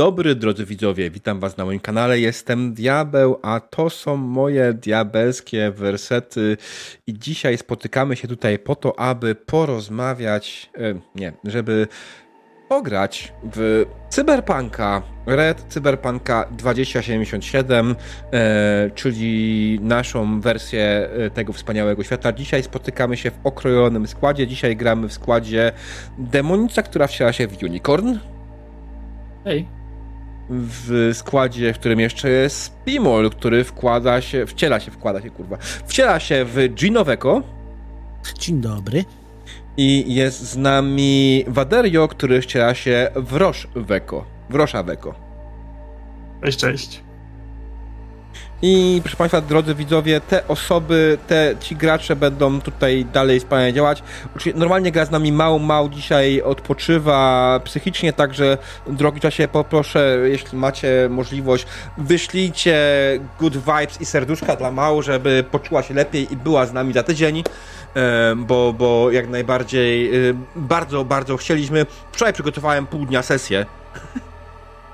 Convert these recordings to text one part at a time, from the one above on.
Dobry, drodzy widzowie. Witam Was na moim kanale. Jestem Diabeł, a to są moje diabelskie wersety. I dzisiaj spotykamy się tutaj po to, aby porozmawiać, e, nie, żeby pograć w Cyberpunka, Red Cyberpunka 2077, e, czyli naszą wersję e, tego wspaniałego świata. Dzisiaj spotykamy się w okrojonym składzie. Dzisiaj gramy w składzie Demonica, która wciela się w Unicorn. Hej. W składzie, w którym jeszcze jest Pimol, który wkłada się, wciela się, wkłada się, kurwa, wciela się w Ginoweko. Dzień dobry. I jest z nami Waderio, który wciela się w Roszweko. W Roszaweko. Cześć, cześć. I proszę Państwa, drodzy widzowie, te osoby, te ci gracze będą tutaj dalej wspaniale działać. Normalnie gra z nami Mał, Mał dzisiaj odpoczywa psychicznie, także drogi czasie poproszę, jeśli macie możliwość, wyślijcie good vibes i serduszka dla Mał, żeby poczuła się lepiej i była z nami za tydzień bo, bo jak najbardziej bardzo, bardzo chcieliśmy. Wczoraj przygotowałem pół dnia sesję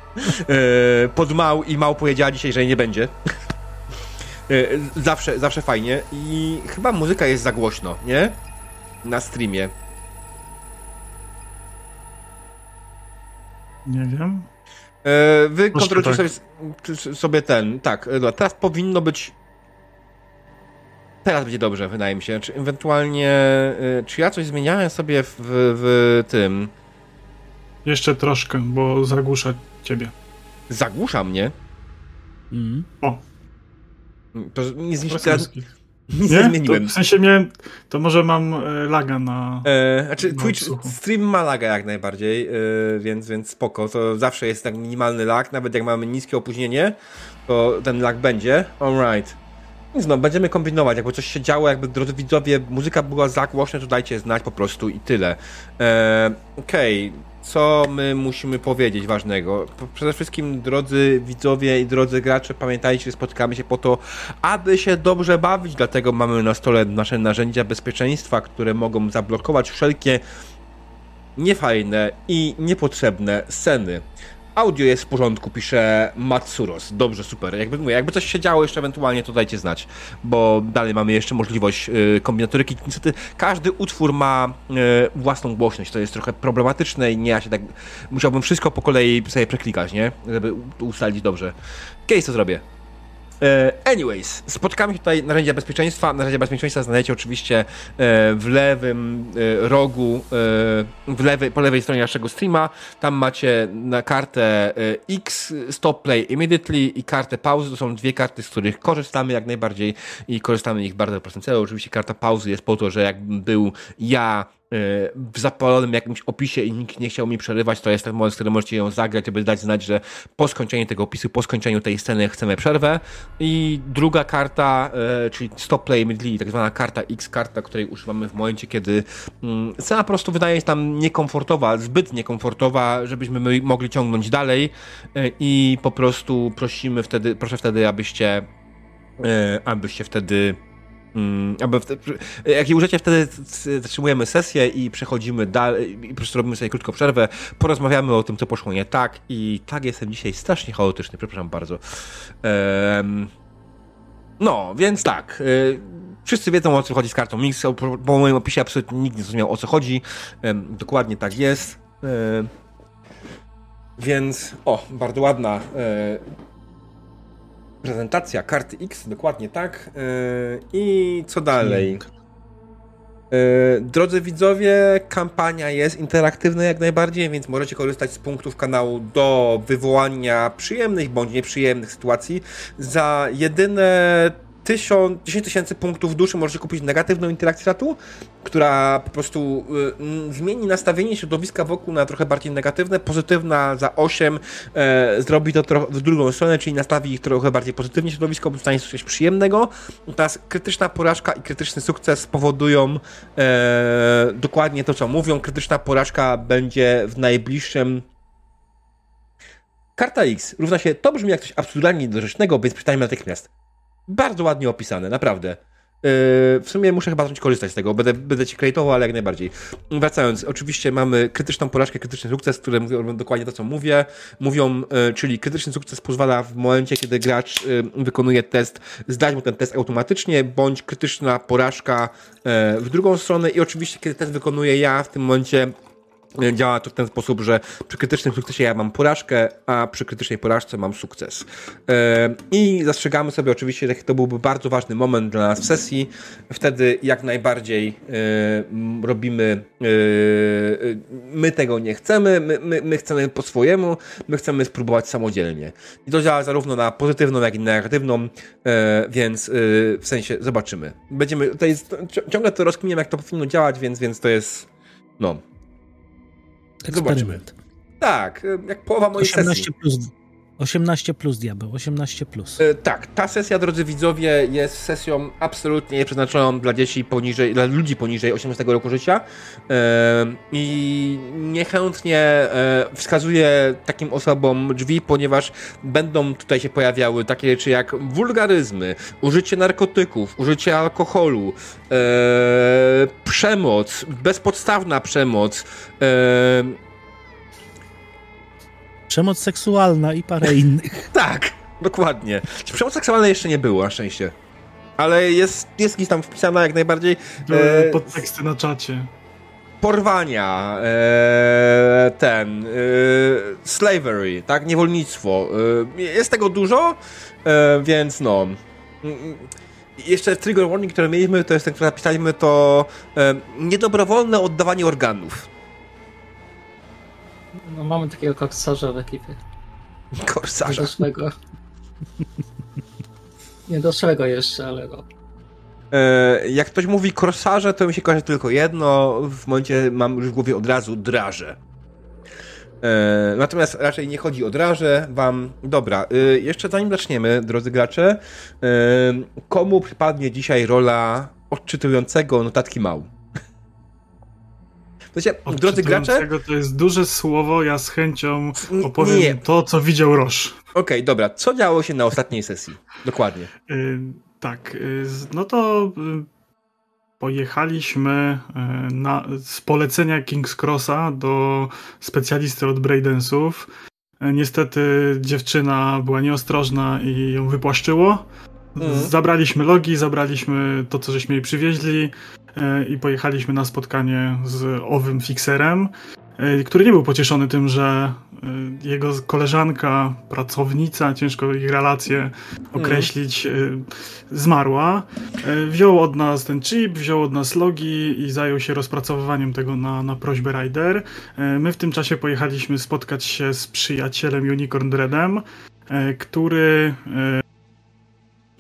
pod Mał i Mał powiedziała dzisiaj, że nie będzie. Zawsze, zawsze fajnie i chyba muzyka jest za głośno, nie? Na streamie. Nie wiem. Wy kontrolujcie tak. sobie, sobie ten, tak, teraz powinno być teraz będzie dobrze, wydaje mi się. Czy ewentualnie, czy ja coś zmieniałem sobie w, w tym? Jeszcze troszkę, bo zagłusza ciebie. Zagłusza mnie? Mm. O. To nie zniszczy Nic nie, nie zmieniłem. To w sensie miałem, to może mam e, laga na. E, znaczy, na Twitch odsłuchu. stream ma laga jak najbardziej, e, więc, więc spoko. To zawsze jest tak minimalny lag, nawet jak mamy niskie opóźnienie, to ten lag będzie. Alright. Nic no, będziemy kombinować, jakby coś się działo, jakby drodzy widzowie, muzyka była za głośna, to dajcie znać po prostu i tyle. E, Okej, okay. Co my musimy powiedzieć ważnego? Przede wszystkim, drodzy widzowie i drodzy gracze, pamiętajcie, że spotykamy się po to, aby się dobrze bawić, dlatego mamy na stole nasze narzędzia bezpieczeństwa, które mogą zablokować wszelkie niefajne i niepotrzebne sceny. Audio jest w porządku, pisze Matsuros. Dobrze, super. Jakby, mówię, jakby coś się działo jeszcze ewentualnie, to dajcie znać, bo dalej mamy jeszcze możliwość y, kombinatoryki. Niestety każdy utwór ma y, własną głośność, to jest trochę problematyczne i nie ja się tak... Musiałbym wszystko po kolei sobie przeklikać, nie? Żeby ustalić dobrze. Case to zrobię. E, anyways, spotkamy się tutaj narzędzia bezpieczeństwa. Narzędzia bezpieczeństwa znajdziecie oczywiście e, w lewym e, rogu, w lewej, po lewej stronie naszego streama. Tam macie na kartę X, Stop Play Immediately i kartę pauzy. To są dwie karty, z których korzystamy jak najbardziej i korzystamy z nich bardzo celu. Oczywiście karta pauzy jest po to, że jakbym był ja w zapalonym jakimś opisie i nikt nie chciał mi przerywać, to jest ten moment, w którym możecie ją zagrać, żeby dać znać, że po skończeniu tego opisu, po skończeniu tej sceny chcemy przerwę. I druga karta, e, czyli Stop Play Midley, tak zwana karta X, karta, której używamy w momencie, kiedy mm, scena po prostu wydaje się nam niekomfortowa, zbyt niekomfortowa, żebyśmy mogli ciągnąć dalej e, i po prostu prosimy wtedy, proszę wtedy, abyście abyście wtedy Mm, albo jak je użycie, wtedy zatrzymujemy sesję i przechodzimy dalej, i po prostu robimy sobie krótką przerwę, porozmawiamy o tym, co poszło nie tak i tak jestem dzisiaj strasznie chaotyczny, przepraszam bardzo. Ehm, no, więc tak. Y, wszyscy wiedzą o co chodzi z kartą Mix. Po, po moim opisie absolutnie nikt nie zrozumiał o co chodzi. Dokładnie tak jest. Więc, o, bardzo ładna prezentacja karty X, dokładnie tak. Yy, I co dalej? Yy, drodzy widzowie, kampania jest interaktywna jak najbardziej, więc możecie korzystać z punktów kanału do wywołania przyjemnych bądź nieprzyjemnych sytuacji za jedyne 1000, 10 tysięcy punktów duszy możecie kupić negatywną interakcję czatu, która po prostu y, zmieni nastawienie środowiska wokół na trochę bardziej negatywne, pozytywna za 8 e, zrobi to trochę w drugą stronę, czyli nastawi ich trochę bardziej pozytywnie środowisko, bo stanie się coś przyjemnego. Teraz krytyczna porażka i krytyczny sukces spowodują e, dokładnie to, co mówią. Krytyczna porażka będzie w najbliższym Karta X równa się, to brzmi jak coś absurdalnie niedorzecznego, więc pytajmy natychmiast bardzo ładnie opisane, naprawdę. w sumie muszę chyba zacząć korzystać z tego, będę, będę ci kredytował, ale jak najbardziej. Wracając, oczywiście mamy krytyczną porażkę, krytyczny sukces, które mówią dokładnie to, co mówię. Mówią, czyli krytyczny sukces pozwala w momencie, kiedy gracz wykonuje test, zdać mu ten test automatycznie, bądź krytyczna porażka w drugą stronę i oczywiście, kiedy test wykonuję ja, w tym momencie Działa to w ten sposób, że przy krytycznym sukcesie ja mam porażkę, a przy krytycznej porażce mam sukces. E, I zastrzegamy sobie oczywiście, że to byłby bardzo ważny moment dla nas w sesji. Wtedy jak najbardziej e, robimy, e, my tego nie chcemy, my, my, my chcemy po swojemu, my chcemy spróbować samodzielnie. I to działa zarówno na pozytywną, jak i negatywną, więc w sensie zobaczymy. Będziemy, tutaj ciągle to rozkminiam, jak to powinno działać, więc, więc to jest, no, Eksperyment. Zobaczymy. Tak, jak połowa mojej 18 sesji. Plus, 18 plus diabeł, 18 plus. E, tak, ta sesja, drodzy widzowie, jest sesją absolutnie przeznaczoną dla dzieci poniżej, dla ludzi poniżej 18 roku życia e, i niechętnie e, wskazuję takim osobom drzwi, ponieważ będą tutaj się pojawiały takie rzeczy jak wulgaryzmy, użycie narkotyków, użycie alkoholu, przemoc, bezpodstawna przemoc, e, Przemoc seksualna i parę innych. tak, dokładnie. Przemoc seksualna jeszcze nie było, na szczęście. Ale jest, jest gdzieś tam wpisana jak najbardziej. E, podteksty na czacie. Porwania, e, ten, e, slavery, tak, niewolnictwo. E, jest tego dużo, e, więc no. Mm, mm, jeszcze trigger warning, które mieliśmy, to jest ten, który napisaliśmy, to e, niedobrowolne oddawanie organów. No mamy takiego korsarza w ekipie. Korsarza? Doszłego. Nie doszłego jeszcze, ale no. E, jak ktoś mówi korsarze, to mi się kojarzy tylko jedno. W momencie mam już w głowie od razu draże. E, natomiast raczej nie chodzi o draże wam. Dobra, e, jeszcze zanim zaczniemy, drodzy gracze, komu przypadnie dzisiaj rola odczytującego notatki mał? Znaczy, drodzy gracze... To jest duże słowo, ja z chęcią opowiem nie. to, co widział Roż. Okej, okay, dobra. Co działo się na ostatniej sesji? Dokładnie. Yy, tak, yy, no to yy, pojechaliśmy y, na, z polecenia King's Crossa do specjalisty od Braidensów. Y, niestety dziewczyna była nieostrożna i ją wypłaszczyło. Mhm. Zabraliśmy logi, zabraliśmy to, co żeśmy jej przywieźli. E, i pojechaliśmy na spotkanie z owym fikserem, e, który nie był pocieszony tym, że e, jego koleżanka, pracownica, ciężko ich relacje określić, zmarła. Wziął od nas ten chip, wziął od nas logi i zajął się rozpracowywaniem tego na, na prośbę Rider. My w tym czasie pojechaliśmy spotkać się z przyjacielem Unicorn Dreadem, który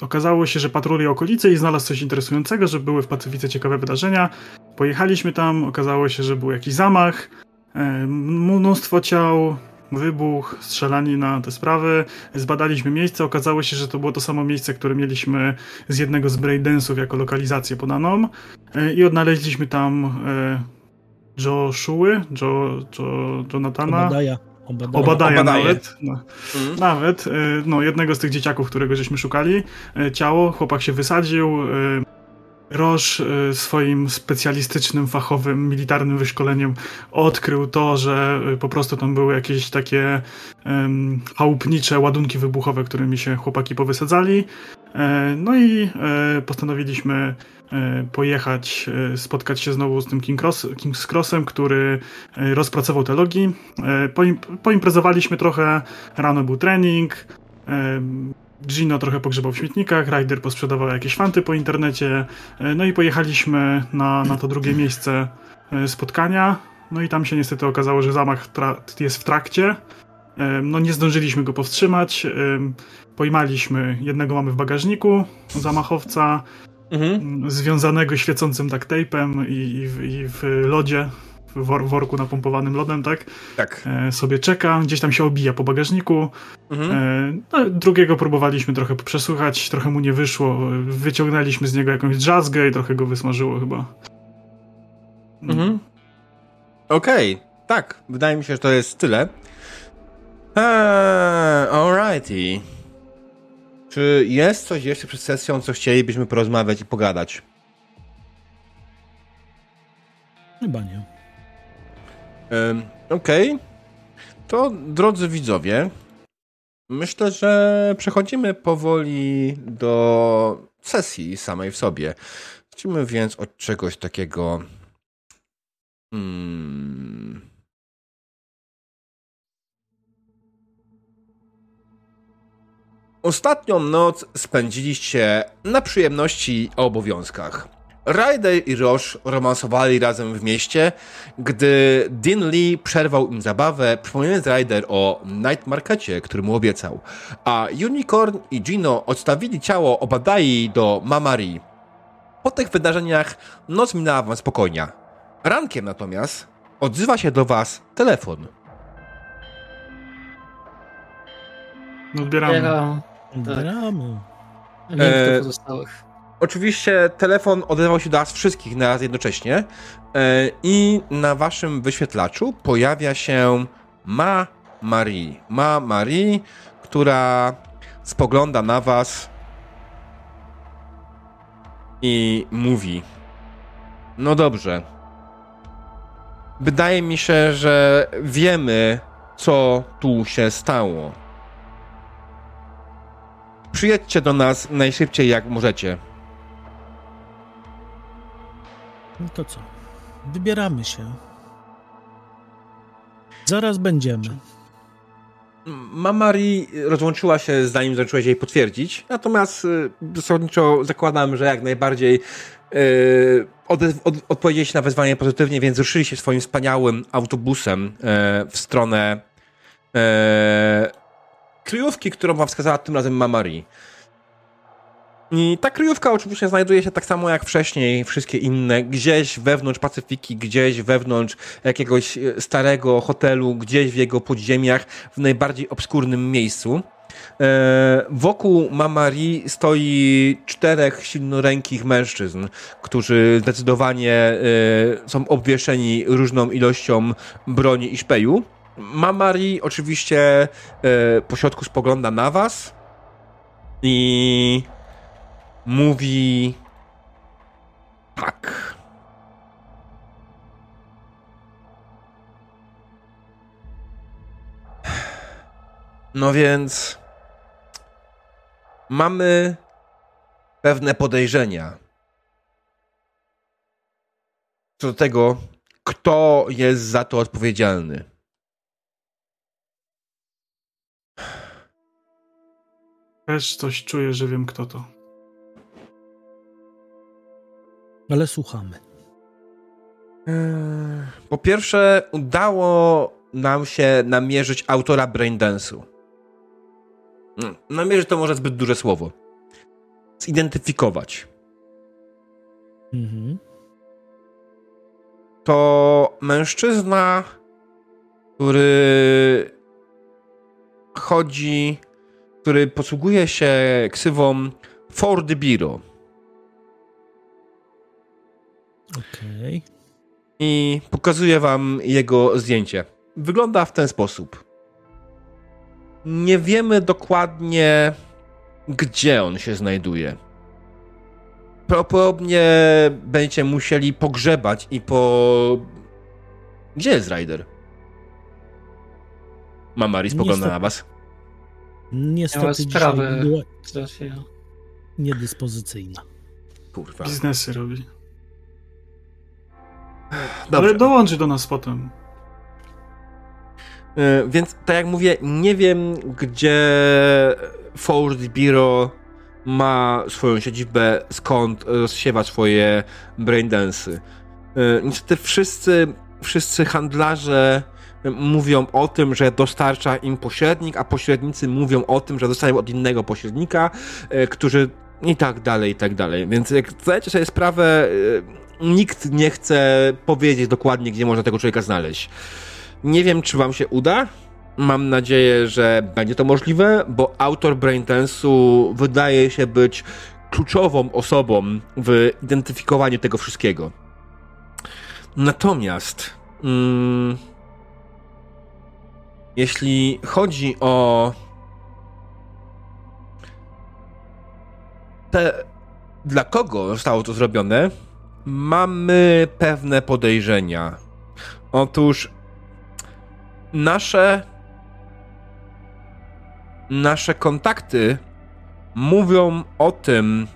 Okazało się, że patruli okolice i znalazł coś interesującego, że były w Pacyfice ciekawe wydarzenia. Pojechaliśmy tam, okazało się, że był jakiś zamach, e, mnóstwo ciał, wybuch, strzelani na te sprawy. Zbadaliśmy miejsce, okazało się, że to było to samo miejsce, które mieliśmy z jednego z breakdance'ów jako lokalizację podaną e, i odnaleźliśmy tam e, Joshua, jo, jo, Jonathana. Obadaja. Obadaja, Obadaja nawet. No, mhm. Nawet. Y, no, jednego z tych dzieciaków, którego żeśmy szukali. Y, ciało, chłopak się wysadził. Y, Roż swoim specjalistycznym, fachowym, militarnym wyszkoleniem odkrył to, że po prostu tam były jakieś takie um, chałupnicze ładunki wybuchowe, którymi się chłopaki powysadzali. E, no i e, postanowiliśmy e, pojechać, spotkać się znowu z tym King Cross, King's Crossem, który rozpracował te logi. Poimprezowaliśmy trochę, rano był trening, Gino trochę pogrzebał w śmietnikach, Ryder posprzedawał jakieś fanty po internecie, no i pojechaliśmy na, na to drugie miejsce spotkania. No i tam się niestety okazało, że zamach jest w trakcie. No nie zdążyliśmy go powstrzymać. Pojmaliśmy, jednego mamy w bagażniku, zamachowca, mhm. związanego świecącym tak tape'em i, i, i w lodzie, w worku napompowanym lodem, tak? Tak. E, sobie czeka, gdzieś tam się obija po bagażniku. Mhm. E, no, drugiego próbowaliśmy trochę przesłuchać, trochę mu nie wyszło. Wyciągnęliśmy z niego jakąś drzazgę i trochę go wysmażyło chyba. Mhm. Okej, okay. tak. Wydaje mi się, że to jest tyle. Eee, alrighty. czy jest coś jeszcze przed sesją, co chcielibyśmy porozmawiać i pogadać? Chyba nie. Okej. Okay. To drodzy widzowie, myślę, że przechodzimy powoli do sesji samej w sobie. Zacznijmy więc od czegoś takiego. Hmm. Ostatnią noc spędziliście na przyjemności i obowiązkach. Ryder i Roche romansowali razem w mieście, gdy Dean Lee przerwał im zabawę, przypominając Ryder o Night Markecie, który mu obiecał, a Unicorn i Gino odstawili ciało Obadai do Mamari. Po tych wydarzeniach noc minęła wam spokojnie. Rankiem natomiast odzywa się do was telefon. Odbieramy. Odbieramy. Nie wiem, kto pozostałych. Oczywiście telefon odezwał się do nas wszystkich na raz jednocześnie e, i na waszym wyświetlaczu pojawia się Ma Marie. Ma Marie, która spogląda na was i mówi: No dobrze. Wydaje mi się, że wiemy, co tu się stało. Przyjedźcie do nas najszybciej, jak możecie. No to co? Wybieramy się. Zaraz będziemy. Mamari rozłączyła się zanim zdążyłeś jej potwierdzić, natomiast y, zasadniczo zakładam, że jak najbardziej yy, od, od, odpowiedzieliście na wezwanie pozytywnie, więc ruszyli się swoim wspaniałym autobusem yy, w stronę yy, kryjówki, którą wam wskazała tym razem Mamari. I ta kryjówka oczywiście znajduje się tak samo jak wcześniej, wszystkie inne, gdzieś wewnątrz Pacyfiki, gdzieś wewnątrz jakiegoś e, starego hotelu, gdzieś w jego podziemiach, w najbardziej obskurnym miejscu. E, wokół Mamari stoi czterech silnorękich mężczyzn, którzy zdecydowanie e, są obwieszeni różną ilością broni i szpeju. Mamari oczywiście po środku spogląda na was i mówi tak. No więc mamy pewne podejrzenia co do tego, kto jest za to odpowiedzialny. Też coś czuję, że wiem kto to. Ale słuchamy. Eee, po pierwsze, udało nam się namierzyć autora Braindance'u. Hmm, namierzyć to może zbyt duże słowo. Zidentyfikować. Mhm. To mężczyzna, który chodzi, który posługuje się ksywą Ford Biro. Okej. Okay. I pokazuję wam jego zdjęcie. Wygląda w ten sposób. Nie wiemy dokładnie, gdzie on się znajduje. Prawdopodobnie będziecie musieli pogrzebać i po. Gdzie jest Ryder? Mama spogląda na was. Niestety sprawy była niedyspozycyjna. Kurwa. Biznesy robi. Dobrze. Ale dołączy do nas potem. E, więc tak jak mówię, nie wiem, gdzie Ford Bureau ma swoją siedzibę, skąd rozsiewa swoje braindensy. E, niestety wszyscy, wszyscy handlarze mówią o tym, że dostarcza im pośrednik, a pośrednicy mówią o tym, że dostają od innego pośrednika, e, którzy i tak dalej, i tak dalej. Więc jak zdajecie sobie sprawę, nikt nie chce powiedzieć dokładnie, gdzie można tego człowieka znaleźć. Nie wiem, czy wam się uda. Mam nadzieję, że będzie to możliwe, bo autor Braindance'u wydaje się być kluczową osobą w identyfikowaniu tego wszystkiego. Natomiast mm, jeśli chodzi o te, dla kogo zostało to zrobione, mamy pewne podejrzenia. Otóż nasze nasze kontakty mówią o tym,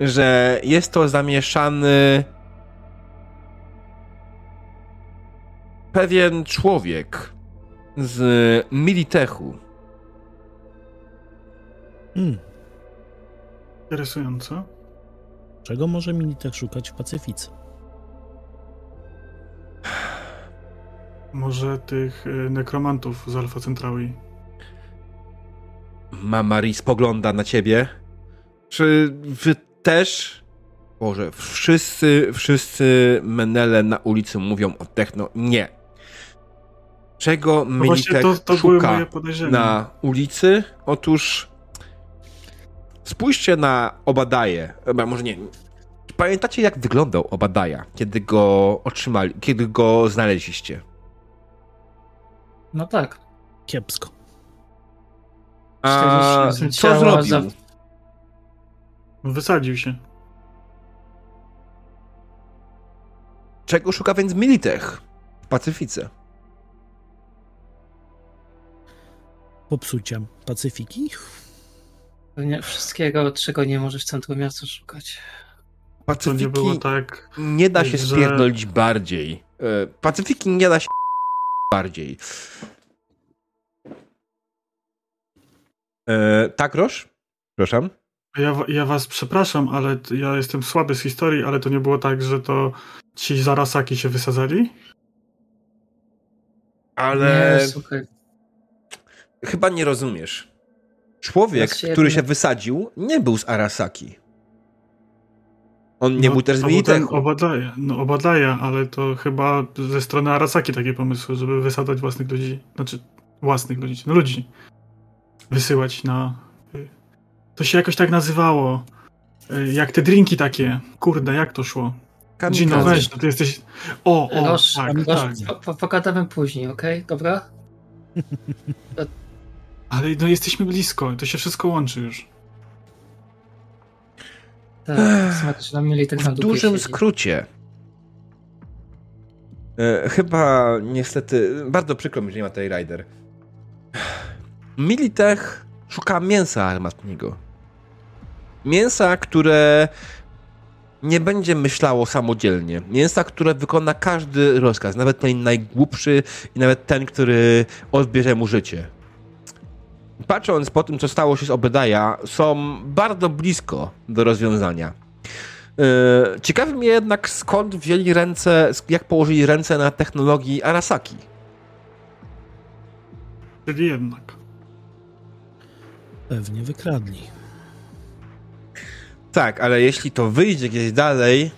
że jest to zamieszany pewien człowiek z Militechu. Hmm. Interesujące. Czego może Militech szukać w Pacyfice? Może tych y, nekromantów z Alfa Centraui. Mamari spogląda na ciebie. Czy wy też? Boże, wszyscy, wszyscy menele na ulicy mówią o techno. Nie. Czego no Militek to, to szuka na ulicy? Otóż spójrzcie na Obadaję. Może nie. Pamiętacie, jak wyglądał Obadaja, kiedy go otrzymali, kiedy go znaleźliście? No tak. Kiepsko. A co zrobił? Za... Wysadził się. Czego szuka więc Militech w Pacyfice? Popsucia Pacyfiki? Nie, wszystkiego, czego nie możesz w centrum miasta szukać. Pacyfiki nie, było tak, nie da się że... spierdolić bardziej. E, Pacyfiki nie da się bardziej. E, tak, Roż? Proszę. Ja, ja was przepraszam, ale ja jestem słaby z historii, ale to nie było tak, że to ci zarasaki się wysadzali? Ale... Nie, słuchaj. Chyba nie rozumiesz. Człowiek, który się wysadził, nie był z Arasaki. On nie no, był też z Militechu. Obadaja, no Obadaja, ale to chyba ze strony Arasaki takie pomysły, żeby wysadzać własnych ludzi, znaczy własnych ludzi, no ludzi wysyłać na... To się jakoś tak nazywało. Y, jak te drinki takie. Kurde, jak to szło? Gino, weź, no ty jesteś... O, o, Roż, tak, Roż, tak. Po, pogadamy później, okej? Okay? Dobra? Ale no jesteśmy blisko, to się wszystko łączy już. Tak, w dużym siedzi. skrócie. E, chyba niestety, bardzo przykro mi, że nie ma tej Rider. Militech szuka mięsa armatniego. Mięsa, które nie będzie myślało samodzielnie. Mięsa, które wykona każdy rozkaz, nawet ten najgłupszy i nawet ten, który odbierze mu życie. Patrząc po tym, co stało się z Obedaja, są bardzo blisko do rozwiązania. Yy, ciekawi mnie jednak, skąd wzięli ręce, jak położyli ręce na technologii Arasaki. Czyli jednak. Pewnie wykradli. Tak, ale jeśli to wyjdzie gdzieś dalej,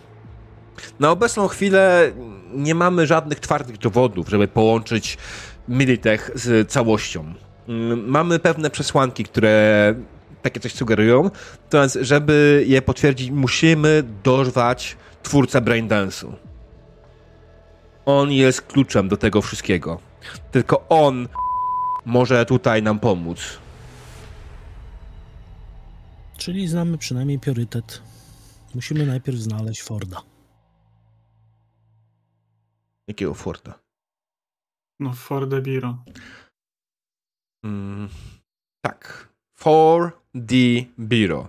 na obecną chwilę nie mamy żadnych twardych dowodów, żeby połączyć Militech z całością. Mm, mamy pewne przesłanki, które takie coś sugerują, natomiast żeby je potwierdzić, musimy dorwać twórcę Braindance'u. On jest kluczem do tego wszystkiego. Tylko on może tutaj nam pomóc. Czyli znamy przynajmniej priorytet. Musimy najpierw znaleźć Forda. Jakiego Forda? No, Forda Biro. Mm, tak. For the Biro.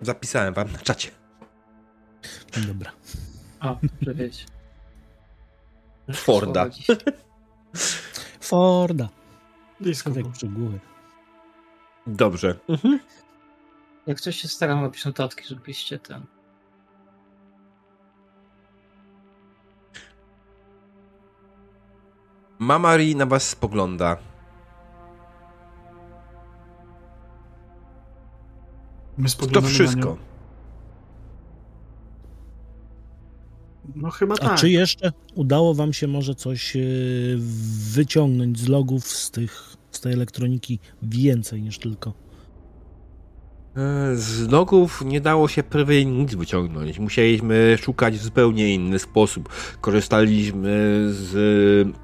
Zapisałem wam na czacie. Dobra. O, że wiecie. Forda. Forda. Blisko. Dobrze. Mhm. Jak coś się staram robić notatki, żebyście ten. Mamari na was spogląda. My to wszystko. No chyba A tak. czy jeszcze udało wam się może coś e, wyciągnąć z logów z tych, z tej elektroniki więcej niż tylko? E, z logów nie dało się prawie nic wyciągnąć. Musieliśmy szukać w zupełnie inny sposób. Korzystaliśmy z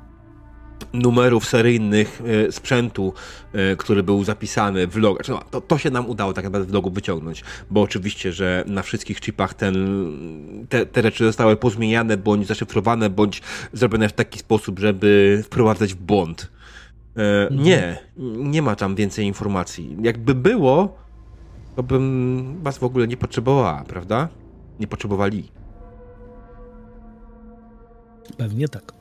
numerów seryjnych e, sprzętu, e, który był zapisany w logu. Znaczy, no, to, to się nam udało tak naprawdę w logu wyciągnąć, bo oczywiście, że na wszystkich chipach ten, te, te rzeczy zostały pozmieniane, bądź zaszyfrowane, bądź zrobione w taki sposób, żeby wprowadzać w błąd. E, mhm. Nie, nie ma tam więcej informacji. Jakby było, to bym was w ogóle nie potrzebowała, prawda? Nie potrzebowali. Pewnie tak.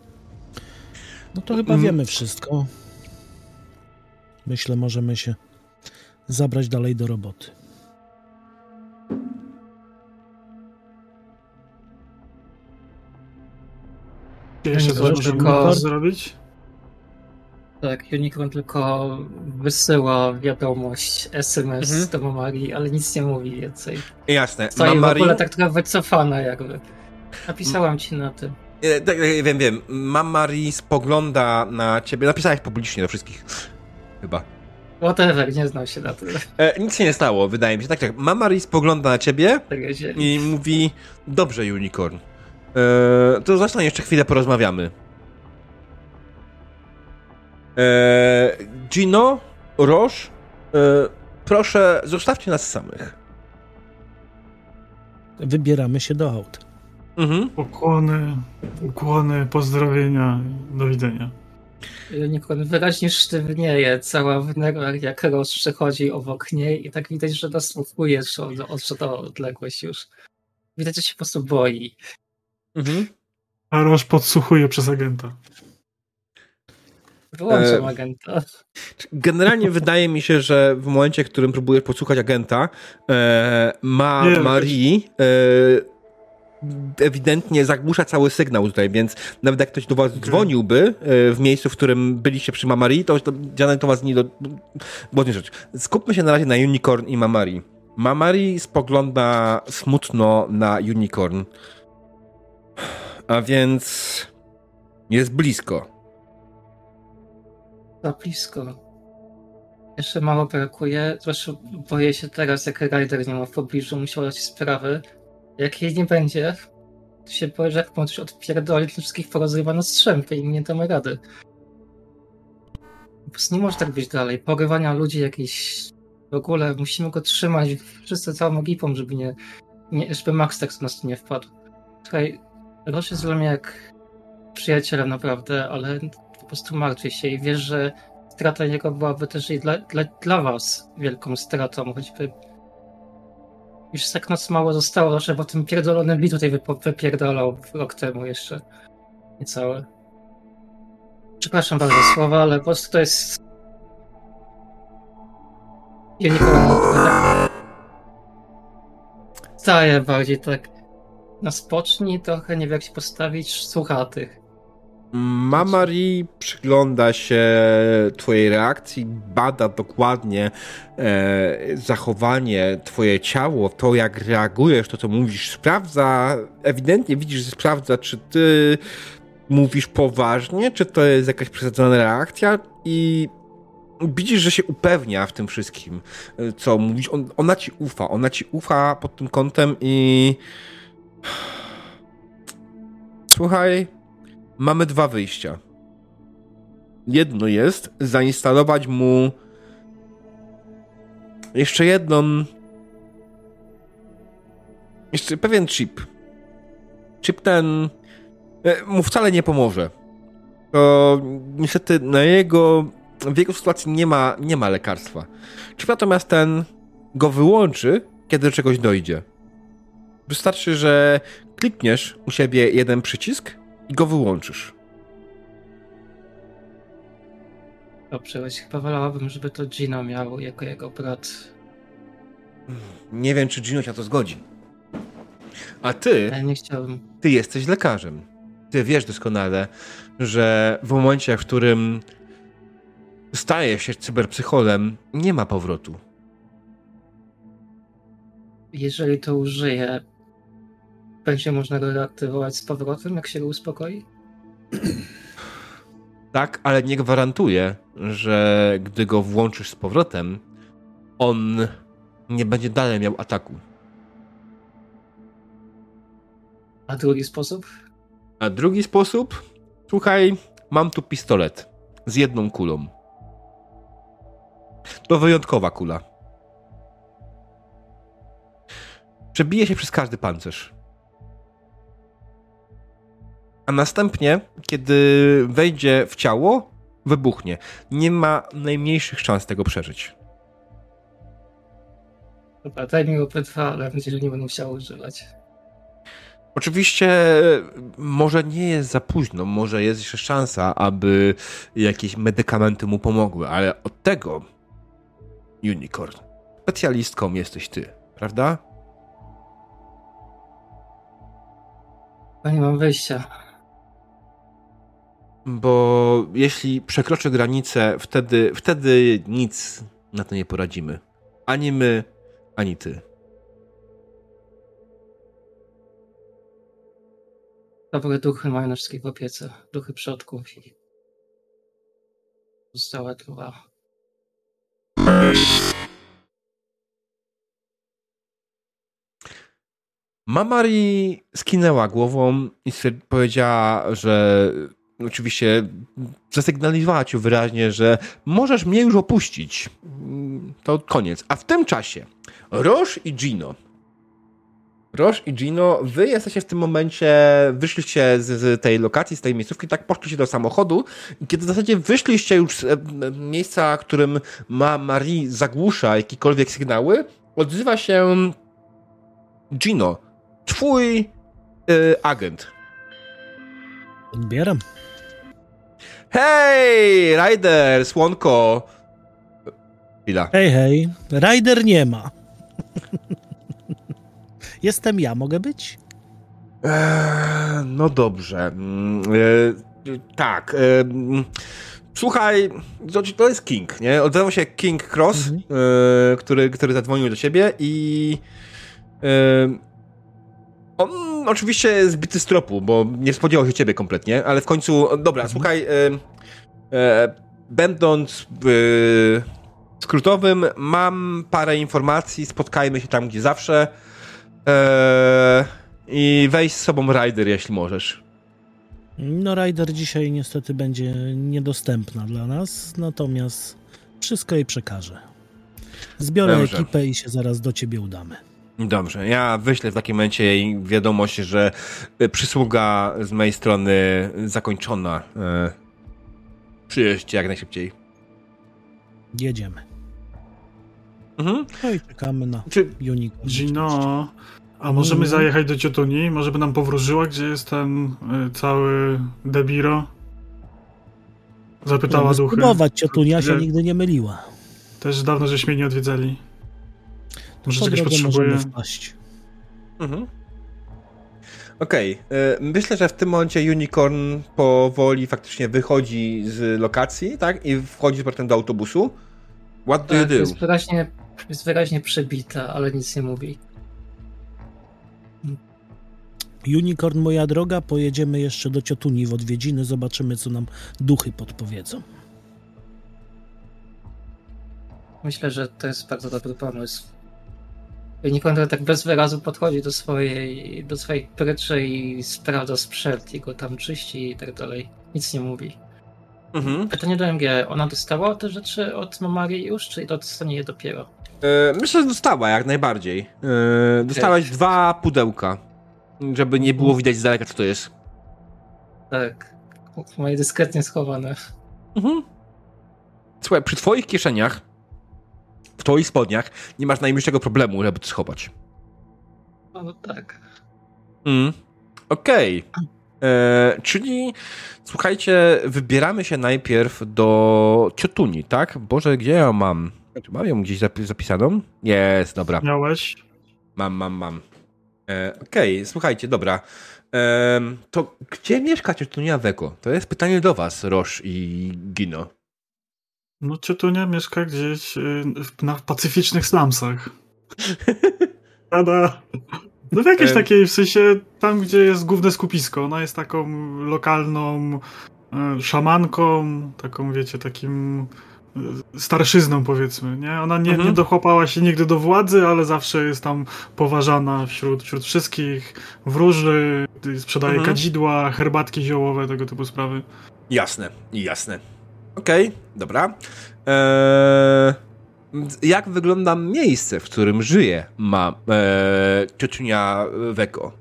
No to chyba mm. wiemy wszystko. Myślę, możemy się zabrać dalej do roboty. Jeszcze coś możemy zrobić? Tak, Unicorn tylko wysyła wiadomość, SMS mhm. do Mamari, ale nic nie mówi więcej. Jasne. Stoi Mamari... w ogóle tak trochę wycofana jakby. Napisałam ci na tym. E, tak, tak, wiem, wiem. Mamari spogląda na ciebie. Napisałeś publicznie do wszystkich. Chyba. Whatever, nie znał się na tym. E, nic się nie stało, wydaje mi się. Tak, tak. Mamari spogląda na ciebie i mówi, dobrze, Unicorn. E, to zresztą jeszcze chwilę porozmawiamy. E, Gino, Roche, e, proszę, zostawcie nas samych. Wybieramy się do aut. Mhm. Ukłony, ukłony, pozdrowienia, do widzenia. Nikon wyraźnie sztywnieje, cała w nerwach, jak Roż przechodzi obok niej i tak widać, że nasłuchuje od, od odległość już. Widać, że się po prostu boi. Mhm. A Roż podsłuchuje przez agenta. Wyłączam e, agenta. Generalnie wydaje mi się, że w momencie, w którym próbujesz podsłuchać agenta, e, ma Nie, Marie e, ewidentnie zagłusza cały sygnał tutaj, więc nawet jak ktoś do was dzwoniłby e, w miejscu, w którym byliście przy Mamari, to, to to was nie do... Błodnie rzecz. Skupmy się na razie na Unicorn i Mamari. Mamari spogląda smutno na Unicorn. A więc jest blisko. Za blisko. Jeszcze mało brakuje. Zresztą boję się teraz, jak Ryder nie ma w pobliżu, musiał dać sprawy. Jak jej nie będzie, to się boję, że jak możesz odpierdolić wszystkich porozrywa na strzępy i nie damy rady. Po prostu nie może tak być dalej. Porywania ludzi jakieś w ogóle musimy go trzymać wszyscy całą ekipą, żeby nie, nie żeby Max tak nas nie wpadł. Słuchaj, Rosz jest dla mnie jak przyjacielem naprawdę, ale po prostu martwię się i wiesz, że strata jego byłaby też i dla, dla, dla was wielką stratą, choćby już tak nas mało zostało, że po tym pierdolonym Lee tutaj wypierdolał rok temu jeszcze. Niecałe. Przepraszam bardzo słowa, ale po prostu to jest... Ja tak... Staję bardziej tak na spocznij trochę, nie wiem jak się postawić, słuchatych. Mamari przygląda się Twojej reakcji, bada dokładnie e, zachowanie, Twoje ciało, to jak reagujesz, to co mówisz, sprawdza, ewidentnie widzisz, że sprawdza, czy Ty mówisz poważnie, czy to jest jakaś przesadzona reakcja i widzisz, że się upewnia w tym wszystkim, e, co mówisz. On, ona Ci ufa, ona Ci ufa pod tym kątem i. Słuchaj mamy dwa wyjścia. Jedno jest zainstalować mu jeszcze jedną. Jeszcze pewien chip. Chip ten e, mu wcale nie pomoże. To niestety na jego, w jego sytuacji nie ma, nie ma lekarstwa. Chip natomiast ten go wyłączy, kiedy do czegoś dojdzie. Wystarczy, że klikniesz u siebie jeden przycisk i go wyłączysz. Dobrze, więc chyba wolałabym, żeby to Gino miał jako jego brat. Nie wiem, czy Gino się na to zgodzi. A ty. Ja nie chciałbym. Ty jesteś lekarzem. Ty wiesz doskonale, że w momencie, w którym stajesz się cyberpsycholem, nie ma powrotu. Jeżeli to użyję, będzie można go reaktywować z powrotem, jak się go uspokoi? Tak, ale nie gwarantuję, że gdy go włączysz z powrotem, on nie będzie dalej miał ataku. A drugi sposób? A drugi sposób? Słuchaj, mam tu pistolet z jedną kulą. To wyjątkowa kula. Przebije się przez każdy pancerz. A następnie, kiedy wejdzie w ciało, wybuchnie. Nie ma najmniejszych szans tego przeżyć. Dobra, daj mi OP2, ale że nie będę musiał używać. Oczywiście może nie jest za późno, może jest jeszcze szansa, aby jakieś medykamenty mu pomogły, ale od tego, Unicorn, specjalistką jesteś ty, prawda? nie mam wyjścia. Bo jeśli przekroczę granicę, wtedy, wtedy nic na to nie poradzimy. Ani my, ani ty. Dobre duchy mają na wszystkich w opiece. Duchy przodków i została druga. Mamari skinęła głową i powiedziała, że oczywiście zasygnalizowała ci wyraźnie, że możesz mnie już opuścić. To koniec. A w tym czasie Roche i Gino. Roche i Gino, wy jesteście w tym momencie, wyszliście z, z, tej lokacji, z tej miejscówki, tak poszliście do samochodu i kiedy w zasadzie wyszliście już z e, miejsca, którym ma Marie zagłusza jakiekolwiek sygnały, odzywa się Gino, twój y, agent. Odbieram. Hej, Ryder, słonko. Chwila. Hej, hej. Ryder nie ma. Jestem ja, mogę być? Eee, no dobrze. Eee, tak. Eee, słuchaj, to jest King, nie? Odzywał się King Cross, mhm. który, który zadzwonił do ciebie i on oczywiście zbity z tropu, bo nie spodziewał się ciebie kompletnie, ale w końcu, dobra, mhm. słuchaj, e, będąc w skrótowym, mam parę informacji, spotkajmy się tam, gdzie zawsze e, i weź z sobą Rider, jeśli możesz. No, Rider dzisiaj niestety będzie niedostępna dla nas, natomiast wszystko jej przekażę. Zbiorę Dobrze. ekipę i się zaraz do ciebie udamy. Dobrze, ja wyślę w takim momencie jej wiadomość, że przysługa z mojej strony zakończona. E, przyjeźdźcie jak najszybciej. Jedziemy. Mhm. No i czekamy na Czy... Unicorn. Gino, a możemy mhm. zajechać do Ciotuni? Może by nam powróżyła, gdzie jest ten y, cały Debiro? Zapytała duchy. Spróbować Ciotunia się nigdy nie myliła. Też dawno żeśmy nie odwiedzali. Może czegoś potrzebuje. wpaść. Mhm. Okej. Okay. Myślę, że w tym momencie Unicorn powoli faktycznie wychodzi z lokacji, tak? I wchodzi z powrotem do autobusu. What do tak, you do? Jest wyraźnie, jest wyraźnie przebita, ale nic nie mówi. Unicorn, moja droga, pojedziemy jeszcze do Ciotuni w odwiedziny, zobaczymy, co nam duchy podpowiedzą. Myślę, że to jest bardzo dobry pomysł. Nikon tak bez wyrazu podchodzi do swojej, do swojej pryczy i sprawdza sprzęt i go tam czyści i tak dalej. Nic nie mówi. Mhm. Pytanie do MG, ona dostała te rzeczy od Mamari już, czy dostanie je dopiero? Yy, myślę, że dostała jak najbardziej. Yy, dostałaś okay. dwa pudełka, żeby nie było widać z daleka, co to jest. Tak. Moje dyskretnie schowane. Mhm. Słuchaj, przy twoich kieszeniach w twoich spodniach nie masz najmniejszego problemu, żeby to schować. No, tak. Mm. Okej. Okay. E, czyli słuchajcie, wybieramy się najpierw do Ciotuni, tak? Boże, gdzie ja mam? Czy mam ją gdzieś zapisaną? Jest, dobra. Miałeś? Mam, mam, mam. E, Okej, okay, słuchajcie, dobra. E, to gdzie mieszka Ciotunia Weko? To jest pytanie do was, Roż i Gino. No Ciotunia mieszka gdzieś y, na pacyficznych slumsach. Tada! No w jakiejś takiej, w sensie tam, gdzie jest główne skupisko. Ona jest taką lokalną y, szamanką, taką wiecie, takim y, starszyzną powiedzmy, nie? Ona nie, mhm. nie dochłapała się nigdy do władzy, ale zawsze jest tam poważana wśród, wśród wszystkich, wróży, sprzedaje mhm. kadzidła, herbatki ziołowe, tego typu sprawy. Jasne, jasne. Okej, okay, dobra. Eee, jak wygląda miejsce, w którym żyje ma eee, Cioczynia Weko?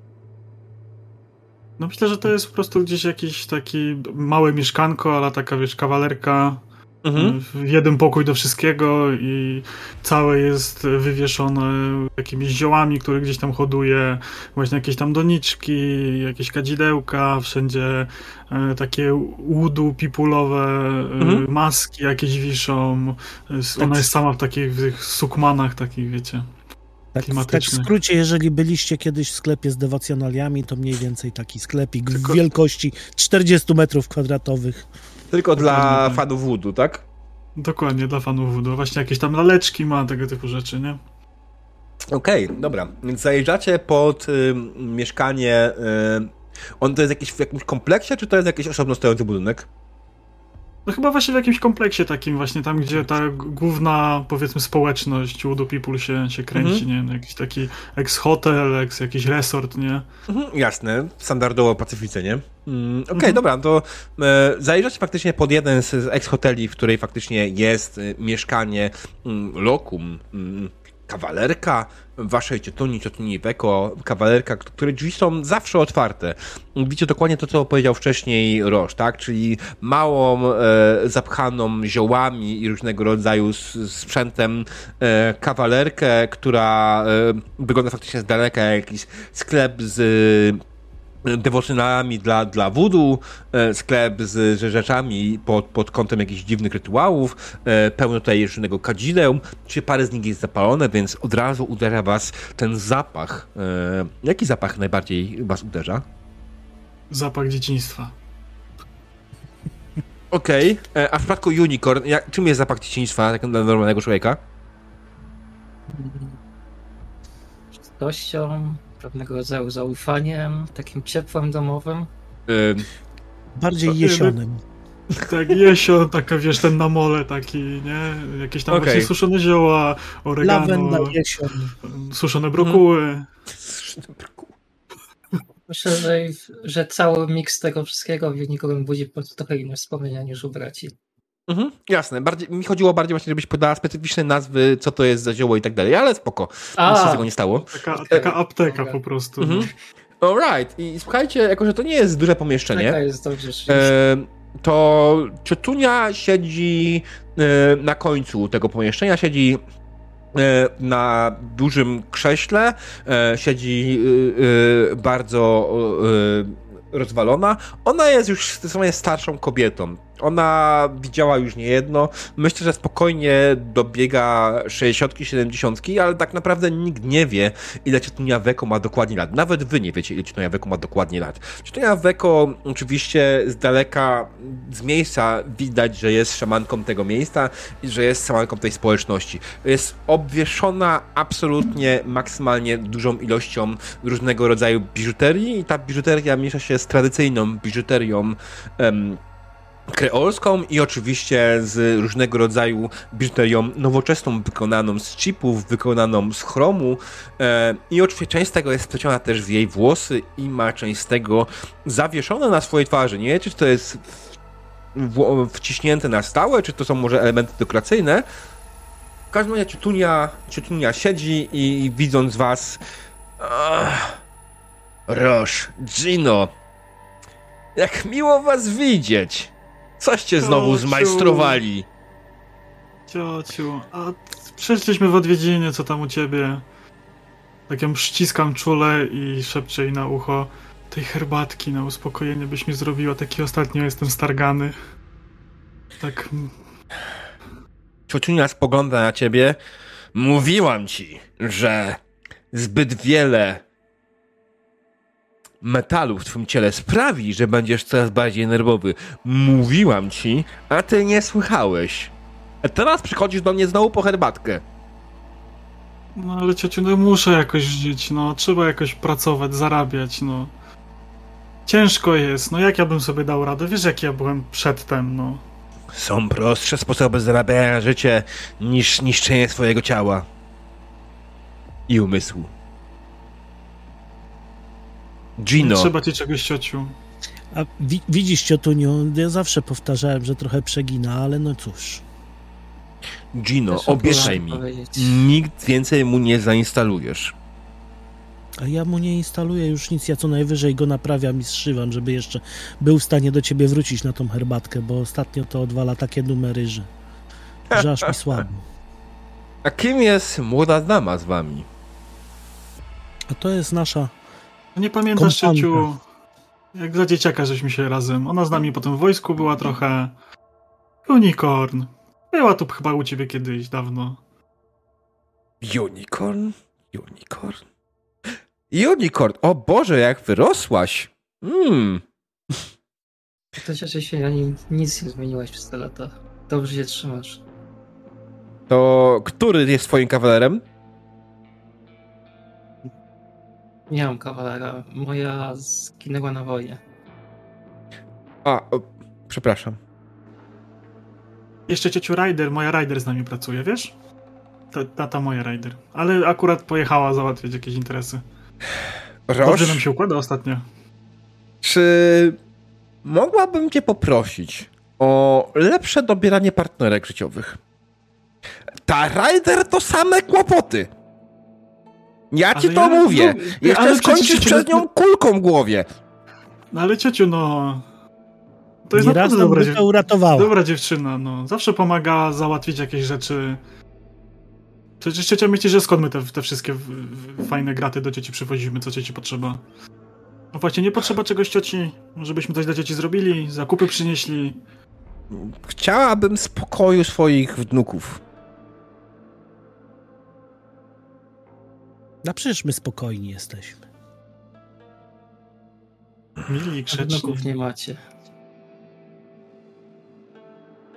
No myślę, że to jest po prostu gdzieś jakiś taki małe mieszkanko, ale taka wiesz, kawalerka Mhm. Jeden pokój do wszystkiego i całe jest wywieszone jakimiś ziołami, które gdzieś tam hoduje, właśnie jakieś tam doniczki, jakieś kadzidełka, wszędzie e, takie łudu pipulowe, e, mhm. maski jakieś wiszą. Ona jest sama w takich sukmanach takich, wiecie. Tak, tak w skrócie, jeżeli byliście kiedyś w sklepie z dewocjonaliami, to mniej więcej taki sklepik Tylko... w wielkości 40 metrów kwadratowych. Tylko dla fanów Woodu, tak? Dokładnie, dla fanów Woodu. Właśnie jakieś tam laleczki ma, tego typu rzeczy, nie? Okej, okay, dobra. Więc zajeżdżacie pod y, mieszkanie. Y, on to jest jakiś w jakimś kompleksie, czy to jest jakiś osobno stojący budynek? No chyba właśnie w jakimś kompleksie takim właśnie, tam gdzie ta główna, powiedzmy, społeczność Udo People się, się kręci, mhm. nie? Jakiś taki ex-hotel, ex jakiś resort, nie? Mhm, jasne, standardowo Pacyfice, nie? Mm, Okej, okay, mhm. dobra, to e, faktycznie pod jeden z ex-hoteli, w której faktycznie jest e, mieszkanie mm, lokum, mm, kawalerka waszej ciotuni, ciotuni Weko, kawalerka, które drzwi są zawsze otwarte. Widzicie dokładnie to, co powiedział wcześniej Roż, tak? Czyli małą, e, zapchaną ziołami i różnego rodzaju sprzętem e, kawalerkę, która e, wygląda faktycznie z daleka jak jakiś sklep z dewocjonalami dla, dla wudu, e, sklep z rzeczami pod, pod kątem jakichś dziwnych rytuałów, e, pełno tutaj różnego kadzideł, czy parę z nich jest zapalone, więc od razu uderza was ten zapach. E, jaki zapach najbardziej was uderza? Zapach dzieciństwa. Okej, okay. a w przypadku Unicorn, jak, czym jest zapach dzieciństwa tak dla normalnego człowieka? Czystością, pewnego rodzaju zaufaniem, takim ciepłem domowym. Bardziej jesionym. Tak, jesion, taka wiesz, ten na mole taki, nie? Jakieś tam okay. właśnie suszone zioła, oregano. Lawenda, jesion. Suszone brokuły. Suszone brokuły. Myślę, że, że cały miks tego wszystkiego w Unicorn budzi po prostu trochę inne wspomnienia niż u braci. Mhm, jasne. Bardziej, mi chodziło bardziej właśnie, żebyś podała specyficzne nazwy, co to jest za zioło i tak dalej, ale spoko. A, Nic się tego nie stało. Taka, taka apteka po prostu. Mhm. Alright. I słuchajcie, jako że to nie jest duże pomieszczenie, Taka jest dobrze, e, to Ciotunia siedzi e, na końcu tego pomieszczenia, siedzi e, na dużym krześle, e, siedzi e, bardzo rozwalona. Ona jest już zdecydowanie starszą kobietą. Ona widziała już nie jedno. Myślę, że spokojnie dobiega 60, 70, ale tak naprawdę nikt nie wie, ile Czytunia Weko ma dokładnie lat. Nawet wy nie wiecie, ile Czytunia Weko ma dokładnie lat. Czytunia Weko oczywiście z daleka, z miejsca widać, że jest szamanką tego miejsca i że jest szamanką tej społeczności. Jest obwieszona absolutnie maksymalnie dużą ilością różnego rodzaju biżuterii i ta biżuteria miesza się z tradycyjną biżuterią um, kreolską i oczywiście z różnego rodzaju biżuterią nowoczesną, wykonaną z chipów, wykonaną z chromu e, i oczywiście część z tego jest wpleciona też w jej włosy i ma część z tego zawieszone na swojej twarzy. Nie czy to jest w, wciśnięte na stałe, czy to są może elementy dekoracyjne. W każdym razie Ciutunia, Ciutunia siedzi i widząc was Roż, Gino, jak miło was widzieć. Coście znowu Ciociu. zmajstrowali? Ciociu, a przeszliśmy w odwiedziny, co tam u ciebie? Tak ją ściskam czule i szepczę jej na ucho. Tej herbatki na uspokojenie byś mi zrobiła, taki ostatnio jestem stargany. Tak... Ciociunia spogląda na ciebie. Mówiłam ci, że zbyt wiele metalu w twoim ciele sprawi, że będziesz coraz bardziej nerwowy. Mówiłam ci, a ty nie słychałeś. A teraz przychodzisz do mnie znowu po herbatkę. No ale ciociu, no muszę jakoś żyć, no. Trzeba jakoś pracować, zarabiać, no. Ciężko jest, no jak ja bym sobie dał radę? Wiesz, jak ja byłem przedtem, no. Są prostsze sposoby zarabiania na życie niż niszczenie swojego ciała i umysłu. Gino. Nie trzeba ci czegoś, ciociu. A wi widzisz, ciotuniu, ja zawsze powtarzałem, że trochę przegina, ale no cóż. Gino, obiecaj mi, nikt więcej mu nie zainstalujesz. A ja mu nie instaluję już nic, ja co najwyżej go naprawiam i zszywam, żeby jeszcze był w stanie do ciebie wrócić na tą herbatkę, bo ostatnio to odwala takie numery, że, że aż mi słabo. A kim jest młoda dama z wami? A to jest nasza. Nie pamiętasz, Ciociu, jak za dzieciaka żeśmy się razem. Ona z nami potem w wojsku była trochę. Unicorn. Była tu chyba u ciebie kiedyś, dawno. Unicorn? Unicorn? Unicorn! O Boże, jak wyrosłaś! Mmm. To cieszę się, ja nic nie zmieniłaś przez te lata. Dobrze się trzymasz. To który jest twoim kawalerem? Nie mam kawalera. Moja zginęła na wojnie. A, o, przepraszam. Jeszcze ciociu Ryder, moja Ryder z nami pracuje, wiesz? Ta, ta, ta moja Ryder. Ale akurat pojechała załatwiać jakieś interesy. Roż, Dobrze nam się układa ostatnio. Czy mogłabym cię poprosić o lepsze dobieranie partnerek życiowych? Ta Ryder to same kłopoty. Ja ci ale to ja, mówię. No, Jeszcze ale skończysz przez nią kulką w głowie. No ale ciociu, no... To jest naprawdę dobra, dziew... uratowała. dobra dziewczyna, no. Zawsze pomaga załatwić jakieś rzeczy. Przecież ciocia myśli, że skąd my te, te wszystkie w, w, fajne graty do dzieci przywozimy, co dzieci potrzeba. No właśnie, nie potrzeba czegoś cioci, żebyśmy coś dla dzieci zrobili, zakupy przynieśli. Chciałabym spokoju swoich wnuków. No przecież my spokojni jesteśmy. Mili i grzeczni. nie macie.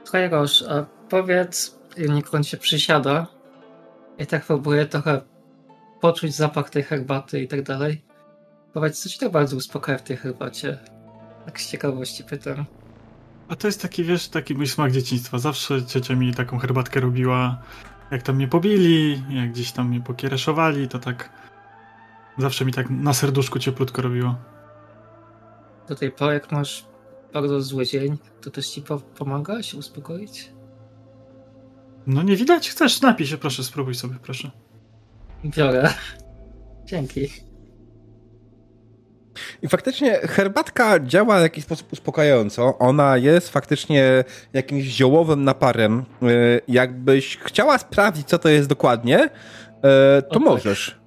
Słuchaj, Roż, a powiedz, Unicorn się przysiada i tak próbuje trochę poczuć zapach tej herbaty i tak dalej. Powiedz, co ci tak bardzo uspokaja w tej herbacie? Tak z ciekawości pytam. A to jest taki, wiesz, taki mój smak dzieciństwa. Zawsze ciocia mi taką herbatkę robiła jak tam mnie pobili, jak gdzieś tam mnie pokiereszowali, to tak zawsze mi tak na serduszku cieplutko robiło. Do tej pory, jak masz bardzo zły dzień, to też ci po pomaga się uspokoić? No nie widać? Chcesz? Napij się, proszę, spróbuj sobie, proszę. Biorę. Dzięki. I faktycznie herbatka działa w jakiś sposób uspokajająco. Ona jest faktycznie jakimś ziołowym naparem. E, jakbyś chciała sprawdzić, co to jest dokładnie, e, to o, tak. możesz.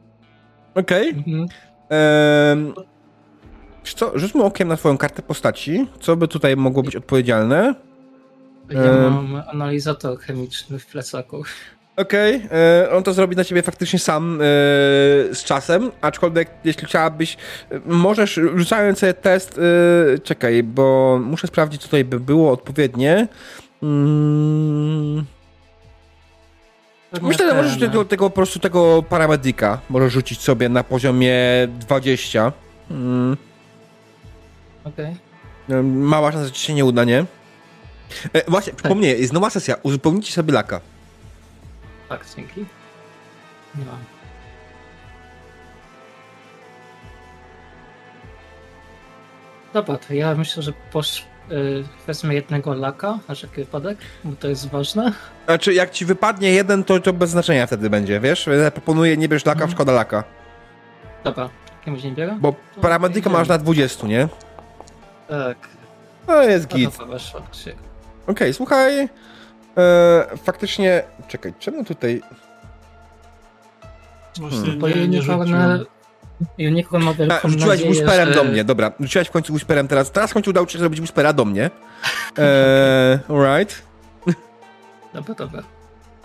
Okej. Okay. Mhm. co, rzućmy okiem na twoją kartę postaci. Co by tutaj mogło być odpowiedzialne? Ja mam analizator chemiczny w plecaku. Okej, okay. E, on to zrobi na ciebie faktycznie sam e, z czasem, aczkolwiek jeśli chciałabyś, e, możesz rzucając sobie test, czekaj, bo muszę sprawdzić, co tutaj by było odpowiednie. Hmm. Myślę, że możesz tego, tego, po prostu tego paramedyka możesz rzucić sobie na poziomie 20. Hmm. Okej. Okay. Mała szansa, że ci się nie uda, nie? E, właśnie, tak. przypomnę, jest nowa sesja, uzupełnijcie sobie laka. Tak, dzięki. Nie mam. Dobra, to ja myślę, że posz, yy, wezmę jednego laka, a jaki wypadek, bo to jest ważne. Znaczy, jak ci wypadnie jeden, to, to bez znaczenia wtedy będzie, wiesz? Ja proponuję, nie bierz laka, hmm. szkoda laka. Dobra, jakiegoś nie biorę? Bo paramedyka masz na 20, nie? Tak. No jest git. Okej, okay, słuchaj. E, faktycznie, czekaj, czemu tutaj... Właśnie hmm. nie, nie, nie Unicorn ma A, rzuciłaś whisperem że... do mnie, dobra. Rzuciłaś w końcu whisperem teraz. Teraz w końcu udało ci się zrobić whispera do mnie. E, alright. Dobra, dobra.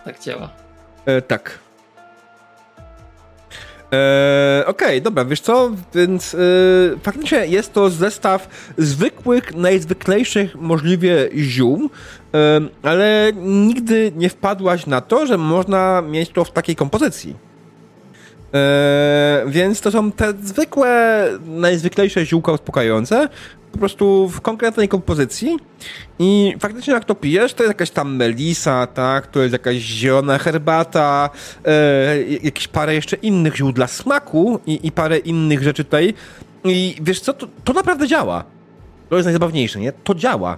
Tak działa. E, tak. Eee, Okej, okay, dobra, wiesz co, więc e, faktycznie jest to zestaw zwykłych, najzwyklejszych możliwie ziół, e, ale nigdy nie wpadłaś na to, że można mieć to w takiej kompozycji. E, więc to są te zwykłe, najzwyklejsze ziółka uspokajające, po prostu w konkretnej kompozycji i faktycznie jak to pijesz, to jest jakaś tam melisa, tak, to jest jakaś zielona herbata, e, jakieś parę jeszcze innych ziół dla smaku i, i parę innych rzeczy tutaj i wiesz co, to, to naprawdę działa. To jest najzabawniejsze, nie? To działa.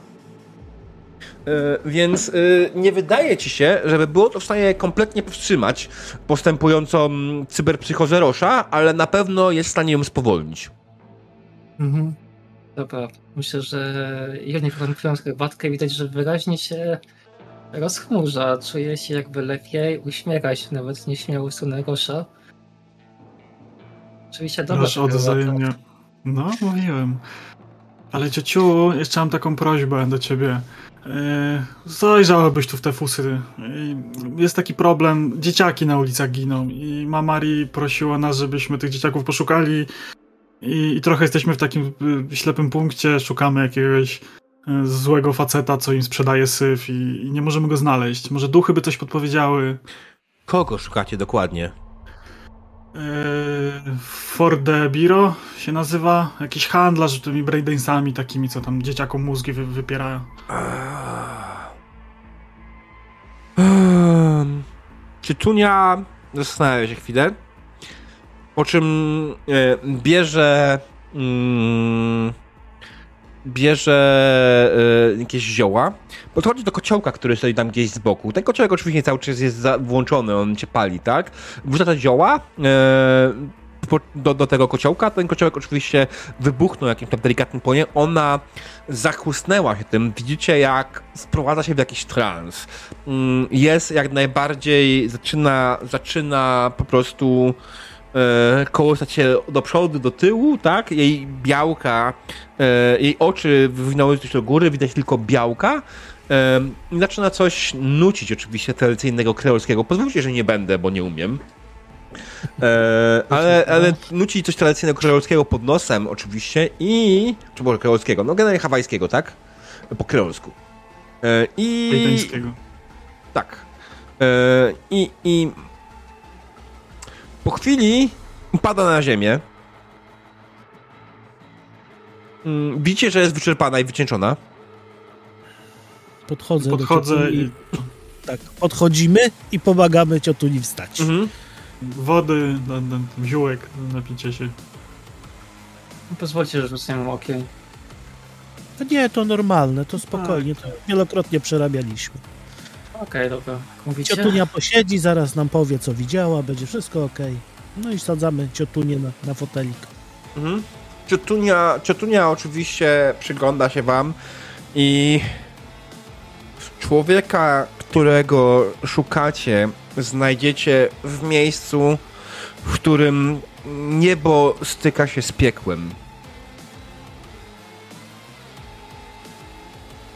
Yy, więc yy, nie wydaje ci się, żeby było to w stanie kompletnie powstrzymać postępującą cyberpsychozę Rosza, ale na pewno jest w stanie ją spowolnić. Mhm. Dobra, myślę, że jednie pijąc herbatkę widać, że wyraźnie się rozchmurza, czuje się jakby lepiej, uśmiecha się nawet nieśmiało w stronę Rosza. Oczywiście dobra. Rosz odwzajemnia. No, mówiłem. Ale ciociu, jeszcze mam taką prośbę do ciebie. Yy, zajrzałbyś tu w te fusy. Yy, jest taki problem, dzieciaki na ulicach giną i mamari prosiła nas, żebyśmy tych dzieciaków poszukali i, i trochę jesteśmy w takim y, ślepym punkcie, szukamy jakiegoś y, złego faceta, co im sprzedaje syf i, i nie możemy go znaleźć. Może duchy by coś podpowiedziały. Kogo szukacie dokładnie? Yy, Forde Biro się nazywa. Jakiś handlarz tymi braindainsami takimi, co tam dzieciakom mózgi wy, wypierają. Um, Czytunia zastanawia się chwilę, po czym e, bierze mm, bierze y, jakieś zioła, podchodzi do kociołka, który stoi tam gdzieś z boku. Ten kociołek oczywiście cały czas jest za, włączony, on cię pali, tak? Wrzuca te zioła y, do, do tego kociołka, ten kociołek oczywiście wybuchnął jakimś tam delikatnym płonie, ona zachłysnęła się tym, widzicie jak sprowadza się w jakiś trans. Y, jest jak najbardziej, zaczyna, zaczyna po prostu e, kołysać się do przodu, do tyłu, tak? Jej białka, e, jej oczy wywinęły się do góry, widać tylko białka. E, I zaczyna coś nucić oczywiście tradycyjnego kreolskiego. Pozwólcie, że nie będę, bo nie umiem. E, ale, ale nuci coś tradycyjnego kreolskiego pod nosem oczywiście i... czy może kreolskiego? No generalnie hawajskiego, tak? Po kreolsku. E, I... Tak. E, I, I po chwili pada na ziemię. Mm, widzicie, że jest wyczerpana i wycieńczona. Podchodzę, Podchodzę do i... Tak, podchodzimy i pomagamy ciotuni wstać. Mhm. Wody, ziółek, napicie się. Pozwólcie, że rzucę okiem. To nie, to normalne, to spokojnie, to wielokrotnie przerabialiśmy. Okej, okay, dobra. Mówicie? Ciotunia posiedzi, zaraz nam powie, co widziała, będzie wszystko ok. No i sadzamy ciotunię na, na fotelik. Mhm. Ciotunia, ciotunia oczywiście przygląda się wam i człowieka, którego szukacie, znajdziecie w miejscu, w którym niebo styka się z piekłem.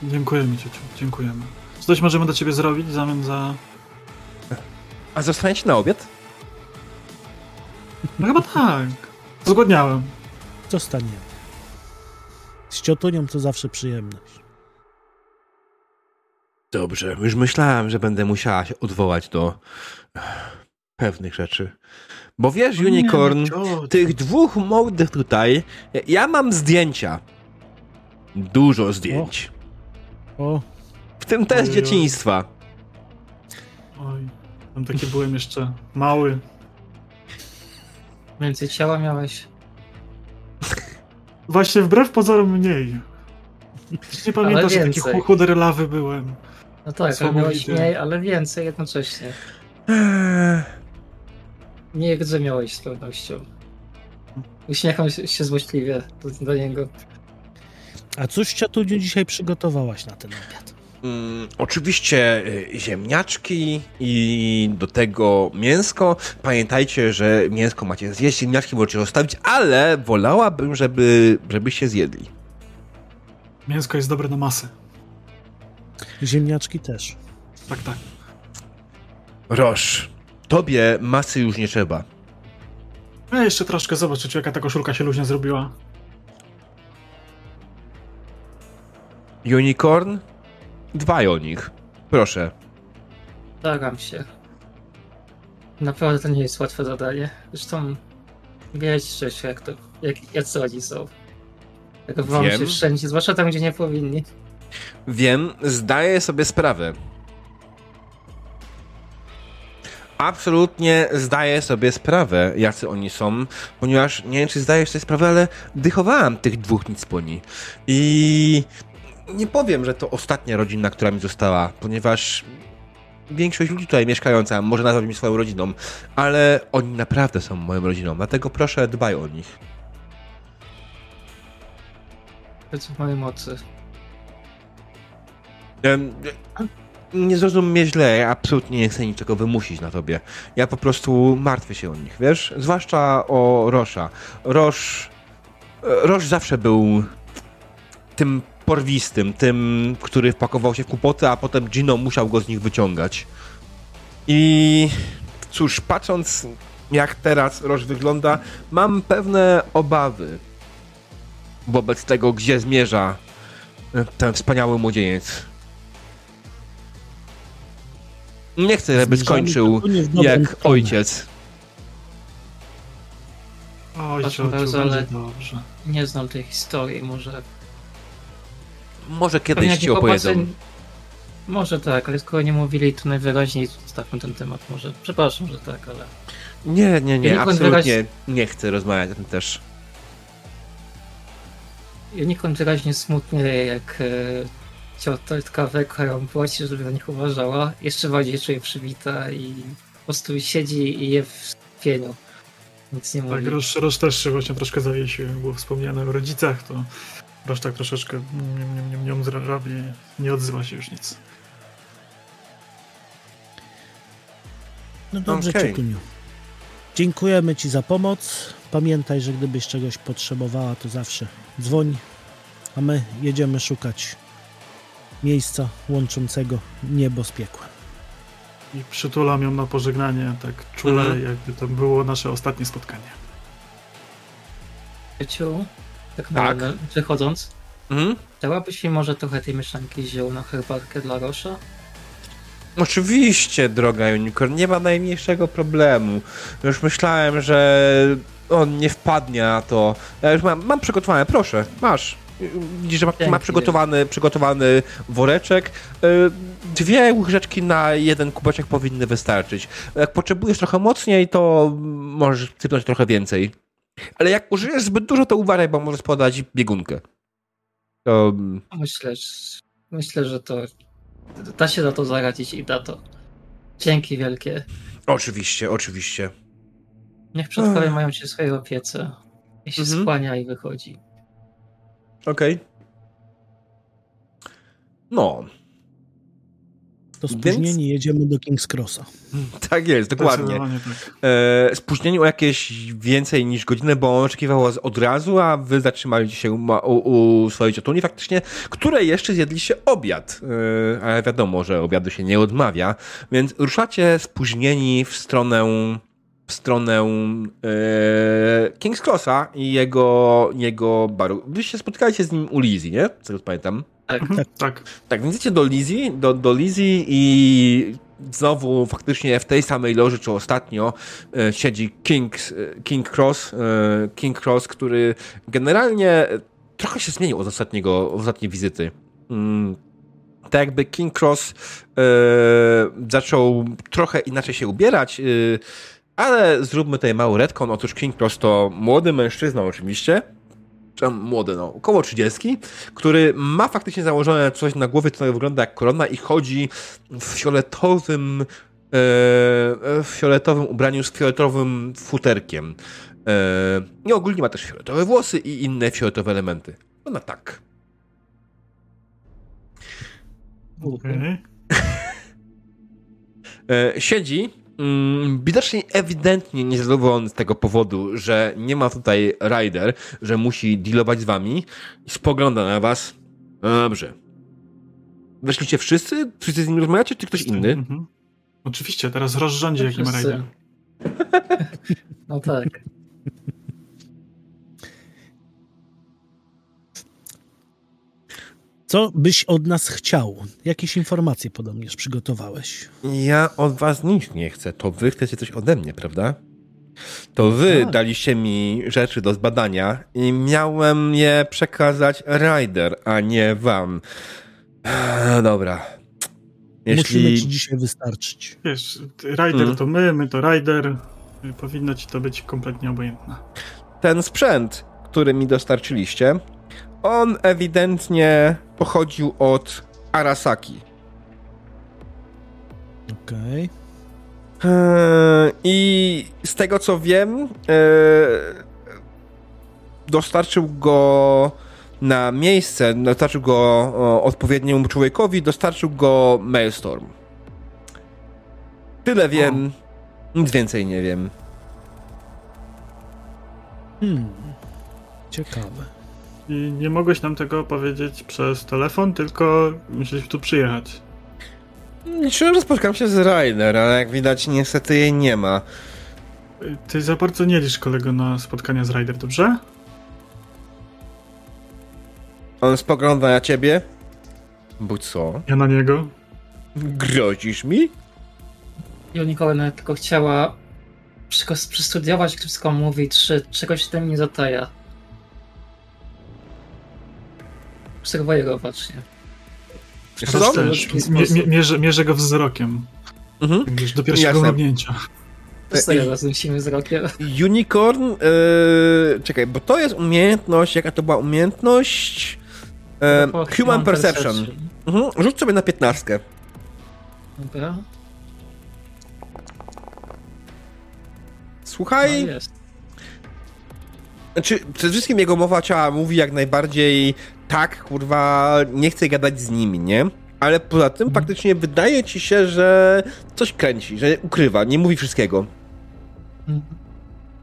Dziękujemy, ciociu, dziękujemy. Coś możemy do ciebie zrobić w zamian za... A zostaniecie na obiad? No chyba tak. Zgodniałem. Zostaniemy. Z ciotunią to zawsze przyjemność. Dobrze, już myślałem, że będę musiała się odwołać do pewnych rzeczy. Bo wiesz, Unicorn, nie, tych dwóch młodych tutaj, ja mam zdjęcia. Dużo zdjęć. O. o. W tym też dzieciństwa. Oj, tam takie byłem jeszcze mały. Więcej ciała miałeś. Właśnie wbrew pozorom mniej. Nie pamiętasz, że taki chuder lawy byłem. No tak, ale miałeś mniej, ale więcej jednocześnie. Nie gdzie miałeś z pewnością. Uśmiecham się złośliwie do, do niego. A cóż ciotuniu dzisiaj przygotowałaś na ten obiad? Mm, oczywiście y, ziemniaczki i do tego mięsko. Pamiętajcie, że mięsko macie zjeść, ziemniaczki możecie zostawić, ale wolałabym, żeby, żebyście zjedli. Mięsko jest dobre na masę. Ziemniaczki też. Tak, tak. Roż, tobie masy już nie trzeba. A jeszcze troszkę zobaczyć, jaka ta koszulka się luźnie zrobiła. Unicorn? Dbaj o nich. Proszę. Staram się. Naprawdę to nie jest łatwe zadanie. Zresztą wiecie się, jak to, jak, jacy oni są. Jak się wszędzie, zwłaszcza tam, gdzie nie powinni. Wiem, zdaję sobie sprawę. absolutnie zdaję sobie sprawę, jacy oni są, ponieważ nie wiem, czy zdajesz sobie sprawę, ale dychowałem tych dwóch nic poni. I nie powiem, że to ostatnia rodzina, która mi została, ponieważ większość ludzi tutaj mieszkająca może nazwać mnie swoją rodziną, ale oni naprawdę są moją rodziną, dlatego proszę dbaj o nich. Co w mojej mocy. Nie zrozum mnie źle, ja absolutnie nie chcę niczego wymusić na tobie. Ja po prostu martwię się o nich, wiesz? Zwłaszcza o Rosza. Rosz... Rosz zawsze był tym porwistym, tym, który wpakował się w kłopoty, a potem Gino musiał go z nich wyciągać. I cóż, patrząc jak teraz Roż wygląda, mam pewne obawy wobec tego, gdzie zmierza ten wspaniały młodzieniec. Nie chcę, żeby skończył jak ojciec. Oj, ciociu, ale dobrze. Nie znam tej historii, może... Może kiedyś ci opowiedzą. Może tak, ale skoro nie mówili, to najwyraźniej zostawmy ten temat. Może, przepraszam, że tak, ale... Nie, nie, nie, absolutnie nie chcę rozmawiać o tym też. Unikon wyraźnie smutnie, jak e, ciotka Weka ją płaci, żeby na nich uważała. Jeszcze bardziej czuje przybita i po prostu siedzi i je w pieniu. Nic nie mówi. Tak, Roż, Roż też się właśnie troszkę zawiesił. Było wspomniane o rodzicach, to Roż tak troszeczkę nią robi, nie odzywa się już nic. No dobrze, okay. Ciekuniu. Dziękujemy Ci za pomoc. Pamiętaj, że gdybyś czegoś potrzebowała, to zawsze dzwoń, a my jedziemy szukać miejsca łączącego niebo z piekłem. I przytulam ją na pożegnanie, tak czule, mhm. jakby to było nasze ostatnie spotkanie. Ciu, tak, tak. wychodząc, mhm. dałabyś mi może trochę tej mieszanki ziół na herbatkę dla Rosza? Oczywiście, droga Unicorn, nie ma najmniejszego problemu. Już myślałem, że on nie wpadnie na to. Ja już mam, mam przygotowane, proszę, masz. Widzisz, że ma, ma przygotowany, przygotowany woreczek. E, dwie łyżeczki na jeden kubeczek powinny wystarczyć. Jak potrzebujesz trochę mocniej, to możesz sypnąć trochę więcej. Ale jak użyjesz zbyt dużo, to uważaj, bo możesz podać biegunkę. To... Myślę, myślę, że to da się za to zaradzić i da to. Dzięki wielkie. Oczywiście, oczywiście. Niech przodkowie mają się swojej opiece. I się mhm. skłania i wychodzi. Okej. Okay. No. To spóźnienie Więc... jedziemy do King's Crossa. Tak jest, dokładnie. Tak. E, spóźnienie o jakieś więcej niż godzinę, bo on oczekiwał od razu, a wy zatrzymaliście się u, u swojej ciotuni faktycznie, której jeszcze zjedliście obiad. E, ale wiadomo, że obiadu się nie odmawia, więc ruszacie spóźnieni w stronę w stronę e, King's Crossa i jego, jego baru. Wy się spotkaliście z nim u Lizzie, nie? Co tego pamiętam. Tak, mhm. tak. Tak, tak więc idziecie do Lizzie, do, do Lizzie i znowu faktycznie w tej samej loży, czy ostatnio, e, siedzi King, e, King Cross, e, King Cross, który generalnie trochę się zmienił od ostatniego, od ostatniej wizyty. Mm, tak jakby King Cross e, zaczął trochę inaczej się ubierać, e, ale zróbmy tutaj mały retcon. Otóż King Cross to młody mężczyzna oczywiście, czy młody, no, około 30, który ma faktycznie założone coś na głowie, co wygląda jak korona i chodzi w fioletowym e, w fioletowym ubraniu z fioletowym futerkiem. E, I ogólnie ma też fioletowe włosy i inne fioletowe elementy. No tak. Okay. E, siedzi widocznie ewidentnie niezadowolony z tego powodu, że nie ma tutaj rider, że musi dealować z wami i spogląda na was. Dobrze. Weszliście wszyscy? Wszyscy z nim rozmawiacie, czy ktoś inny? Mhm. Oczywiście, teraz rozrządzi, jaki ma rider. No tak. Co byś od nas chciał? Jakieś informacje podobnież przygotowałeś? Ja od was nic nie chcę. To wy chcecie coś ode mnie, prawda? To wy tak. daliście mi rzeczy do zbadania i miałem je przekazać Ryder, a nie wam. Dobra. Jeśli... Musimy ci dzisiaj wystarczyć. Wiesz, rider hmm. to my, my to rider. Powinno ci to być kompletnie obojętne. Ten sprzęt, który mi dostarczyliście, on ewidentnie pochodził od Arasaki. Okej. Okay. Eee, I z tego co wiem, eee, dostarczył go na miejsce, dostarczył go odpowiedniemu człowiekowi, dostarczył go Maelstorm. Tyle wiem, o. nic więcej nie wiem. Hmm. Ciekawe. I nie mogłeś nam tego powiedzieć przez telefon, tylko musieliśmy tu przyjechać. Liczyłem, że spotkam się z Rainer, ale jak widać niestety jej nie ma. Ty za bardzo nie licz kolego na spotkania z Ryder, dobrze? On spogląda na ciebie. Bo co? Ja na niego. Grozisz mi? Unicorn tylko chciała przestudiować, wszystko mówi, czy czegoś tym nie zataja. Obserwuję go właśnie. Co? Mierzę, mierzę go wzrokiem. Mhm. Do pierwszego mrugnięcia. Stoję razem siły wzrokiem. Unicorn, yy, czekaj, bo to jest umiejętność, jaka to była umiejętność? Yy, human, human Perception. perception. Mhm. Rzuć sobie na piętnastkę. Dobra. Słuchaj. No jest. Znaczy, przede wszystkim jego mowa ciała mówi jak najbardziej tak, kurwa, nie chcę gadać z nimi, nie? Ale poza tym mhm. faktycznie wydaje ci się, że coś kręci, że ukrywa, nie mówi wszystkiego. Mhm.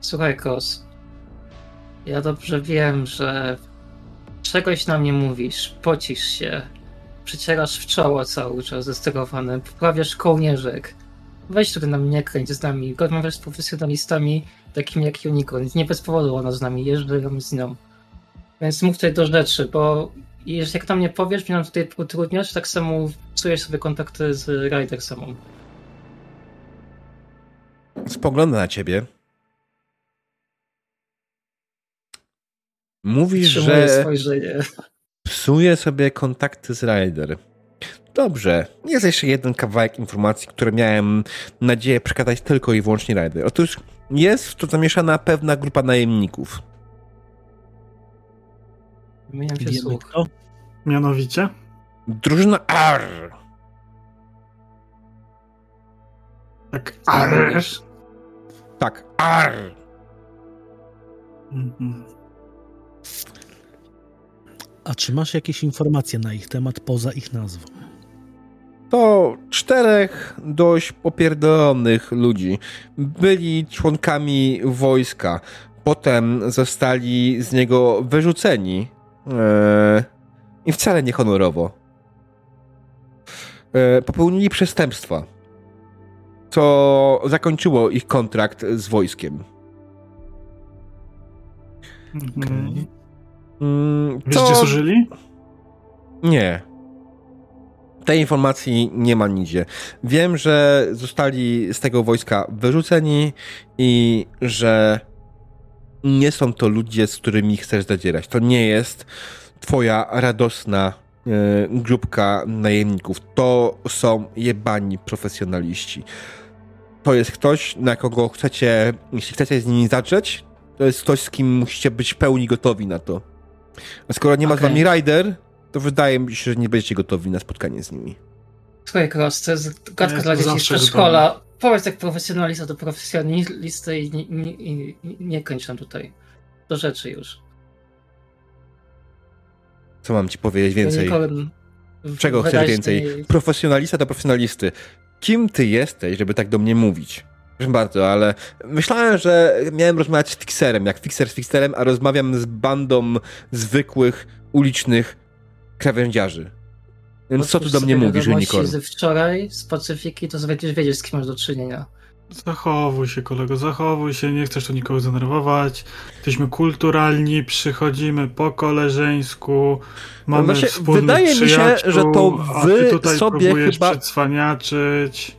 Słuchaj, Kos. Ja dobrze wiem, że czegoś nam nie mówisz, pocisz się, przecierasz w czoło cały czas zestygowany, poprawiasz kołnierzek. Weź tutaj nam nie kręć z nami, rozmawiasz z profesjonalistami takimi jak Unicorn. Nie bez powodu ona z nami jeżdżę, z nią. Więc mów tutaj do rzeczy, bo jak tam nie powiesz, mnie nam tutaj utrudniasz, tak samo psujesz sobie kontakty z Rider samą. Spogląda na ciebie. Mówisz, że spojrzenie. psuje sobie kontakty z Rider. Dobrze, jest jeszcze jeden kawałek informacji, które miałem nadzieję przekazać tylko i wyłącznie Rider. Otóż jest w to zamieszana pewna grupa najemników. Wymieniam się słuch. Kto? Mianowicie? Drużyna R. Tak, R. Tak, R. Mhm. A czy masz jakieś informacje na ich temat poza ich nazwą? To czterech dość popierdolonych ludzi. Byli członkami wojska. Potem zostali z niego wyrzuceni Eee, I wcale nie honorowo. Eee, popełnili przestępstwa, co zakończyło ich kontrakt z wojskiem. Okay. Mm, Wiesz, to... gdzie służyli? Nie. Tej informacji nie ma nigdzie. Wiem, że zostali z tego wojska wyrzuceni i że nie są to ludzie, z którymi chcesz zadzierać. To nie jest twoja radosna e, grupka najemników. To są jebani profesjonaliści. To jest ktoś, na kogo chcecie, jeśli chcecie z nimi zacząć, to jest ktoś, z kim musicie być pełni gotowi na to. A skoro nie ma okay. z wami rider, to wydaje mi się, że nie będziecie gotowi na spotkanie z nimi. Słuchaj, Cross, to jest gadka dla dzieci z przedszkola powiedz jak profesjonalista do profesjonalisty i nie, nie, nie kończ nam tutaj. Do rzeczy już. Co mam ci powiedzieć więcej? Czego chcesz więcej? Profesjonalista do profesjonalisty. Kim ty jesteś, żeby tak do mnie mówić? Proszę bardzo, ale myślałem, że miałem rozmawiać z fixerem, jak fixer z fixerem, a rozmawiam z bandą zwykłych, ulicznych krawędziarzy. Więc co tu do mnie mówisz, Unicorn? z wczoraj z Pacyfiki, to będziesz wiedzieć, z kim masz do czynienia. Zachowuj się, kolego, zachowuj się, nie chcesz tu nikogo zdenerwować. Jesteśmy kulturalni, przychodzimy po koleżeńsku, mamy no wspólnych Wydaje mi się, że to wy tutaj sobie chyba... przedswaniaczyć.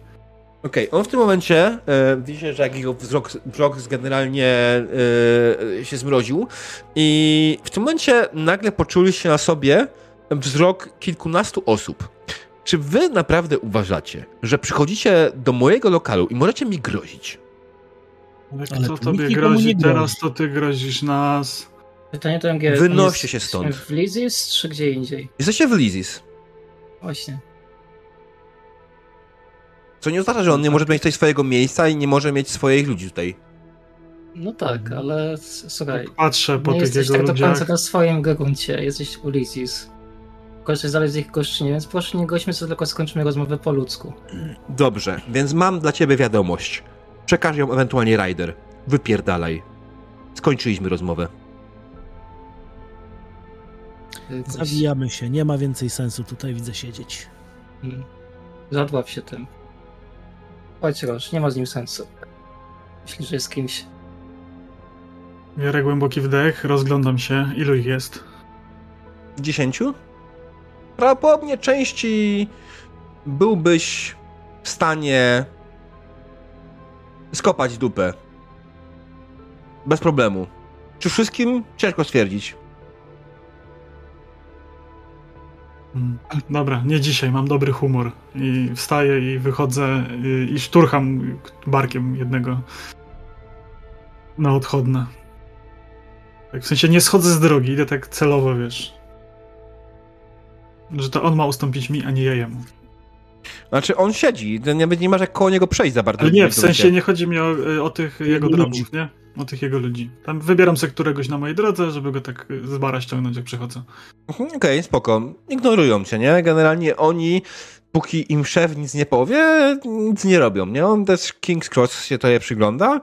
Okej, okay, on w tym momencie, e, widzicie, że jak jego wzrok, wzrok generalnie e, się zmroził i w tym momencie nagle poczuli się na sobie wzrok kilkunastu osób. czy wy naprawdę uważacie, że przychodzicie do mojego lokalu i możecie mi grozić? Ale kto Ale tobie grozi teraz, to ty grozisz nas. Pytanie to MG. Wynoście się stąd. w Lizis czy gdzie indziej? Jesteście w Lizis. Właśnie. Co nie oznacza, że on nie może mieć tutaj swojego miejsca i nie może mieć swoich ludzi tutaj. No tak, ale słuchaj. Tak patrzę po nie tych jesteś jego tak ludziach. do końca na swoim gruncie, jesteś Ulysses. Korzystaj dalej z ich goszczynie, więc proszę nie gośmy sobie, tylko skończymy rozmowę po ludzku. Dobrze, więc mam dla ciebie wiadomość. Przekaż ją ewentualnie Ryder. Wypierdalaj. Skończyliśmy rozmowę. Zawijamy się, nie ma więcej sensu tutaj widzę siedzieć. Hmm. Zadław się tym. Chodź Roż, nie ma z nim sensu. Myśli, że jest kimś. Biorę głęboki wdech, rozglądam się. Ilu ich jest? Dziesięciu? Prawdopodobnie części byłbyś w stanie skopać dupę. Bez problemu. Czy wszystkim? Ciężko stwierdzić. Hmm. Dobra, nie dzisiaj, mam dobry humor. I wstaję i wychodzę i, i szturcham barkiem jednego na odchodne. Tak, w sensie nie schodzę z drogi, idę tak celowo, wiesz. Że to on ma ustąpić mi, a nie ja jemu. Znaczy, on siedzi, nawet nie masz jak koło niego przejść za bardzo. Ale nie, w sensie nie chodzi mi o, o tych jego drogów, nie? O tych jego ludzi. Tam wybieram sobie któregoś na mojej drodze, żeby go tak z bara ściągnąć, jak przychodzę. Mhm, okej, okay, spoko. Ignorują cię, nie? Generalnie oni, póki im szef nic nie powie, nic nie robią, nie? On też King's Cross się to je przygląda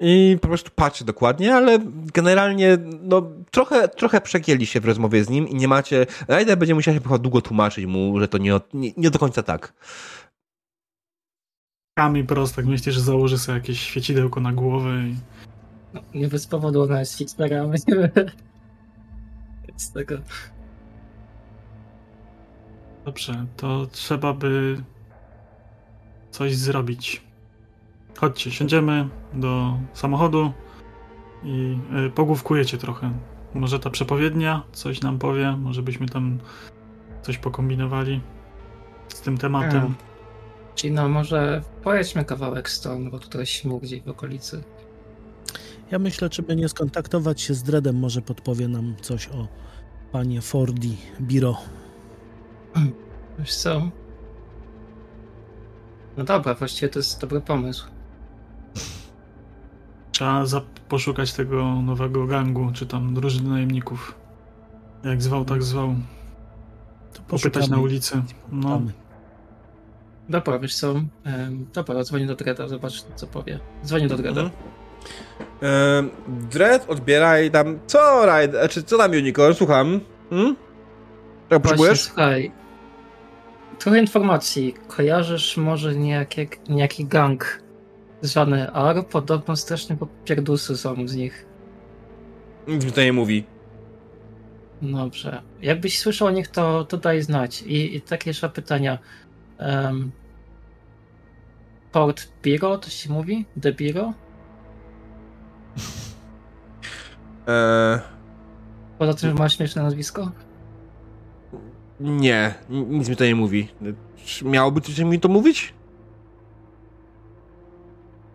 i po prostu patrzy dokładnie, ale generalnie no, trochę, trochę przegięli się w rozmowie z nim i nie macie... Ryder będzie musiał się chyba długo tłumaczyć mu, że to nie, nie, nie do końca tak. Kami prostak, myślisz, że założy sobie jakieś świecidełko na głowę i... No, nie bez powodu ona jest Fixberem. Z tego... Dobrze, to trzeba by coś zrobić. Chodźcie, siądziemy do samochodu i y, pogłówkujecie trochę. Może ta przepowiednia coś nam powie, może byśmy tam coś pokombinowali z tym tematem. Ja. Czyli no może pojedźmy kawałek stąd, bo tutaj śmig gdzieś w okolicy. Ja myślę, czy by nie skontaktować się z Dredem, może podpowie nam coś o panie Fordi Biro. Wiesz co? No dobra, właściwie to jest dobry pomysł. Trzeba poszukać tego nowego gangu, czy tam drużyny najemników. Jak zwał, tak zwał. To Popytać na ulicy. No. Dobra, wiesz co? Dobra, dzwonię do Dreda, zobacz co powie. Dzwonię do Dreda. Mhm. Dredd odbiera i tam, co Raid, czy co tam Unicorn, słucham. Hmm? Czego potrzebujesz? Słuchaj, trochę informacji. Kojarzysz może niejaki, niejaki gang zwany AR? Podobno strasznie popierdusy są z nich. Nic mi to nie mówi. Dobrze. Jakbyś słyszał o nich, to, to daj znać. I, i takie jeszcze pytania. Um, Port Biro, to się mówi? The Biro? Eee... Poza tym, że masz śmieszne nazwisko? Nie, nic mi to nie mówi. Miałoby coś mi to mówić?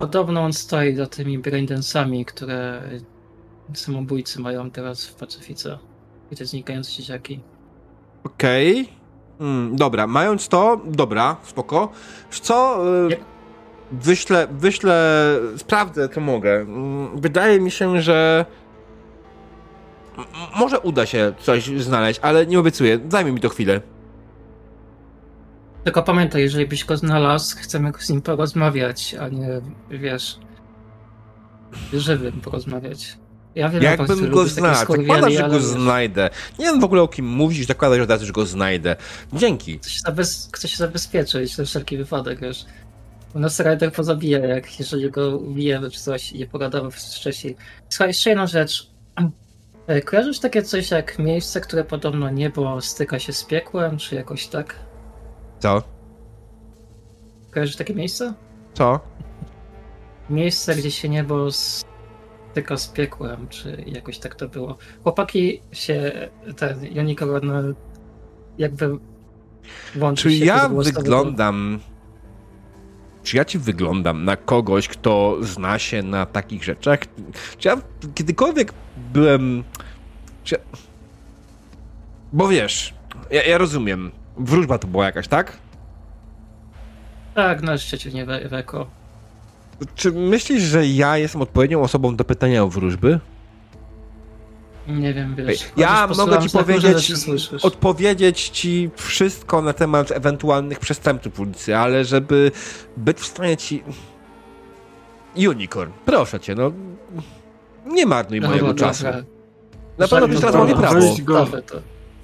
Podobno on stoi za tymi braindensami, które samobójcy mają teraz w Pacyfice. I te znikające dzieciaki. Okej. Okay. Hmm, dobra, mając to, dobra, spoko. Co? Y, wyślę, wyślę, sprawdzę, to mogę. Mm, wydaje mi się, że może uda się coś znaleźć, ale nie obiecuję. Zajmie mi to chwilę. Tylko pamiętaj, jeżeli byś go znalazł, chcemy z nim porozmawiać, a nie, wiesz, żywym porozmawiać. Ja wiem, Jakbym go znalazł, zakładam, że go wiesz, znajdę. Nie wiem w ogóle o kim mówisz, zakładam, że teraz już go znajdę. Dzięki. Chcę się, zabez... chcę się zabezpieczyć na wszelki wypadek, wiesz. U nas Rider pozabija, jak jeżeli go ubijemy czy coś i nie pogadamy wcześniej. Słuchaj, jeszcze jedna rzecz. E, kojarzysz takie coś jak miejsce, które podobno niebo styka się z piekłem, czy jakoś tak? Co? Kojarzysz takie miejsce? Co? Miejsce, gdzie się niebo styka z piekłem, czy jakoś tak to było. Chłopaki się, ten Unicorn jakby Czy ja wyglądam... Czy ja ci wyglądam na kogoś, kto zna się na takich rzeczach? Czy ja kiedykolwiek byłem... Bo wiesz, ja, ja rozumiem. Wróżba to była jakaś, tak? Tak, na szczycie nie Weko. Czy myślisz, że ja jestem odpowiednią osobą do pytania o wróżby? Nie wiem, wiesz. Ja mogę ci powiedzieć, odpowiedzieć ci wszystko na temat ewentualnych przestępców ulicy, ale żeby być w stanie ci... Unicorn, proszę cię, no... Nie marnuj no, mojego dobra, czasu. Dobra. Na pewno byś teraz ma prawo. Weź go,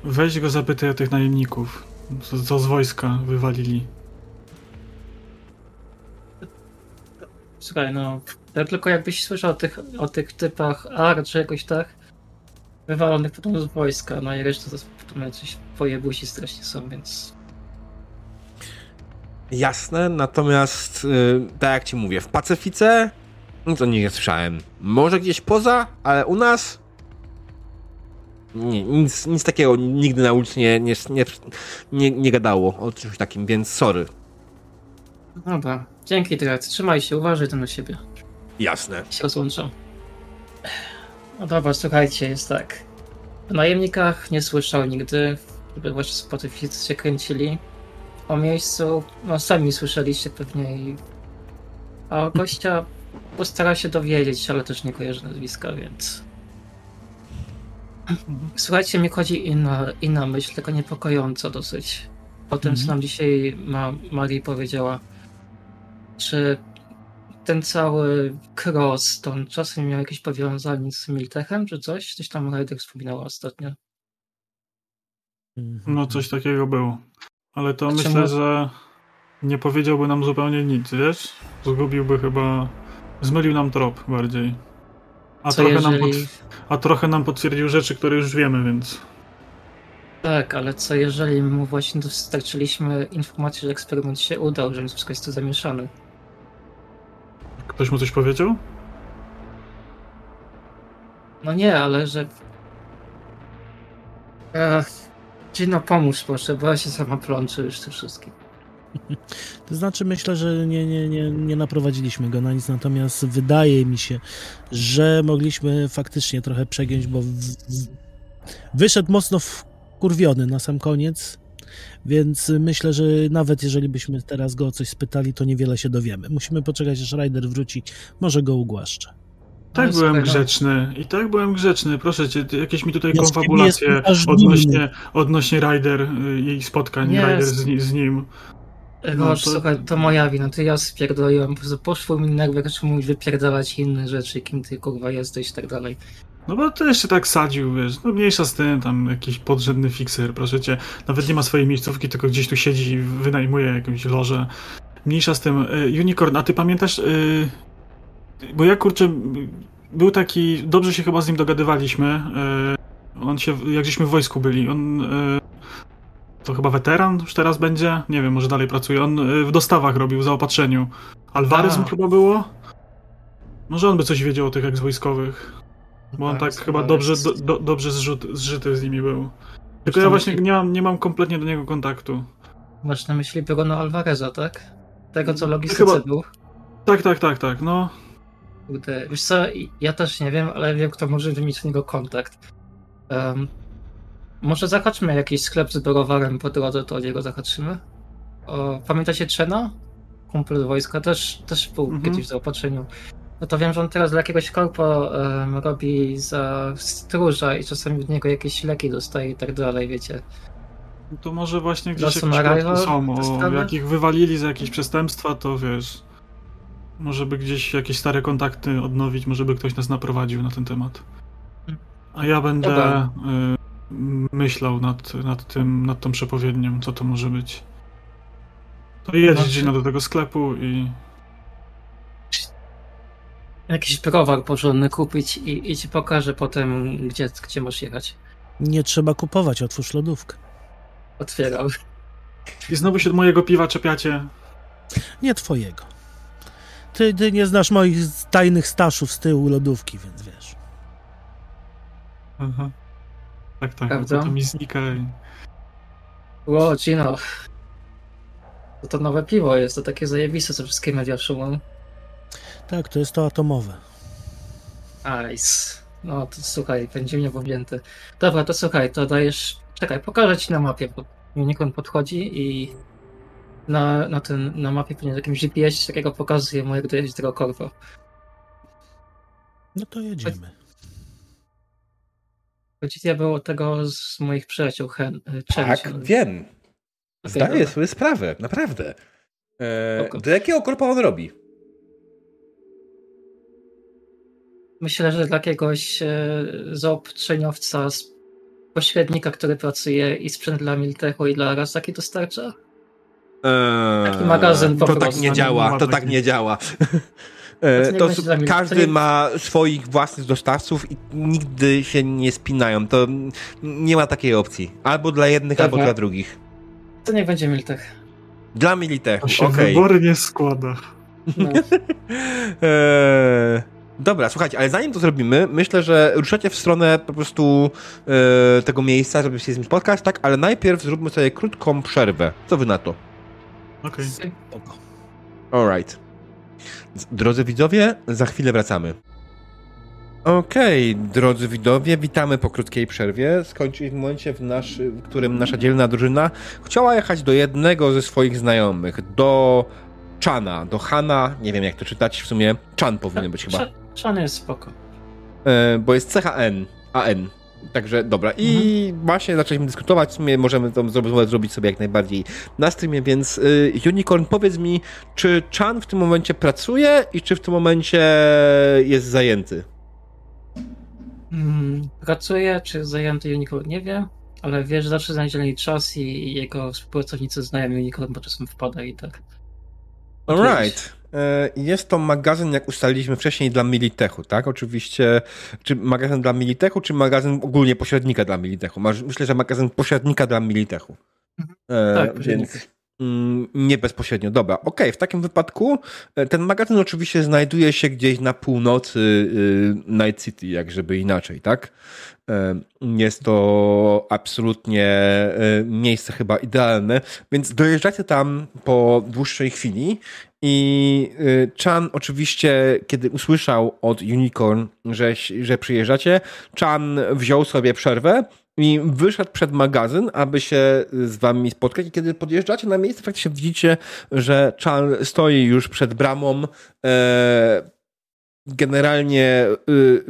weź go zapytaj o tych najemników, co, co z wojska wywalili. Słuchaj, no, ja tylko jakbyś słyszał o tych, o tych typach AR czy jakoś tak, wywalonych potem z wojska, no i reszta to potem jacyś pojebusi strasznie są, więc... Jasne, natomiast yy, tak jak ci mówię, w Pacyfice nic o nich nie słyszałem. Może gdzieś poza, ale u nas nie, nic, nic takiego nigdy na ulicy nie, nie, nie, nie, gadało o czymś takim, więc sorry. Dobra, dzięki Drat. Trzymaj się, uważaj ten na siebie. Jasne. Się rozłączam. No dobra, słuchajcie, jest tak. O najemnikach nie słyszał nigdy, żeby właśnie Spotify się kręcili. O miejscu, no sami słyszeliście pewnie i... A o gościa postara się dowiedzieć, ale też nie kojarzy nazwiska, więc... Słuchajcie, mnie chodzi inna, inna myśl, taka niepokojąca dosyć. O tym, co mhm. nam dzisiaj ma, Marii powiedziała. Czy ten cały cross, to on czasem miał jakieś powiązanie z Miltechem, czy coś? Coś tam Ryder wspominała ostatnio. Mhm. No coś takiego było. Ale to A myślę, czemu... że nie powiedziałby nam zupełnie nic, wiesz? Zgubiłby chyba... Zmylił nam trop bardziej. A, trochę, jeżeli... nam pod... A trochę nam potwierdził rzeczy, które już wiemy, więc... Tak, ale co jeżeli mu właśnie dostarczyliśmy informację, że eksperyment się udał, że wszystko jest tu zamieszane? Ktoś mu coś powiedział? No nie, ale że... Ech, no pomóż proszę, bo ja się sama plączę już tym wszystkim. To znaczy, myślę, że nie, nie, nie, nie naprowadziliśmy go na nic, natomiast wydaje mi się, że mogliśmy faktycznie trochę przegiąć, bo w, w, wyszedł mocno wkurwiony na sam koniec, więc myślę, że nawet jeżeli byśmy teraz go o coś spytali, to niewiele się dowiemy. Musimy poczekać, aż Ryder wróci, może go ugłaszczę. Tak byłem no. grzeczny i tak byłem grzeczny. Proszę cię, jakieś mi tutaj konfabulacje odnośnie, odnośnie Ryder y, i spotkań Ryder z, z nim. No, to... słuchaj, to moja wina, to ja spierdoliłem, po prostu poszło mi nagle, zaczął mówić wypierdalać inne rzeczy, kim ty kurwa jesteś i tak dalej. No bo to jeszcze tak sadził, wiesz, no mniejsza z tym, tam jakiś podrzędny fixer, proszę cię, nawet nie ma swojej miejscówki, tylko gdzieś tu siedzi i wynajmuje jakąś lożę. Mniejsza z tym. Y, Unicorn, a ty pamiętasz, yy, bo ja kurczę, był taki, dobrze się chyba z nim dogadywaliśmy, yy, on się, jak żeśmy w wojsku byli, on... Yy, to chyba weteran już teraz będzie? Nie wiem, może dalej pracuje. On y, w dostawach robił, w zaopatrzeniu. Alwaryzm chyba było? Może on by coś wiedział o tych eks-wojskowych. Bo on tak, tak chyba dobrze, do, do, dobrze zrzut, zżyty z nimi był. Tylko ja właśnie nie mam, nie mam kompletnie do niego kontaktu. Masz na myśli Bruno Alvareza, tak? Tego, co logistyce chyba... był? Tak, tak, tak, tak, no. Wiesz co, ja też nie wiem, ale wiem, kto może mieć z niego kontakt. Um, może zahaczmy jakiś sklep z browarem po drodze, to od niego zahaczymy. O, pamiętacie Czena? Kumpel wojska też, też był mhm. kiedyś w zaopatrzeniu. No to wiem, że on teraz dla jakiegoś korpo um, robi za stróża i czasami od niego jakieś leki dostaje i tak dalej, wiecie. No to może właśnie gdzieś jakieś plotki są, o, jak ich wywalili za jakieś przestępstwa, to wiesz, może by gdzieś jakieś stare kontakty odnowić, może by ktoś nas naprowadził na ten temat. A ja będę myślał nad, nad tym, nad tą przepowiednią, co to może być. To jedź znaczy... do tego sklepu i... Jakiś browar porządny kupić i, i ci pokażę potem, gdzie, gdzie masz jechać. Nie trzeba kupować, otwórz lodówkę. Otwieram. I znowu się do mojego piwa czepiacie. Nie twojego. Ty, ty nie znasz moich tajnych staszów z tyłu lodówki, więc wiesz. Aha. Tak, tak, Prawda? to mi znika. Ło, Gino. To to nowe piwo jest, to takie zajebiste, co wszystkie media szumą. Tak, to jest to atomowe. Nice. No to słuchaj, będzie mnie objęty. Dobra, to słuchaj, to dajesz. Czekaj, pokażę ci na mapie, bo Unicorn podchodzi i na, na, ten, na mapie pewnie jakimś GPS takiego pokazuje mu, jak dojeźdź tego korwo. No to jedziemy. Decyzja było tego z moich przyjaciół, Hen, Tak, Chen, wiem. Zdaję dobra. sobie sprawę, naprawdę. E, do jakiego korpa on robi? Myślę, że dla jakiegoś e, zaobczeniowca, pośrednika, który pracuje i sprzęt dla Miltechu i dla Arasaki dostarcza? Eee, Taki magazyn po To tak prostu. nie działa, to tak nie działa. To E, nie To każdy nie- ma swoich własnych dostawców i nigdy się nie spinają. To nie ma takiej opcji. Albo dla jednych, Dobra. albo dla drugich. To niech będzie Miltech. Dla się okej. wybory nie składa. No. Eee, dobra, słuchajcie, ale zanim to zrobimy, myślę, że ruszacie w stronę po prostu e, tego miejsca, żeby się z nim spotkać, tak? Ale najpierw zróbmy sobie krótką przerwę. Co wy na to? Okej. Spoko. Alright. Drodzy widzowie, za chwilę wracamy. Okej, drodzy widzowie, witamy po krótkiej przerwie. Skończyli w momencie, w, nasz, w którym nasza dzielna drużyna chciała jechać do jednego ze swoich znajomych, do Chana, do Hana, nie wiem jak to czytać, w sumie Chan powinien być chyba, Sz- Szany jest spoko. e, bo jest CHN, AN. Także dobra, i właśnie zaczęliśmy dyskutować, w sumie możemy tą rozmowę zrobić sobie jak najbardziej na streamie, więc y, Unicorn, powiedz mi, czy Chan w tym momencie pracuje i czy w tym momencie jest zajęty? Mm, pracuje, czy zajęty Unicorn, nie wiem, ale wiesz, że zawsze znajdzieli czas i, i jego współpracownicy znają Unicorn, bo czasem wpada i tak. Alright. E, Jest to magazyn, jak ustaliliśmy wcześniej, dla Militechu, tak? Oczywiście, czy magazyn dla Militechu, czy magazyn ogólnie pośrednika dla Militechu? Myślę, że magazyn pośrednika dla Militechu. E, Tak, więc nie bezpośrednio. Dobra, okej, w takim wypadku e, ten magazyn oczywiście znajduje się gdzieś na północy y, Night City, jak żeby inaczej, tak? E, Jest to absolutnie e, miejsce chyba idealne, więc dojeżdżacie tam po dłuższej chwili i Chan oczywiście, kiedy usłyszał od Unicorn, że, że przyjeżdżacie, Chan wziął sobie przerwę i wyszedł przed magazyn, aby się z wami spotkać. I kiedy podjeżdżacie na miejsce, faktycznie widzicie, że Chan stoi już przed bramą. E, generalnie y,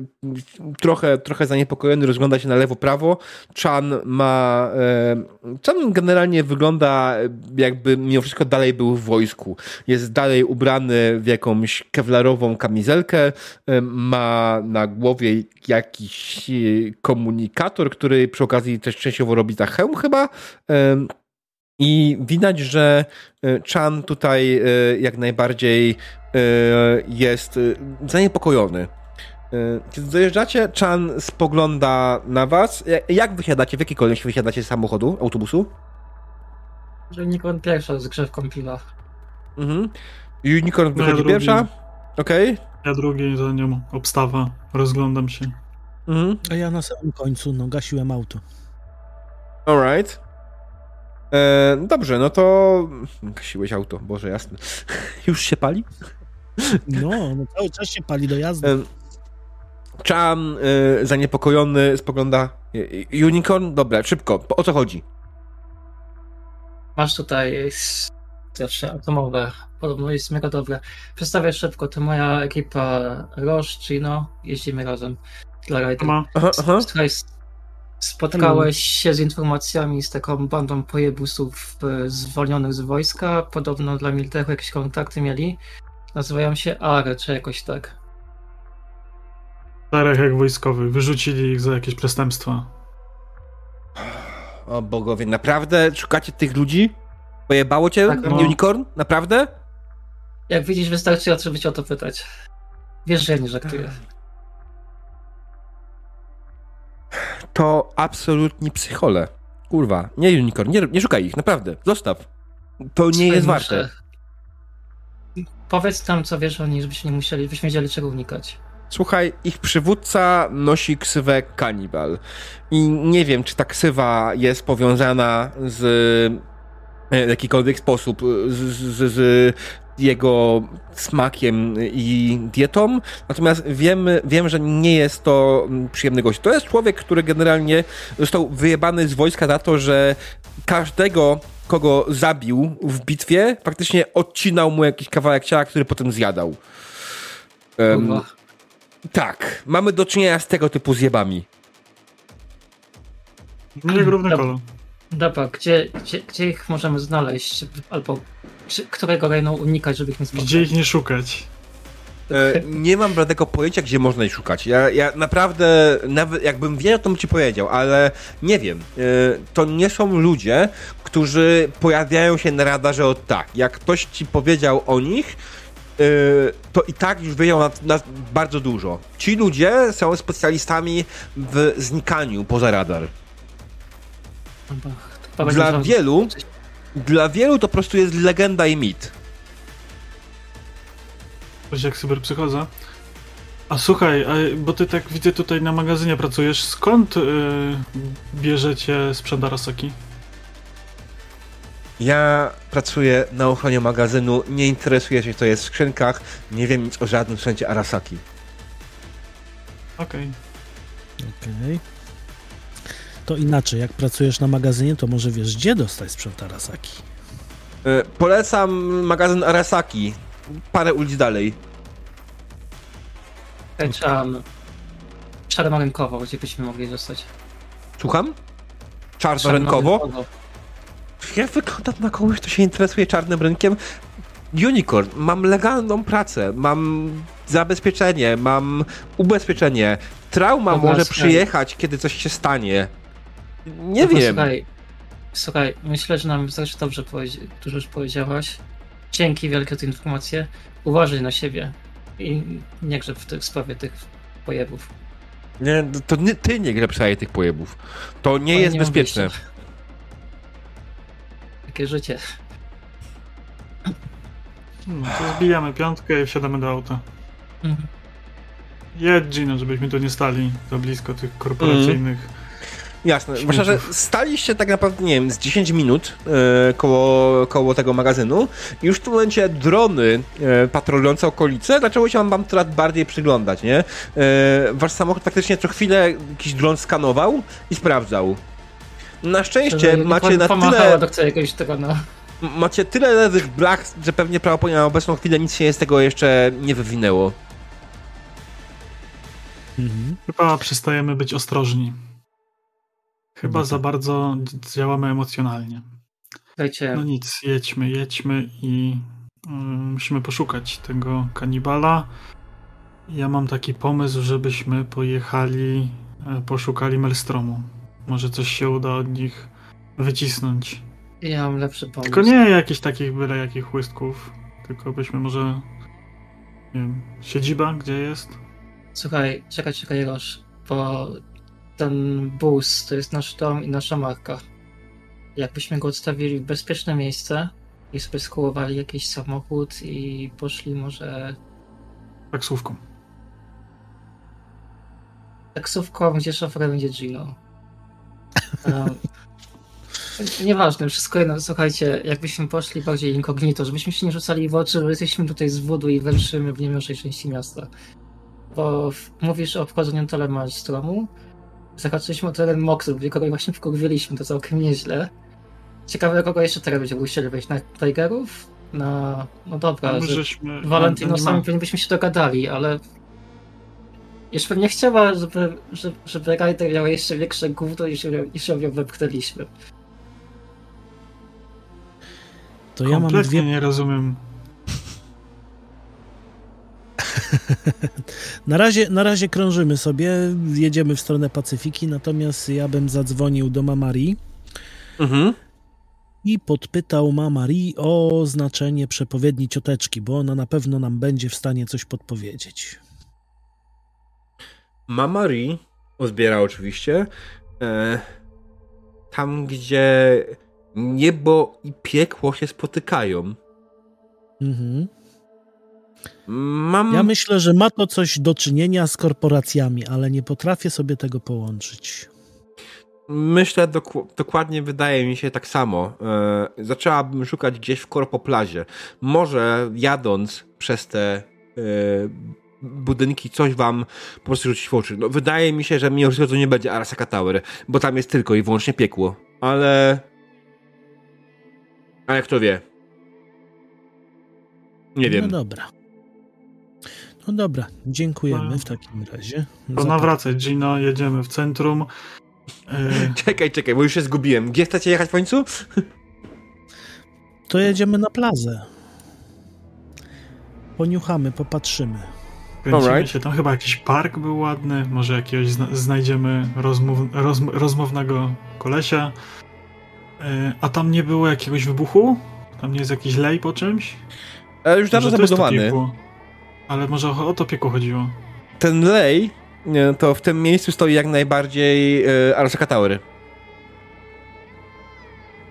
trochę, trochę zaniepokojony, rozgląda się na lewo, prawo. Chan ma. E, Chan generalnie wygląda, jakby mimo wszystko dalej był w wojsku. Jest dalej ubrany w jakąś kewlarową kamizelkę. E, ma na głowie jakiś e, komunikator, który przy okazji też częściowo robi za hełm, chyba. I widać, że Chan tutaj jak najbardziej jest e, zaniepokojony. E, Kiedy dojeżdżacie, Chan spogląda na was. Ja- Jak wysiadacie? W jakiej kolejności wysiadacie z samochodu, autobusu? Unicorn pierwsza rozgrzewką piwa. Mhm. Unicorn ja wychodzi drugi. pierwsza. Okej. Ja drugi za nią obstawa, rozglądam się. Mhm. A ja na samym końcu, no, gasiłem auto. Alright. E, dobrze, no to. Gasiłeś auto, Boże jasne. Już się pali? No, no cały czas się pali do jazdy. Chan y, zaniepokojony spogląda. Y, y, Unicorn? Dobra, szybko. O co chodzi? Masz tutaj zawsze atomowe. Podobno jest mega dobre. Przedstawię szybko, to moja ekipa Roche, Gino, jeździmy razem dla rajdu. Słuchaj, spotkałeś się z informacjami z taką bandą pojebusów e, zwolnionych z wojska. Podobno dla Miltechu jakieś kontakty mieli. Nazywają się ARE, czy jakoś tak. czterech jak wojskowych, wyrzucili ich za jakieś przestępstwa. O bogowie, naprawdę szukacie tych ludzi? Pojebało cię, Tak, no. Unicorn? Naprawdę? Jak widzisz, wystarczy, żeby cię o to pytać. Wiesz, że ja nie żartuję. To absolutni psychole. Kurwa, nie Unicorn, nie, nie szukaj ich, naprawdę. Zostaw. To nie Słuchaj, jest muszę- warte. Powiedz tam, co wiesz o nich, żebyśmy nie musieli, byśmy wiedzieli czego unikać. Słuchaj, ich przywódca nosi ksywę kanibal. I nie wiem, czy ta ksywa jest powiązana z e, w jakikolwiek sposób z, z, z jego smakiem i dietą, natomiast wiemy, wiem, że nie jest to przyjemny gość. To jest człowiek, który generalnie został wyjebany z wojska za to, że każdego, kogo zabił w bitwie, praktycznie odcinał mu jakiś kawałek ciała, który potem zjadał. Um, tak, mamy do czynienia z tego typu zjebami. No jak równy kolor. Dobra, gdzie, gdzie, gdzie ich możemy znaleźć? Albo czy, którego rejonu unikać, żeby ich nie spotkać? Gdzie ich nie szukać? E, nie mam żadnego pojęcia, gdzie można ich szukać. Ja, ja naprawdę, nawet jakbym wiedział, to bym ci powiedział, ale nie wiem. E, to nie są ludzie, którzy pojawiają się na radarze od tak. Jak ktoś ci powiedział o nich, e, to i tak już wiedział na, na bardzo dużo. Ci ludzie są specjalistami w znikaniu poza radar. Dla wielu, dla wielu to po prostu jest legenda i mit. Chodzi jak cyberpsychoza. A słuchaj, a, bo ty tak widzę tutaj na magazynie pracujesz. Skąd yy, bierzecie sprzęt Arasaki? Ja pracuję na ochronie magazynu, nie interesuję się, co jest w skrzynkach, nie wiem nic o żadnym sprzęcie Arasaki. Okej. Okay. Okej. Okay. To inaczej, jak pracujesz na magazynie, to może wiesz, gdzie dostać sprzęt Arasaki. Yy, polecam magazyn Arasaki. Parę ulic dalej. Trzeba czarnorynkowo, gdzie byśmy mogli dostać. Słucham? Czarnorynkowo? Jak wygląda na kogoś, kto się interesuje czarnym rynkiem? Unicorn, mam legalną pracę, mam zabezpieczenie, mam ubezpieczenie. Trauma no może przyjechać, kiedy coś się stanie. Nie no wiem. Słuchaj, słuchaj, myślę, że nam zawsze dobrze dużo już powiedziałaś. Dzięki wielkie za te informacje. Uważaj na siebie i nie grzeb w, w sprawie tych pojebów. Nie, to nie, ty nie grzebszaj tych pojebów. To nie jest nie bezpieczne. Takie życie. No, to zbijamy piątkę i wsiadamy do auta. Mhm. Jedź, Gino, żebyśmy tu nie stali za blisko tych korporacyjnych mhm. Jasne. Zwłaszcza, że staliście tak naprawdę, nie wiem, z 10 minut e, koło, koło tego magazynu. Już w tym momencie drony e, patrolujące okolice zaczęły się wam coraz bardziej przyglądać, nie? E, wasz samochód faktycznie co chwilę jakiś dron skanował i sprawdzał. Na szczęście macie na tyle... do jakiegoś no. Macie tyle lewych blach, że pewnie prawo na obecną chwilę nic się z tego jeszcze nie wywinęło. Mhm. Chyba przestajemy być ostrożni. Chyba za bardzo działamy emocjonalnie. Dajcie. No nic, jedźmy, jedźmy i y, musimy poszukać tego kanibala. Ja mam taki pomysł, żebyśmy pojechali, y, poszukali Melstromu. Może coś się uda od nich wycisnąć. Ja mam lepszy pomysł. Tylko nie jakichś takich byle jakich chłystków, tylko byśmy może nie wiem, siedziba gdzie jest? Słuchaj, czekaj, czekaj, Roż, bo ten bus to jest nasz dom i nasza marka. Jakbyśmy go odstawili w bezpieczne miejsce i sobie skołowali jakiś samochód i poszli może... Taksówką. Taksówką, gdzie szoferem będzie Gino. Um, nieważne, wszystko jedno, słuchajcie, jakbyśmy poszli bardziej incognito, żebyśmy się nie rzucali w oczy, bo jesteśmy tutaj z wodu i węszymy w niemiłszej części miasta. Bo mówisz o wchodzeniu telemarystromu, zahaczyliśmy o teren Moxów, kogo właśnie wkurwiliśmy, to całkiem nieźle. Ciekawe, kogo jeszcze teraz będziemy musieli wejść, na Tigerów? Na... No dobra, no, żeśmy... Valentinusami pewnie byśmy się dogadali, ale... Już pewnie chciała, żeby, żeby, żeby Ryder miał jeszcze większe gówno niż, niż ją wepchnęliśmy. To ja mam dwie... nie rozumiem na, razie, na razie krążymy sobie, jedziemy w stronę Pacyfiki, natomiast ja bym zadzwonił do Mamari mhm. i podpytał Mamari o znaczenie przepowiedni cioteczki, bo ona na pewno nam będzie w stanie coś podpowiedzieć. Mamari uzbiera oczywiście e, tam, gdzie niebo i piekło się spotykają. Mhm. Mam... Ja myślę, że ma to coś do czynienia z korporacjami, ale nie potrafię sobie tego połączyć. Myślę dok dokładnie, wydaje mi się tak samo. E, zaczęłabym szukać gdzieś w korpoplazie. Może jadąc przez te e, budynki coś wam po prostu rzucić w oczy. No, wydaje mi się, że mimo wszystko to nie będzie Arasaka Tower, bo tam jest tylko i wyłącznie piekło. Ale... A jak to wie? Nie wiem. No dobra. No dobra, dziękujemy no. w takim razie. To nawracać, Gino, jedziemy w centrum. Yy... Czekaj, czekaj, bo już się zgubiłem. Gdzie chcecie jechać w końcu? To jedziemy na plazę. Poniuchamy, popatrzymy. Kręcimy right. się, tam chyba jakiś park był ładny, może jakiegoś zna znajdziemy rozmów rozm rozmownego kolesia. Yy, a tam nie było jakiegoś wybuchu? Tam nie jest jakiś lej po czymś? E, już dawno zabudowany. Ale może o to piekło chodziło. Ten lej, to w tym miejscu stoi jak najbardziej e, Arasaka Tower.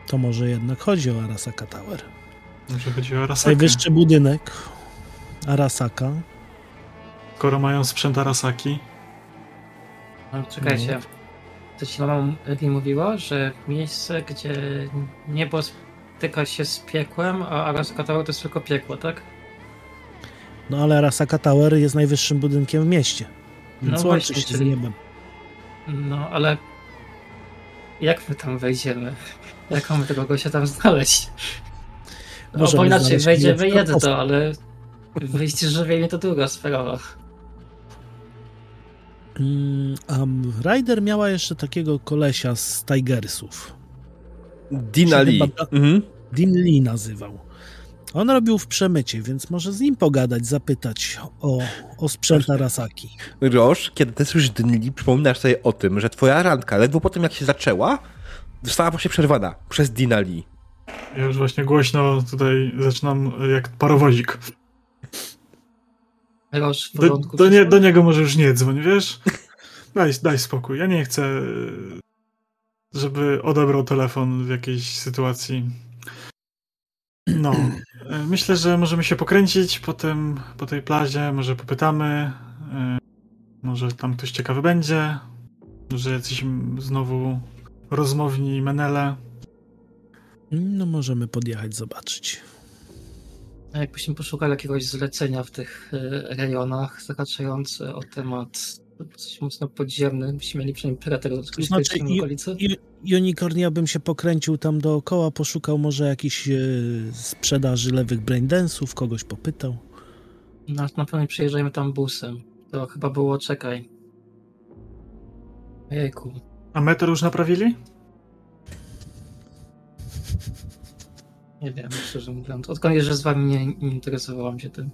To może jednak chodzi o Arasaka Tower. Może chodzi o Arasaka. Najwyższy budynek Arasaka. Skoro mają sprzęt Arasaki. No, czekajcie. No. To ci mama mówiła, że miejsce, gdzie niebo styka się z piekłem, a Arasaka Tower to jest tylko piekło, tak? No ale Arasaka Tower jest najwyższym budynkiem w mieście. Więc no łączy się czyli... z niebem. No ale jak my tam wejdziemy? Jak mamy tego gościa tam znaleźć? No, bo inaczej wejdziemy jedno, ale wyjść żywienie to druga sprawa. Mm, um, Ryder miała jeszcze takiego kolesia z Tigersów. Dina Lee. Mhm. Din Lee nazywał. On robił w przemycie, więc może z nim pogadać, zapytać o, o sprzęt Arasaki. Roż, kiedy ty słyszysz Lee, przypominasz sobie o tym, że twoja randka ledwo po tym, jak się zaczęła, została właśnie przerwana przez Dina Lee. Ja już właśnie głośno tutaj zaczynam jak parowozik. Roż, w do, do, nie, do niego może już nie dzwoń, wiesz? Daj, daj spokój. Ja nie chcę, żeby odebrał telefon w jakiejś sytuacji. No, e, myślę, że możemy się pokręcić po, tym, po tej plazie, może popytamy, e, może tam ktoś ciekawy będzie, może jacyś znowu rozmowni menele. No możemy podjechać, zobaczyć. A jakbyśmy poszukali jakiegoś zlecenia w tych e, rejonach zahaczające o temat coś mocno podziemny, byśmy mieli przynajmniej predator do znaczy, okolicy. Unicorn ja bym się pokręcił tam dookoła, poszukał może jakichś e, sprzedaży lewych braindensów, kogoś popytał. No, na pewno przyjeżdżajmy tam busem. To chyba było, czekaj. Jejku. A metr już naprawili? Nie wiem, szczerze mówiąc. Odkąd jeżdżę z wami nie, nie interesowałam się tym.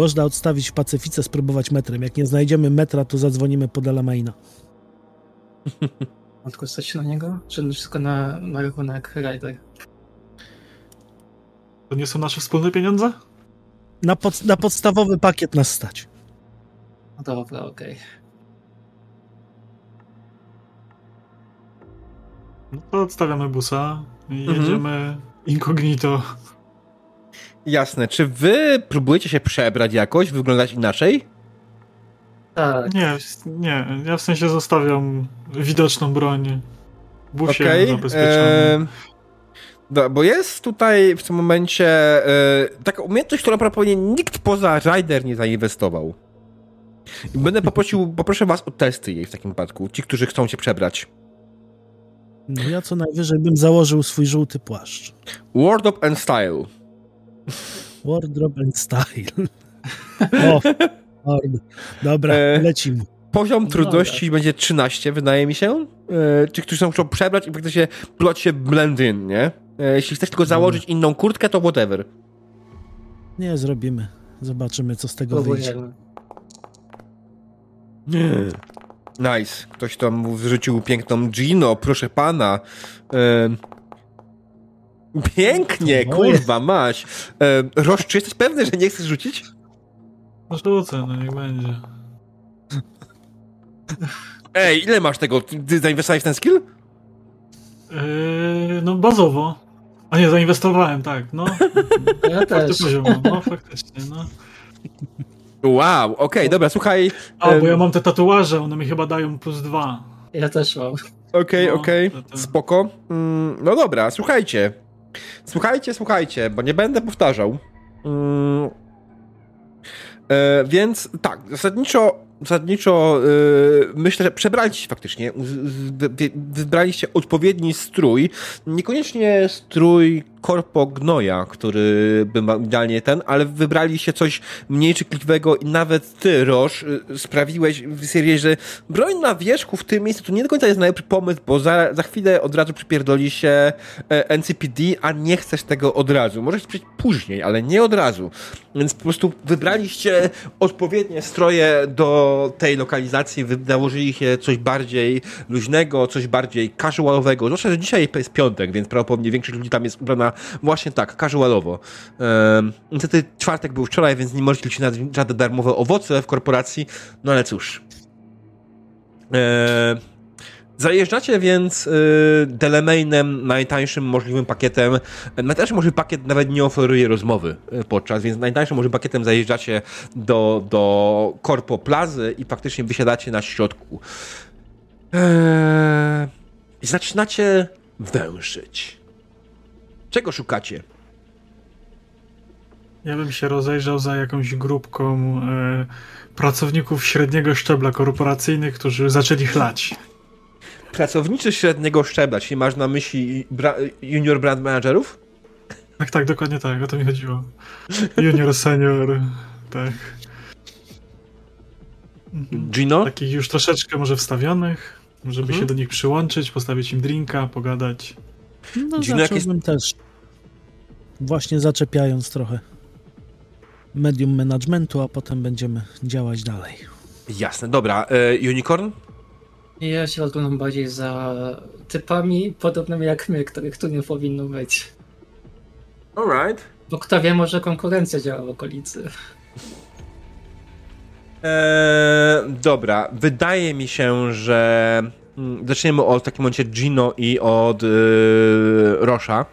Można odstawić w Pacyfice, spróbować metrem. Jak nie znajdziemy metra, to zadzwonimy pod Alamaina. Mam tylko stać na niego? Czy wszystko na, na rachunek Rider? To nie są nasze wspólne pieniądze? Na, pod, na podstawowy pakiet nas stać. No dobra, okej. Okay. No to odstawiamy busa i mhm. jedziemy incognito. Jasne. Czy wy próbujecie się przebrać jakoś, wyglądać inaczej? Tak. Nie, nie. Ja w sensie zostawiam widoczną broń w busie okay. zabezpieczoną. No, bo jest tutaj w tym momencie e, taka umiejętność, która prawdopodobnie nikt poza Rider nie zainwestował. I będę poprosił, poproszę was o testy jej w takim wypadku, ci, którzy chcą się przebrać. No ja co najwyżej bym założył swój żółty płaszcz. Wardrobe and Style. Wardrobe and Style. O, dobra, e, lecimy. Poziom trudności dobra. będzie 13, wydaje mi się. E, ci, którzy chcą przebrać i faktycznie plot się blend in, nie? E, jeśli chcesz tylko założyć dobra. inną kurtkę, to whatever. Nie, zrobimy. Zobaczymy, co z tego wyjdzie. Nie. Nice. Ktoś tam wrzucił piękną Gino, proszę pana. E, Pięknie, kurwa, maś. E, Roż, czy jesteś pewny, że nie chcesz rzucić? No rzucę, no niech będzie. Ej, ile masz tego? Ty zainwestowałeś w ten skill? Yy, no bazowo. A nie, zainwestowałem, tak, no. Ja też. Poziom, no, faktycznie, no. Wow, okej, okay, dobra, słuchaj. A, bo ja mam te tatuaże, one mi chyba dają plus dwa. Ja też mam. Okej, okay, no, okej, okay. spoko. Mm, no dobra, słuchajcie. Słuchajcie, słuchajcie, bo nie będę powtarzał. Mm, e, więc tak, zasadniczo zasadniczo yy, myślę, że przebraliście faktycznie, wybraliście odpowiedni strój, niekoniecznie strój korpo gnoja, który by idealnie ten, ale wybraliście coś mniej czykliwego i nawet ty, Roż, y, sprawiłeś w serii, że broń na wierzchu w tym miejscu to nie do końca jest najlepszy pomysł, bo za, za chwilę od razu przypierdoli się e, NCPD, a nie chcesz tego od razu. Możesz przyjść później, ale nie od razu. Więc po prostu wybraliście odpowiednie stroje do tej lokalizacji, założyliście coś bardziej luźnego, coś bardziej casualowego. Zwłaszcza, że dzisiaj jest piątek, więc prawdopodobnie większość ludzi tam jest ubrana właśnie tak, casualowo. Um, niestety czwartek był wczoraj, więc nie możecie liczyć na żadne darmowe owoce w korporacji, no ale cóż. Eee, Zajeżdżacie więc y, Delemainem najtańszym możliwym pakietem. Najtańszy możliwy pakiet nawet nie oferuje rozmowy y, podczas, więc najtańszym możliwym pakietem zajeżdżacie do, do Corpo Plazy i faktycznie wysiadacie na środku. Eee, zaczynacie węszyć. Czego szukacie? Ja bym się rozejrzał za jakąś grupką e, pracowników średniego szczebla korporacyjnych, którzy zaczęli chlać. Pracownicy średniego szczebla, czyli masz na myśli bra junior brand managerów? Tak, tak, dokładnie tak, o to mi chodziło. Junior, senior, tak. Mhm. Gino? Takich już troszeczkę może wstawionych, żeby mhm. się do nich przyłączyć, postawić im drinka, pogadać. No zacząłbym jakieś... też właśnie zaczepiając trochę medium managementu, a potem będziemy działać dalej. Jasne, dobra. E, unicorn? Ja się oglądam bardziej za typami podobnymi jak my, których tu nie powinno być. Alright. Bo kto wie, może konkurencja działa w okolicy. Eee, dobra, wydaje mi się, że zaczniemy od w takim momencie Gino i od yy, Rosza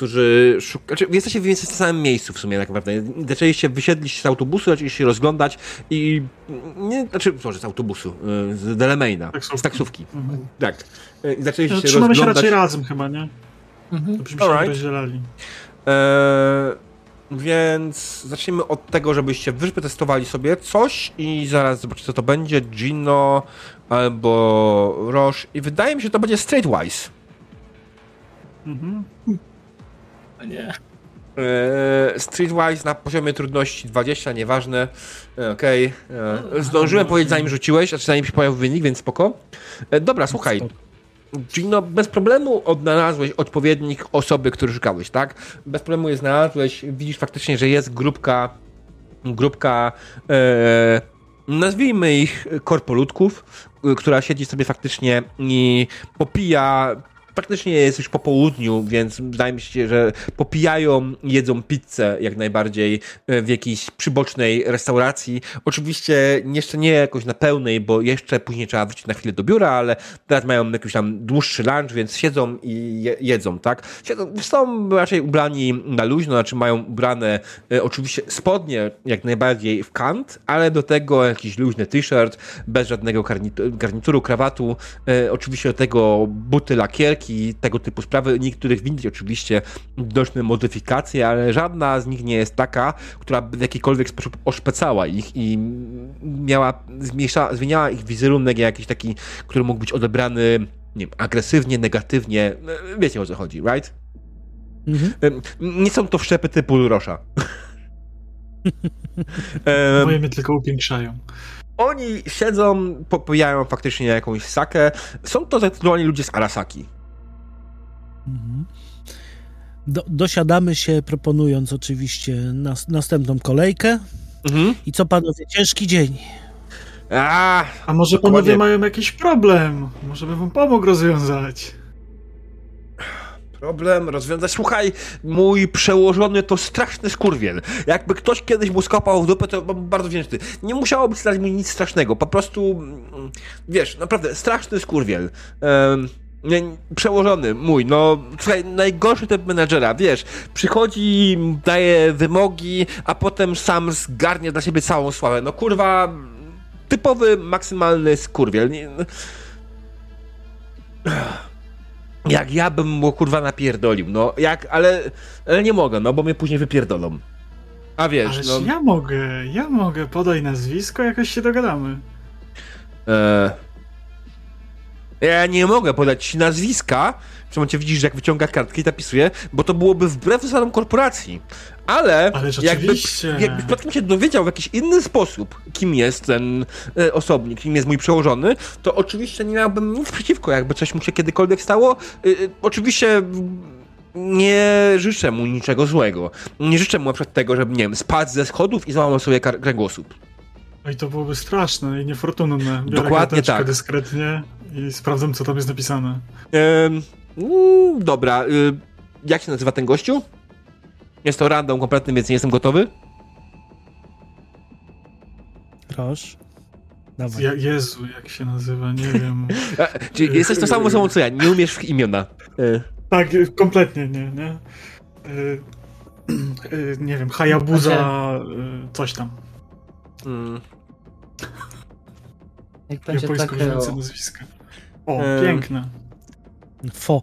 którzy szukają. Znaczy, jesteście w tym samym miejscu w sumie, tak naprawdę. Zaczęliście, wysiedliście z autobusu, zaczęliście się rozglądać i. Nie, znaczy, może z autobusu, y, z Delemaina, z taksówki. Mhm. Tak. Y, I zaczęliście no, się Trzymamy rozglądać. się raczej razem chyba, nie? Mhm. To byśmy się right. rozdzielali. Eee, więc zacznijmy od tego, żebyście wy przetestowali sobie coś i zaraz zobaczycie, co to będzie. Gino albo Roche. I wydaje mi się, że to będzie Straightwise. Mhm nie. E, Streetwise na poziomie trudności 20, nieważne. E, okej. Okay. E, zdążyłem powiedzieć zanim rzuciłeś, a zanim się pojawił wynik, więc spoko. Dobra, słuchaj. Czyli no bez problemu odnalazłeś odpowiednik osoby, który szukałeś, tak? Bez problemu je znalazłeś, widzisz faktycznie, że jest grupka, grupka, e, nazwijmy ich korpoludków, która siedzi sobie faktycznie i popija praktycznie jest już po południu, więc wydaje mi się, że popijają, jedzą pizzę jak najbardziej e, w jakiejś przybocznej restauracji. Oczywiście jeszcze nie jakoś na pełnej, bo jeszcze później trzeba wrócić na chwilę do biura, ale teraz mają jakiś tam dłuższy lunch, więc siedzą i je, jedzą, tak? Siedzą, są raczej ubrani na luźno, znaczy mają ubrane e, oczywiście spodnie jak najbardziej w kant, ale do tego jakiś luźny t-shirt, bez żadnego garnituru, krawatu, e, oczywiście do tego buty lakierki, i tego typu sprawy. Niektórych winnych oczywiście doczne modyfikacje, ale żadna z nich nie jest taka, która w jakikolwiek sposób oszpecała ich i miała, zmniejsza, zmieniała ich wizerunek jakiś taki, który mógł być odebrany nie wiem, agresywnie, negatywnie. Wiecie o co chodzi, right? Mhm. Nie są to wszczepy typu Rosza. Moje mnie tylko upiększają. Oni siedzą, popijają faktycznie jakąś sakę. Są to zdecydowanie ludzie z Arasaki. Mhm. Do, dosiadamy się, proponując oczywiście nas, następną kolejkę. Mhm. I co panowie, ciężki dzień. A, A może dokładnie. panowie mają jakiś problem? Może bym wam pomógł rozwiązać. Problem rozwiązać. Słuchaj, mój przełożony to straszny skurwiel. Jakby ktoś kiedyś mu skopał w dupę, to bym bardzo wdzięczny. Nie musiałoby stać mi nic strasznego. Po prostu, mm, wiesz, naprawdę straszny skurwiel. Um, przełożony mój, no słuchaj, najgorszy typ menedżera, wiesz, przychodzi, daje wymogi, a potem sam zgarnie dla siebie całą sławę. No kurwa, typowy, maksymalny skurwiel. Nie, jak ja bym mu kurwa napierdolił, no jak, ale, ale nie mogę, no bo mnie później wypierdolą. A wiesz, Ależ no... ja mogę, ja mogę, podaj nazwisko, jakoś się dogadamy. E... Ja nie mogę podać ci nazwiska, w momencie widzisz, jak wyciąga kartkę i zapisuje, bo to byłoby wbrew zasadom korporacji. Ale, Ale jakby, rzeczywiście. jakby przypadkiem się dowiedział w jakiś inny sposób, kim jest ten e, osobnik, kim jest mój przełożony, to oczywiście nie miałbym nic przeciwko, jakby coś mu się kiedykolwiek stało. E, e, oczywiście nie życzę mu niczego złego. Nie życzę mu na przykład tego, żeby, nie wiem, spadł ze schodów i złamał sobie kręgosłup. No i to byłoby straszne i niefortunne. Biorę Dokładnie tak. dyskretnie i sprawdzam, co tam jest napisane. Ehm, mm, dobra, y, jak się nazywa ten gościu? Jest to random kompletny, więc nie jestem gotowy. Dawaj. Ja, Jezu, jak się nazywa, nie wiem. Czyli jesteś tą samą osobą co ja, nie umiesz w imiona. E, tak, kompletnie nie, nie. Y, y, nie wiem, Hayabusa, y, coś tam. Mm, Jak będzie Japońsko takie brzmiące o, nazwisko. O, Em. piękne. Fo.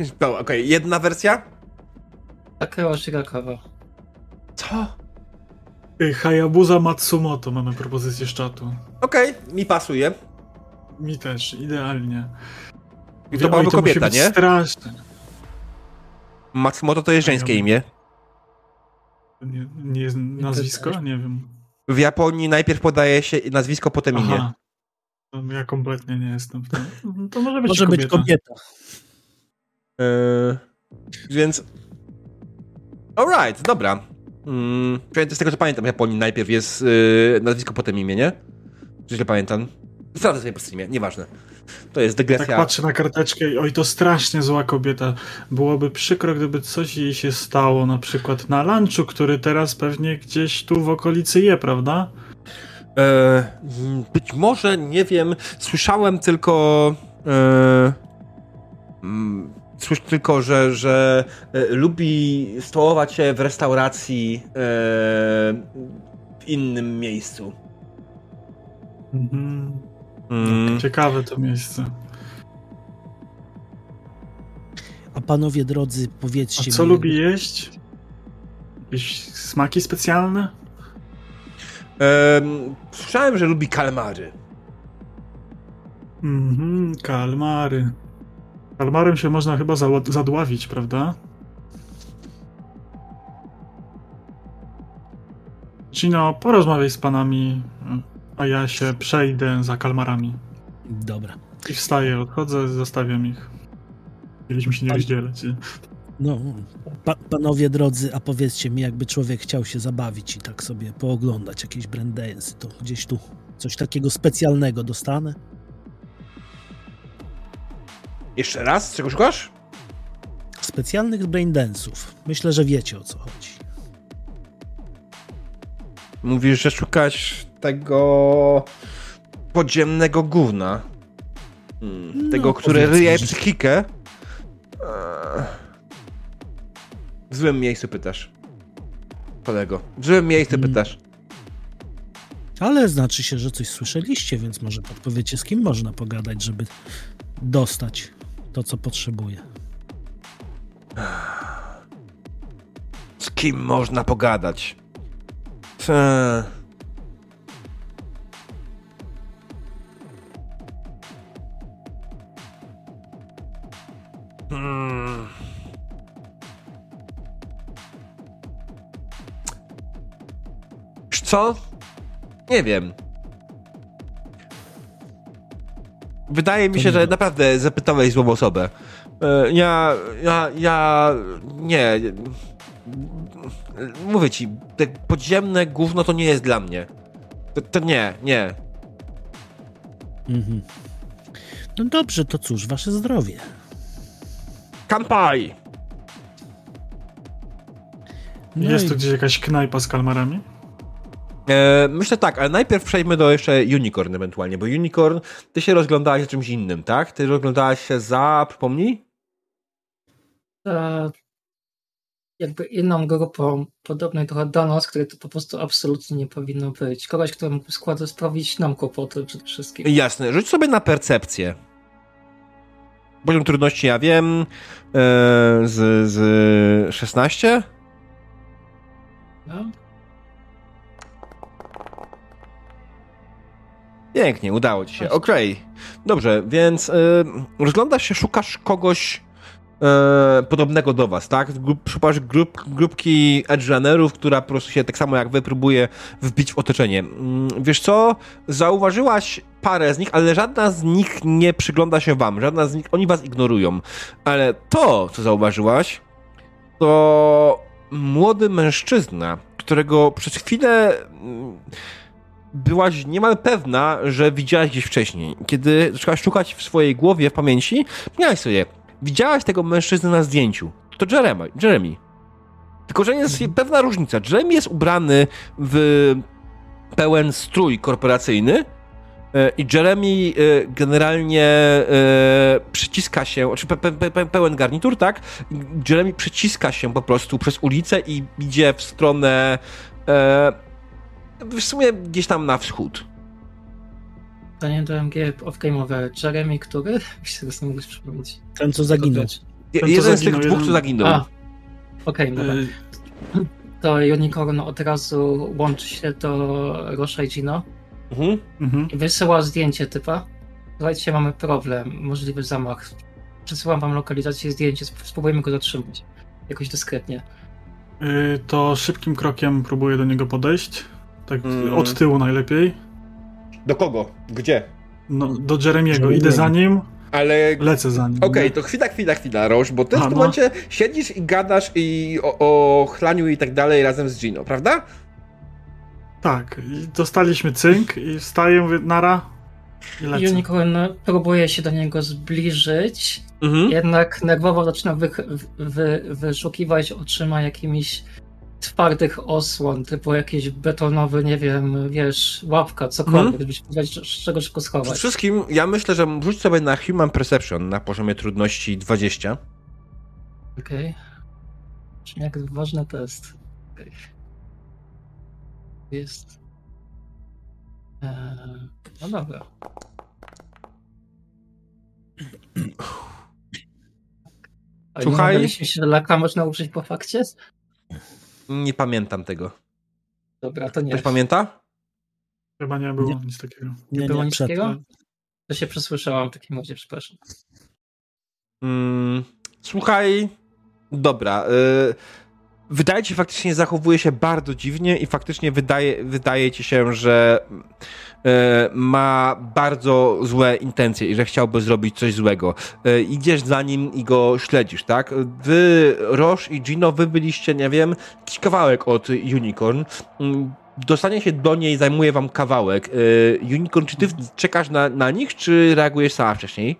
no, okej, jedna wersja? Takeo Shigakawa. Co? Y, Hayabusa Matsumoto mamy propozycję z czatu. Okej, mi pasuje. Mi też, idealnie. I to byłaby musi kobieta, być nie? Straszne. Matsumoto to jest żeńskie imię. Nie, nie jest nazwisko? Nie wiem. W Japonii najpierw podaje się nazwisko, potem imię. Aha. To Ja kompletnie nie jestem w tym. To może być Może kobieta. być kobieta. E, więc... Alright, dobra. Mm, przynajmniej z tego co pamiętam, w Japonii najpierw jest y, nazwisko, potem imię, nie? Czy źle pamiętam? Sprawdzę sobie po streamie, nieważne. To jest dygresja. Tak patrzę na karteczkę i oj, to strasznie zła kobieta. Byłoby przykro, gdyby coś jej się stało, na przykład na lunchu, który teraz pewnie gdzieś tu w okolicy je, prawda? E, być może, nie wiem, słyszałem tylko. E, mm, słyszę tylko, że, że e, lubi stołować się w restauracji e, w innym miejscu. Mhm. Mm. Ciekawe to miejsce. A panowie drodzy, A powiedzcie co mi. lubi jeść? Jakieś smaki specjalne? E, słyszałem, że lubi kalmary. Mhm, kalmary. Kalmarem się można chyba za- zadławić, prawda? Cino, porozmawiaj z panami, a ja się przejdę za kalmarami. Dobra. I wstaję, odchodzę, zostawiam ich. Mieliśmy się nie Pan- rozdzielać. No, pa, panowie drodzy, a powiedzcie mi, jakby człowiek chciał się zabawić i tak sobie pooglądać jakieś braindance, to gdzieś tu coś takiego specjalnego dostanę? Jeszcze raz? Czego szukasz? Specjalnych braindance'ów. Myślę, że wiecie o co chodzi. Mówisz, że szukasz tego podziemnego gówna. Hmm, No, tego, powiedzmy, ryje psychikę. W złym miejscu pytasz. Kolego. W złym miejscu Mm. pytasz. Ale znaczy się, że coś słyszeliście, więc może podpowiecie, z kim można pogadać, żeby dostać to, co potrzebuje. Z kim można pogadać? Eee. Hmm. Co? Nie wiem. Wydaje mi To się, że naprawdę zapytałeś złą osobę. E, Ja, ja, ja, nie. Mówię ci, te podziemne gówno to nie jest dla mnie. To, to nie, nie. Mhm. No dobrze, to cóż, wasze zdrowie. Kampai! No Jest i tu gdzieś jakaś knajpa z kalmarami? E, myślę tak, ale najpierw przejdźmy do jeszcze Unicorn ewentualnie, bo Unicorn, ty się rozglądałaś za czymś innym, tak? Ty rozglądałaś się za, przypomnij? Za jakby inną grupą, podobnej trochę do nas, której to po prostu absolutnie nie powinno być. Kogoś, kto mógł składu sprawić nam kłopoty przede wszystkim. Jasne, rzuć sobie na percepcję. Poziom trudności ja wiem, e, z, z 16? No. Pięknie, udało ci się. Okej. Okay. Dobrze, więc y, rozglądasz się, szukasz kogoś y, podobnego do was, tak? Grup, grup, grupki edge runnerów, która po prostu się tak samo jak wy próbuje wbić w otoczenie. Y, wiesz co? Zauważyłaś parę z nich, ale żadna z nich nie przygląda się wam. Żadna z nich, oni was ignorują. Ale to, co zauważyłaś, to młody mężczyzna, którego przez chwilę mm, byłaś niemal pewna, że widziałaś gdzieś wcześniej. Kiedy zaczęłaś szukać w swojej głowie, w pamięci, miałaś sobie, widziałaś tego mężczyznę na zdjęciu. To Jeremy. Jeremy. Tylko, że jest mhm. pewna różnica. Jeremy jest ubrany w pełen strój korporacyjny e, i Jeremy e, generalnie e, przyciska się, czy pe, pe, pełen garnitur, tak? Jeremy przyciska się po prostu przez ulicę i idzie w stronę w sumie gdzieś tam na wschód. Pytanie do MG off-game'owe. Jeremy, który? Byś tego sobie mógł przypomnieć. Ten, co zaginął. Ten, jeden z tych dwóch, co zaginął. Okej, okay, y to Unicorn od razu łączy się do Rosha i Gino mhm. mhm. i wysyła zdjęcie typa. Słuchajcie, mamy problem, możliwy zamach. Przesyłam wam lokalizację, zdjęcie, spróbujmy go zatrzymać. Jakoś dyskretnie. Y to szybkim krokiem próbuję do niego podejść. Tak mm. od tyłu najlepiej. Do kogo? Gdzie? No, do Jeremiego. Idę za nim. Ale. Lecę za nim. Okej, okay, to chwila, chwila, chwila, Roż, bo ty A, w tym no. momencie siedzisz i gadasz i o, o chlaniu i tak dalej razem z Gino, prawda? Tak. I dostaliśmy cynk i wstaję, mówię, nara. I Unicorn próbuje się do niego zbliżyć, mhm. jednak nerwowo zaczyna wy, wy, wyszukiwać oczyma jakimiś twardych osłon, typu jakiś betonowy, nie wiem, wiesz, łapka, cokolwiek, mm. żebyś powiedzieć, z czego szybko schować. Przede wszystkim ja myślę, że rzuć sobie na Human Perception na poziomie trudności 20. Okej. Okay. jak ważny test. Okay. Jest... Eee, no dobra. Słuchaj. Nie się, że laka można użyć po fakcie? Nie pamiętam tego. Dobra, to nie. Ktoś pamięta? Chyba nie było nie. nic takiego. Nie, nie było nic takiego? To się przesłyszałam w takim razie, przepraszam. Mm, słuchaj, dobra. Y wydaje ci faktycznie zachowuje się bardzo dziwnie i faktycznie wydaje, wydaje ci się, że e, ma bardzo złe intencje i że chciałby zrobić coś złego. E, idziesz za nim i go śledzisz, tak? Wy, Roche i Gino, wy byliście, nie wiem, jakiś kawałek od Unicorn. Mm, dostanie się do niej zajmuje wam kawałek. E, Unicorn, czy ty czekasz na, na nich, czy reagujesz sama wcześniej?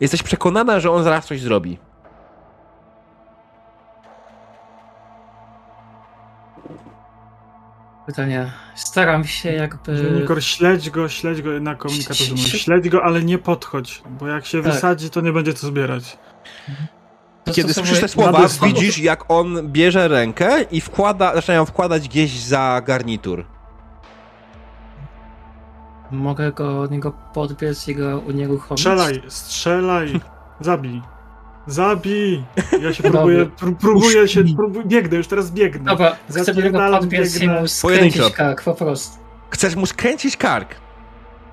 Jesteś przekonana, że on zaraz coś zrobi. Pytanie. Staram się jakby. Nikor, śledź go, śledź go na komunikatorze. Śledź go, ale nie podchodź, bo jak się tak. wysadzi, to nie będzie co zbierać. Kiedy słyszysz te słowa, widzisz jak on bierze rękę i wkłada, zaczyna ją wkładać gdzieś za garnitur. Mogę go od niego podbiec i go unieruchomić? Strzelaj, strzelaj, zabij. Zabij! Ja się próbuję, pró próbuję się, próbuję, biegnę, już teraz biegnę. Dobra, chcę go podbiec i mu skręcić kark, po prostu. Chcesz mu skręcić kark?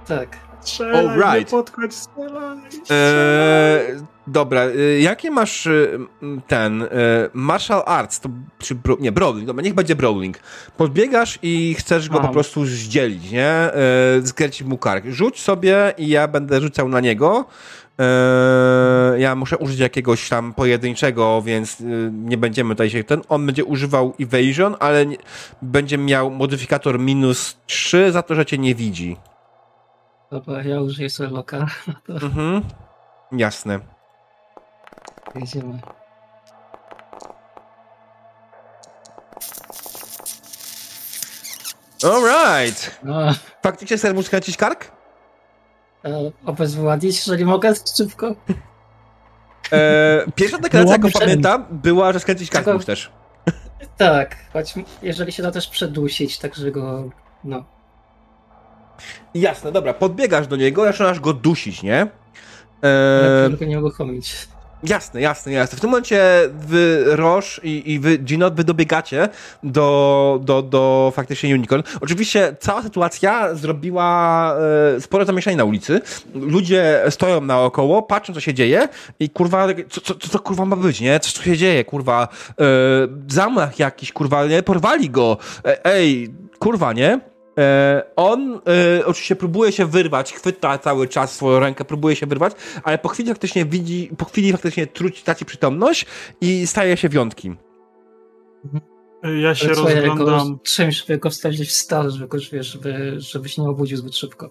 Tak. Strzelaj, All right. podchodź, strzelaj, eee, dobra, e, jakie masz e, ten e, martial arts, to, czy bro, nie, brawling, dobra, niech będzie brawling. Podbiegasz i chcesz go Mam. po prostu zdzielić, nie? E, skręcić mu kark. Rzuć sobie i ja będę rzucał na niego. Eee, ja muszę użyć jakiegoś tam pojedynczego, więc y, nie będziemy tutaj się ten. On będzie używał evasion, ale nie, będzie miał modyfikator minus 3 za to, że cię nie widzi. Dobra, ja użyję sobie loka. Mhm. Jasne. Jedziemy. Alright. No. Faktycznie chcesz mu skręcić kark? E, obezwładnić, jeżeli mogę szybko. E, pierwsza deklaracja, jaką pamiętam, była, że skręcić kark Czego... też. Tak, choć jeżeli się da też przedusić, tak że go, no. Jasne, dobra, podbiegasz do niego, zaczynasz go dusić, nie? Eee... go nie uruchomić. Jasne, jasne, jasne. W tym momencie wy, Roche i, i wy, Gino, wy dobiegacie do, do, do faktycznie Unicorn. Oczywiście cała sytuacja zrobiła e, sporo zamieszania na ulicy. Ludzie stoją naokoło, patrzą, co się dzieje i kurwa, co, co, co to kurwa ma być, nie? Co, co się dzieje, kurwa? E, zamach jakiś, kurwa, nie? Porwali go. E, ej, kurwa, nie? E, on e, oczywiście próbuje się wyrwać, chwyta cały czas swoją rękę, próbuje się wyrwać, ale po chwili faktycznie widzi, po chwili faktycznie truci, traci przytomność i staje się wiątki. Ja się ale rozglądam. Czymś, żeby go wstawić w stal, żeby, wiesz, żeby, żeby się nie obudził zbyt szybko.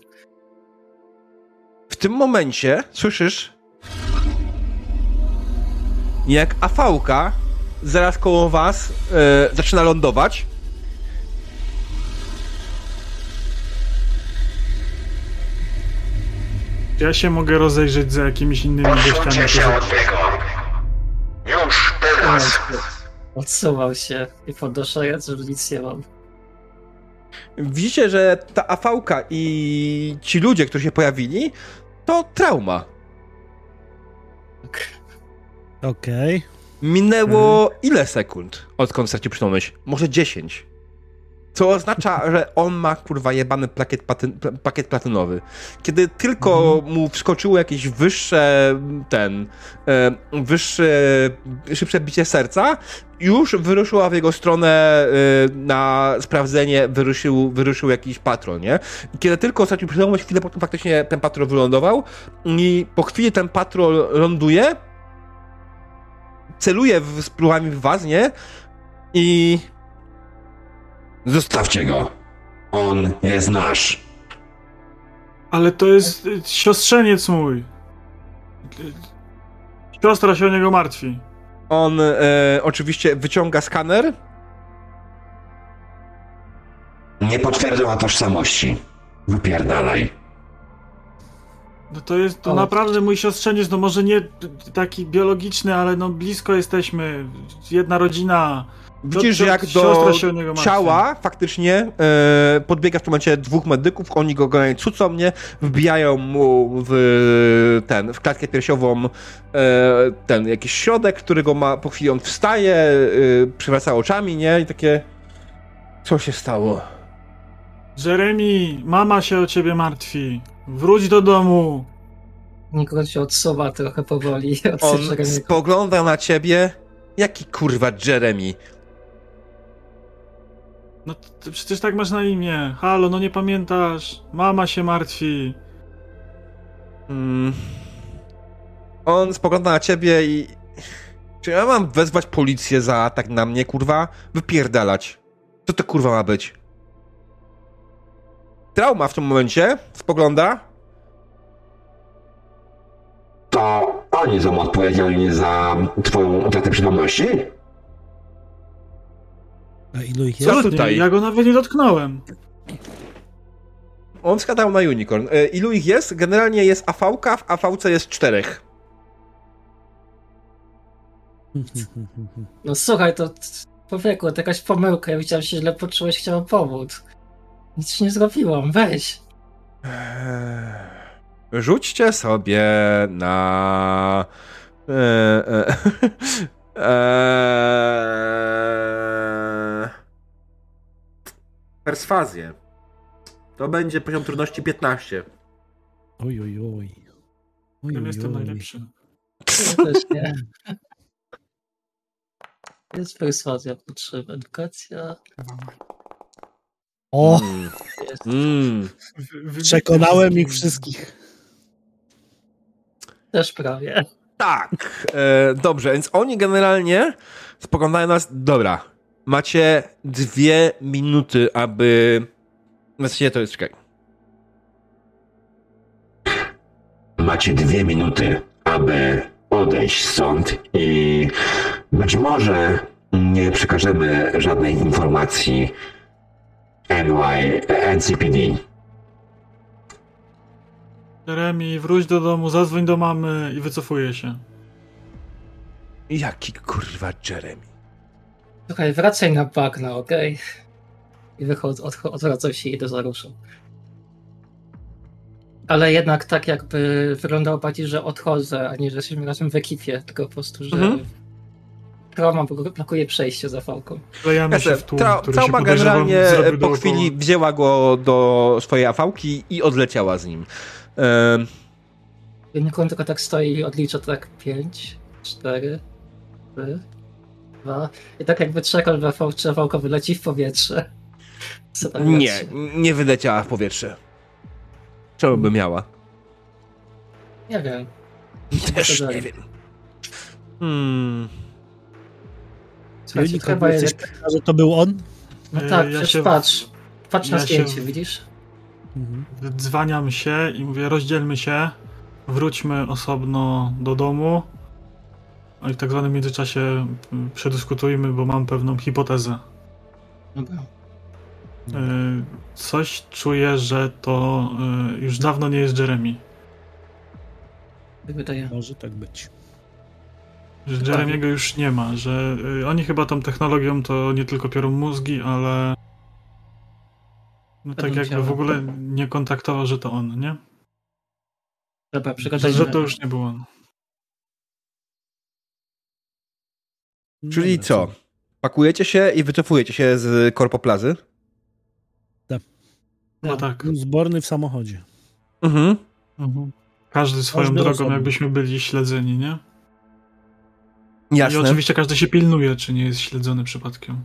W tym momencie słyszysz, jak afałka zaraz koło was e, zaczyna lądować Ja się mogę rozejrzeć za jakimiś innymi gościami. się od niego. Już teraz. Odsuwał się i podnoszając, że nic nie mam. Widzicie, że ta afałka i ci ludzie, którzy się pojawili, to trauma. Okej. Okay. Minęło mhm. ile sekund, odkąd stracił przytomność? Może 10. Co oznacza, że on ma kurwa jebany plakiet, paty, pakiet platynowy. Kiedy tylko mhm. mu wskoczyło jakieś wyższe ten, e, wyższe, szybsze bicie serca, już wyruszyła w jego stronę e, na sprawdzenie, wyruszył, wyruszył jakiś patrol, nie? I kiedy tylko stracił przytomność, chwilę potem faktycznie ten patrol wylądował i po chwili ten patrol ląduje, celuje w, spluwami w was, nie? I Zostawcie go. On jest nasz. Ale to jest siostrzeniec mój. Siostra się o niego martwi. On e, oczywiście wyciąga skaner. Nie potwierdziła tożsamości. Wypierdalaj. No to jest to naprawdę mój siostrzeniec, no może nie taki biologiczny, ale no blisko jesteśmy. Jedna rodzina. Widzisz, że jak do ciała faktycznie e, podbiega w tym momencie dwóch medyków, oni go generalnie cucą mnie, wbijają mu w ten, w klatkę piersiową e, ten jakiś środek, którego ma, po chwili on wstaje, e, przywraca oczami, nie? I takie, co się stało? Jeremy, mama się o ciebie martwi. Wróć do domu. Nikogo się odsuwa trochę powoli. On spogląda na ciebie. Jaki kurwa Jeremy? No ty przecież tak masz na imię. Halo, no nie pamiętasz. Mama się martwi. Mm. On spogląda na ciebie i... Czy ja mam wezwać policję za atak na mnie, kurwa? Wypierdalać. Co to kurwa ma być? Trauma w tym momencie spogląda. To oni są odpowiedzialni za twoją utratę przytomności? A ilu ich jest? Co tutaj? Ja go nawet nie dotknąłem. On skadał na Unicorn. E, ilu ich jest? Generalnie jest AV, w AV jest czterech. No słuchaj, to człowieku, to jakaś pomyłka. Ja widziałem, że się źle poczułeś, chciałem pomóc. Nic nie zrobiłam, weź. Eee, rzućcie sobie na... Eee, eee, perswazję. To będzie poziom trudności 15. Oj, oj, oj. oj ja jestem najlepszy. Ja też nie. Jest perswazja potrzebna, edukacja. O! Mm. Przekonałem ich wszystkich. Też prawie. Tak. E, dobrze, więc oni generalnie spoglądają nas. Dobra. Macie dwie minuty, aby. Właściwie to jest czekaj. Macie dwie minuty, aby odejść stąd i być może nie przekażemy żadnej informacji NY, NCPD. Jeremy, wróć do domu, zadzwoń do mamy i wycofuję się. Jaki kurwa Jeremy? Słuchaj, wracaj na bagna, okej? I wychodzę, odwracam się i idę za ruszą. Ale jednak tak jakby wyglądało bardziej, że odchodzę, a nie, że jesteśmy razem w ekipie, tylko po prostu, że Mhm. Trauma blokuje przejście za fałką. Wklejamy się Jasne, w tłum, Tra- który się trauma generalnie po chwili wzięła go do swojej afałki i odleciała z nim. Ehm, Unicorn tylko tak stoi i odlicza tak 5, 4, 3, 2 i tak jakby czy fałka wyleci w powietrze. Co tam nie, nie wyleciała w powietrze. Czemu by miała? Nie wiem. Też nie wiem. Hmm. Słuchajcie, chyba jest... że to był on? No tak, ja przecież się- patrz. Patrz na ja się- zdjęcie, widzisz? Mhm. Dzwaniam się i mówię, rozdzielmy się, wróćmy osobno do domu. No i w tak zwanym międzyczasie mm, przedyskutujmy, bo mam pewną hipotezę. Dobra. Y, Coś czuję, że to y, już dawno nie jest Jeremy. Tak wydaje. Może tak być. Że Chyba Jeremiego już nie ma, że y, oni chyba tą technologią to nie tylko piorą mózgi, ale no tak jakby ciała. w ogóle nie kontaktował, że to on, nie? Dobra, Że, przygotuj że to już nie był on. Czyli dobra, co? Pakujecie się i wycofujecie się z korpoplazy? No tak. Zborny w samochodzie. Mhm. Mhm. Każdy swoją Każdy drogą, osobno. jakbyśmy byli śledzeni, nie? Jasne. I oczywiście każdy się pilnuje, czy nie jest śledzony przypadkiem.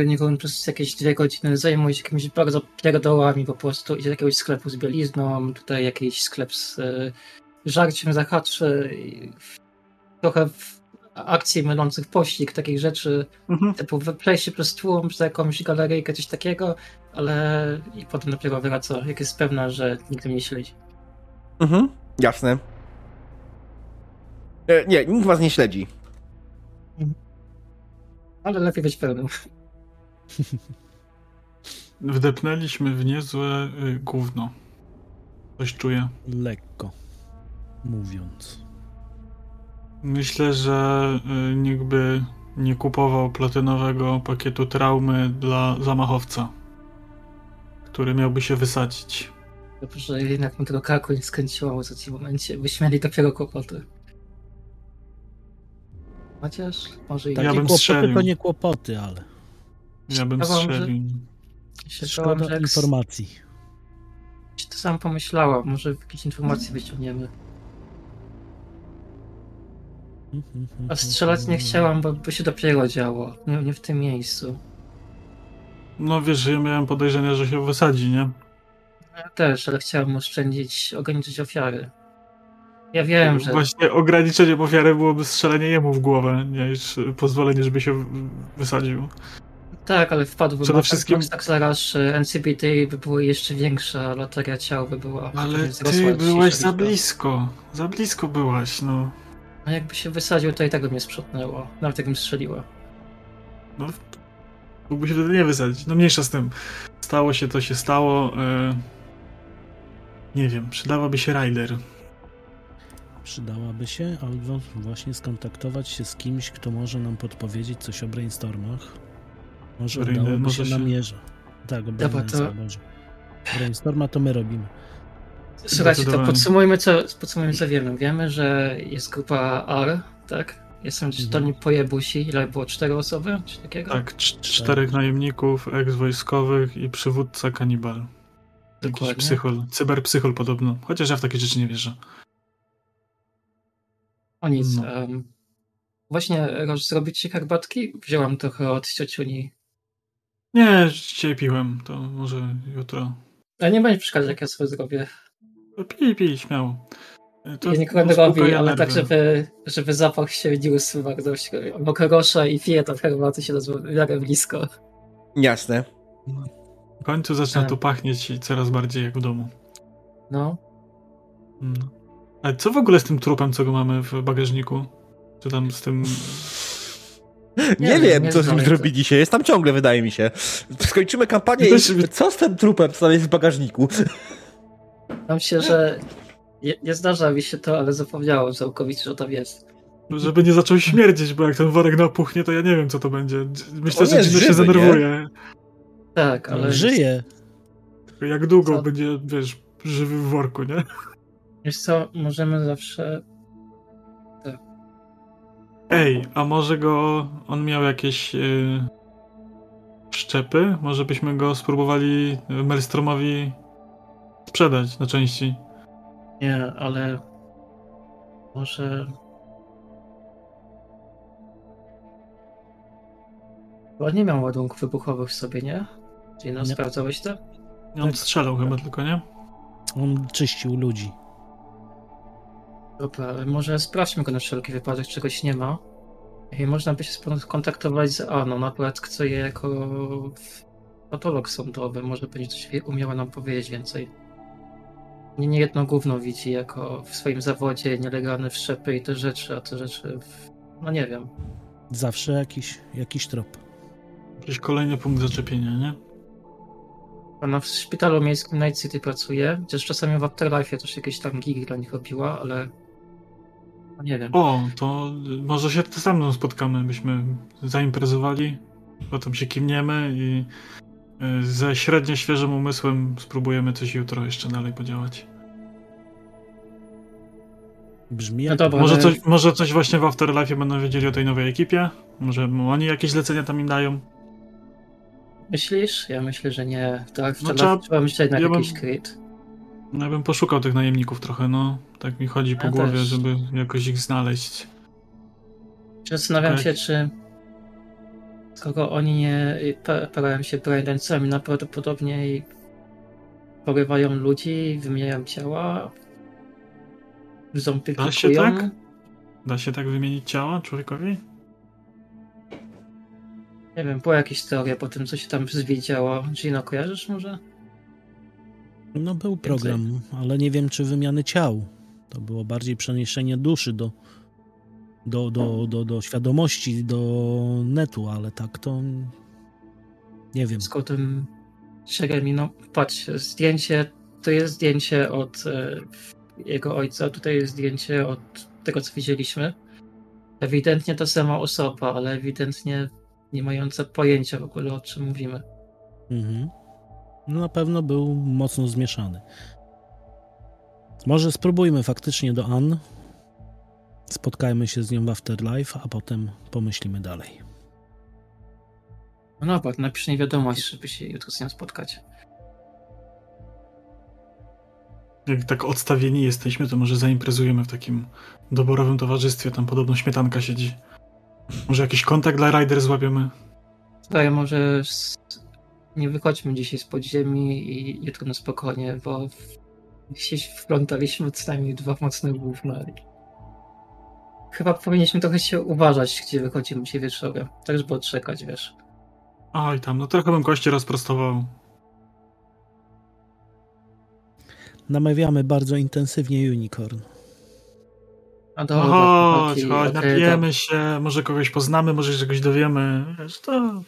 Unicorn przez jakieś dwie godziny zajmuje się jakimiś bardzo pierdołami po prostu. Idzie do jakiegoś sklepu z bielizną, tutaj jakiś sklep z y, żarciem zahaczy. i Trochę w akcji mylących pościg, takich rzeczy, Mhm. typu przejście przez tłum, przez jakąś galeryjkę, coś takiego, ale i potem dopiero wraca, jak jest pewna, że nikt mnie nie śledzi. Mhm. Jasne. E, nie, nikt was nie śledzi. Ale lepiej być pewnym. Wdepnęliśmy w niezłe y, gówno. Coś czuję. Lekko mówiąc. Myślę, że y, nikt by nie kupował platynowego pakietu traumy dla zamachowca, który miałby się wysadzić. Dobrze, że jednak mi tego karku nie skręciło w tym momencie. Byśmy mieli dopiero kłopoty. Chociaż może i Ja Takie bym kłopoty strzelił. to nie kłopoty, ale Ja bym Ja że- strzelił. że szkoda jak informacji. s- to sam pomyślałam, może jakieś informacje wyciągniemy. A strzelać nie chciałam, bo by się dopiero działo. Nie, nie w tym miejscu. No wiesz, że ja miałem podejrzenie, że się wysadzi, nie? Ja też, ale chciałam oszczędzić, ograniczyć ofiary. Ja wiem, że Właśnie ograniczeniem ofiary byłoby strzelenie jemu w głowę, niż pozwolenie, żeby się wysadził. tak, ale wpadłby Przede wszystkim- Max tak zaraz NCBT by była jeszcze większa, loteria ciał by była. Ale ty byłaś za blisko. Za blisko byłaś, no. A jakby się wysadził, to i tak by mnie sprzątnęło. Nawet jakbym strzeliła. no mógłby się wtedy nie wysadzić. No mniejsza z tym. Stało się, to się stało. e, Nie wiem, przydałaby się rider. Przydałaby się albo właśnie skontaktować się z kimś, kto może nam podpowiedzieć coś o brainstormach. Może Brain- udałoby może się się- namierza. Tak, o Dobra, to- Boże. Brainstorma to my robimy. Słuchajcie, to podsumujmy co, podsumujmy co wiemy. Wiemy, że jest grupa R, tak? Jestem Mhm. zdolni pojebusi. Ile było? Cztery osoby? Czy takiego? Tak, cz- czterech najemników, ex-wojskowych i przywódca kanibal. Jakiś Dokładnie. psychol, cyberpsychol podobno. Chociaż ja w takie rzeczy nie wierzę. O nic. No. em, właśnie roz, zrobić ci herbatki? Wzięłam trochę od ciociuni. Nie, dzisiaj piłem, to może jutro. A nie będzie przeszkadzać, jak ja sobie zrobię. Pij, pij, śmiało. To ja nikogo nie ale tak, żeby, żeby zapach się nie usuwał bardzo. Mokrosza i piję tam herbaty się w miarę blisko. Jasne. W końcu zaczyna Tak. tu pachnieć i coraz bardziej jak w domu. No. No. Ale co w ogóle z tym trupem, co go mamy w bagażniku? Czy tam z tym... Nie, nie wiem, co z nim zrobi dzisiaj. Jest tam ciągle, wydaje mi się. Skończymy kampanię i co z tym trupem, co jest w bagażniku? Mam się, że nie, nie zdarza mi się to, ale zapomniałem całkowicie, że tam jest. Żeby nie zaczął śmierdzieć, bo jak ten worek napuchnie, to ja nie wiem, co to będzie. Myślę, że Gino się zdenerwuje. Nie? Tak, ale... Żyje. Jak długo co? będzie, wiesz, żywy w worku, nie? Wiesz co, możemy zawsze... Tak. Ej, a może go... On miał jakieś... Yy... Szczepy? Może byśmy go spróbowali Melstromowi sprzedać na części? Nie, ale może Bo nie miał ładunków wybuchowych w sobie, nie? Czyli no, sprawdzałeś to? On strzelał chyba tylko, nie? On czyścił ludzi. Dobra, ale może sprawdźmy go na wszelki wypadek, czegoś nie ma. I można by się skontaktować z Aną, na przykład co je jako patolog sądowy, może będzie coś umiała nam powiedzieć więcej. Nie, nie jedno gówno widzi jako w swoim zawodzie nielegalne wszczepy i te rzeczy, a te rzeczy, w... no nie wiem. Zawsze jakiś, jakiś trop. Jakiś kolejny punkt zaczepienia, nie? Ona w szpitalu miejskim Night City pracuje, chociaż czasami w Afterlife też jakieś tam gigi dla nich robiła, ale no nie wiem. O, to może się ze mną spotkamy, byśmy zaimprezowali, potem się kimniemy i ze średnio świeżym umysłem spróbujemy coś jutro jeszcze dalej podziałać. Brzmi no jak... No dobra, może, coś, może coś właśnie w Afterlife będą wiedzieli o tej nowej ekipie? Może oni jakieś zlecenia tam im dają? Myślisz? Ja myślę, że nie. Tak, no trzeba, trzeba myśleć na ja jakiś bym, kryt. No ja bym poszukał tych najemników trochę, no. Tak mi chodzi po ja głowie, też. żeby jakoś ich znaleźć. Zastanawiam okay. się, czy skoro oni nie parają się braindancami, najprawdopodobniej porywają ludzi, wymieniają ciała, Da się tak? Da się tak wymienić ciała człowiekowi? Nie wiem, była jakieś teoria po tym, co się tam zwiedziało. Gino, kojarzysz może? No był program, ale nie wiem, czy wymiany ciał. To było bardziej przeniesienie duszy do, do, do, do, do świadomości, do netu, ale tak to nie wiem. Z tym Jeremy, no patrz, zdjęcie, to jest zdjęcie od e, jego ojca, tutaj jest zdjęcie od tego, co widzieliśmy. Ewidentnie ta sama osoba, ale ewidentnie nie mające pojęcia w ogóle o czym mówimy. Mhm. No na pewno był mocno zmieszany. Może spróbujmy faktycznie do Ann. Spotkajmy się z nią w Afterlife, a potem pomyślimy dalej. No tak, napisz mi wiadomość, żeby się jutro z nią spotkać. Jak tak odstawieni jesteśmy, to może zaimprezujemy w takim doborowym towarzystwie. Tam podobno śmietanka siedzi. Może jakiś kontakt dla Rider złapiemy? Słuchaj, może nie wychodźmy dzisiaj z podziemi i jutro na spokojnie, bo się wplątaliśmy co najmniej dwa mocne główne. Chyba powinniśmy trochę się uważać, gdzie wychodzimy dzisiaj wieczorem, tak żeby odczekać, wiesz. Oj tam, no trochę bym kości rozprostował. Namawiamy bardzo intensywnie Unicorn. A no chodź, chodź, okay, napijemy to... się, może kogoś poznamy, może się czegoś dowiemy. Wiesz, to...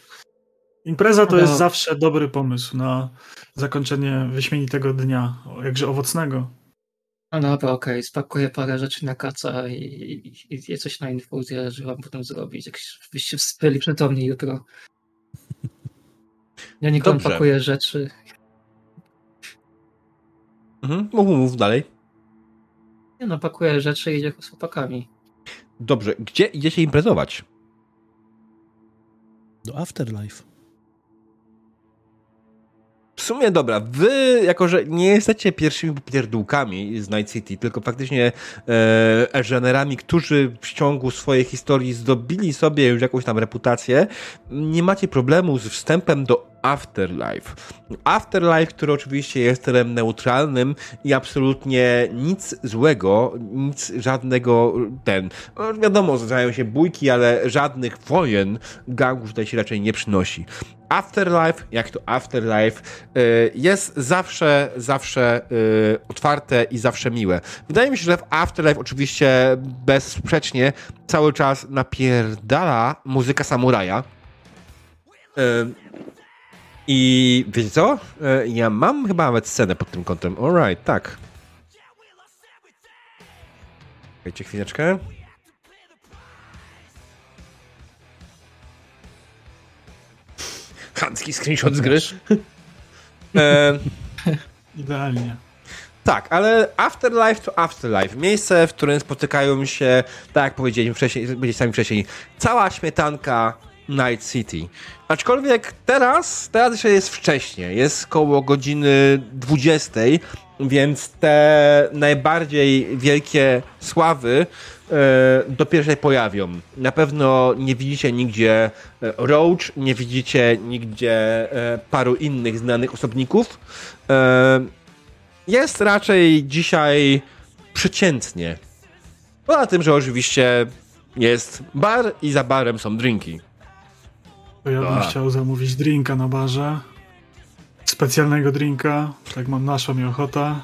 Impreza to no. jest zawsze dobry pomysł na zakończenie wyśmienitego dnia, jakże owocnego. No dobra, okej, okay. spakuję parę rzeczy na kaca i, i, i coś na infuzję, żeby wam potem zrobić. Jakś, byście wspyli przytomni jutro. Ja nie pakuję rzeczy. Mhm, mów, mów dalej. Nie no, pakuje rzeczy i idzie z chłopakami. Dobrze, gdzie idziecie imprezować? Do Afterlife. W sumie dobra, wy, jako że nie jesteście pierwszymi pierdółkami z Night City, tylko faktycznie e, żenerami, którzy w ciągu swojej historii zdobili sobie już jakąś tam reputację, nie macie problemu z wstępem do Afterlife. Afterlife, który oczywiście jest terem neutralnym i absolutnie nic złego, nic żadnego ten. No, wiadomo, zdarzają się bójki, ale żadnych wojen gangów tutaj się raczej nie przynosi. Afterlife, jak to Afterlife, y, jest zawsze, zawsze y, otwarte i zawsze miłe. Wydaje mi się, że w Afterlife oczywiście bezsprzecznie cały czas napierdala muzyka samuraja. I wiecie co? Ja mam chyba nawet scenę pod tym kątem. Alright, tak. Czekajcie chwileczkę. Hanski screenshot z gry. e... Idealnie. Tak, ale Afterlife to Afterlife. Miejsce, w którym spotykają się, tak jak powiedzieliśmy wcześniej, powiedzieliśmy wcześniej, cała śmietanka Night City. Aczkolwiek teraz, teraz jeszcze jest wcześnie, jest koło godziny 20, więc te najbardziej wielkie sławy E, dopiero się pojawią. Na pewno nie widzicie nigdzie e, Roach, nie widzicie nigdzie e, paru innych znanych osobników. Jest raczej dzisiaj przeciętnie. Poza tym, że oczywiście jest bar i za barem są drinki. To ja bym A. chciał zamówić drinka na barze. Specjalnego drinka. Tak mam naszą mi ochota.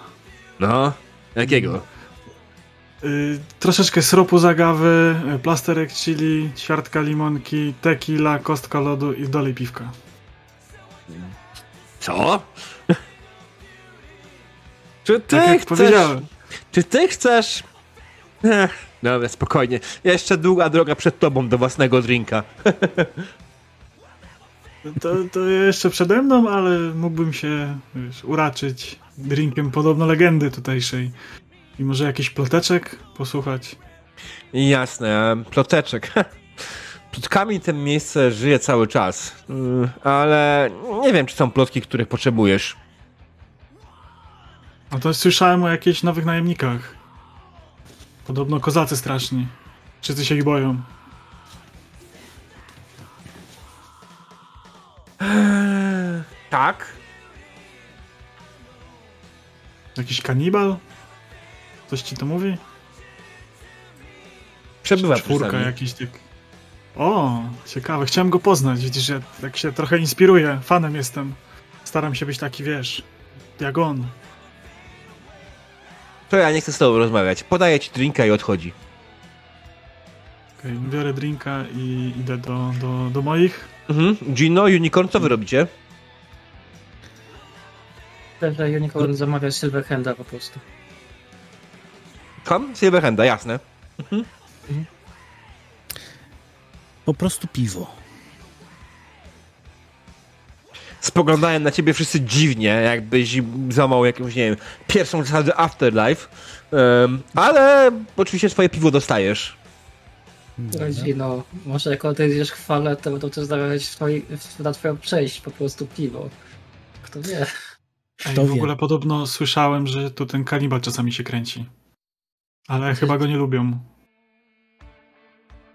No, jakiego? Y, troszeczkę sropu zagawy, y, plasterek chili, ćwiartka limonki, tequila, kostka lodu i dolej piwka. Co? Czy ty tak chcesz... Czy ty chcesz... Ech, dobra, spokojnie. Jeszcze długa droga przed tobą do własnego drinka. To, to jeszcze przede mną, ale mógłbym się wiesz, uraczyć drinkiem podobno legendy tutejszej. I może jakiś ploteczek posłuchać? Jasne, ploteczek. Plotkami to miejsce żyje cały czas, y, ale nie wiem, czy są plotki, których potrzebujesz. A to słyszałem o jakichś nowych najemnikach. Podobno kozacy straszni. Wszyscy się ich boją. Tak. Jakiś kanibal? Coś ci to mówi? Przebywa Czwórka jakiś tak. O, ciekawe. Chciałem go poznać. Widzisz, ja tak się trochę inspiruję. Fanem jestem. Staram się być taki, wiesz, jak on. To ja nie chcę z tobą rozmawiać. Podaję ci drinka i odchodzi. Okej, okay, biorę drinka i idę do, do, do moich. Mhm. Gino, Unicorn, co wy robicie? Że Unicorn zamawia Silverhanda po prostu. Kom? Silverhanda, jasne. Mhm. Po prostu piwo. Spoglądają na ciebie wszyscy dziwnie, jakbyś złamał jakąś, nie wiem, pierwszą zasadę Afterlife, um, ale oczywiście swoje piwo dostajesz. No, może jak odejdziesz chwalę, to będą też zamawiać na twoją przejść po prostu piwo. Kto wie. Kto w wie. ogóle podobno słyszałem, że tu ten kanibal czasami się kręci. Ale chyba go nie lubią.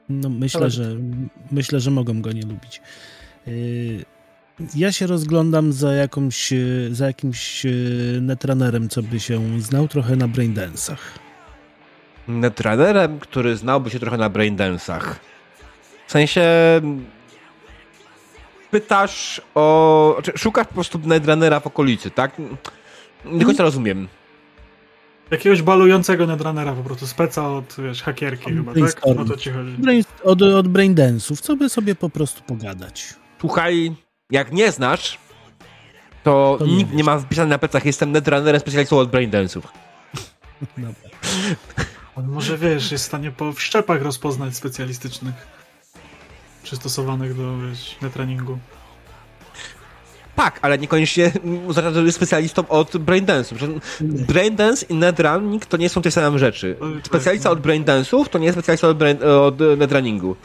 No myślę, Ale... że myślę, że mogą go nie lubić. Y, ja się rozglądam za jakąś, za jakimś y, netrunnerem, co by się znał trochę na braindensach. Netrunnerem, który znałby się trochę na braindensach. W sensie pytasz o... Znaczy, szukasz po prostu netrunnera w okolicy, tak? Nie do końca rozumiem. Jakiegoś balującego Netrunnera po prostu, speca od, wiesz, hakierki chyba, tak? O to ci chodzi. Brain, od, od braindensów, co by sobie po prostu pogadać. Słuchaj, jak nie znasz, to, to nikt nie, nie ma wpisane na plecach, jestem Netrunnerem specjalistą od braindensów. Dobra. On może, wiesz, jest w stanie po wszczepach rozpoznać specjalistycznych przystosowanych do, wiesz, netruningu. Tak, ale niekoniecznie uznacza, że jest specjalistą od braindance'ów. Braindance i netrunning to nie są te same rzeczy. Specjalista od braindance'ów to nie jest specjalista od, brain, od netrunningu.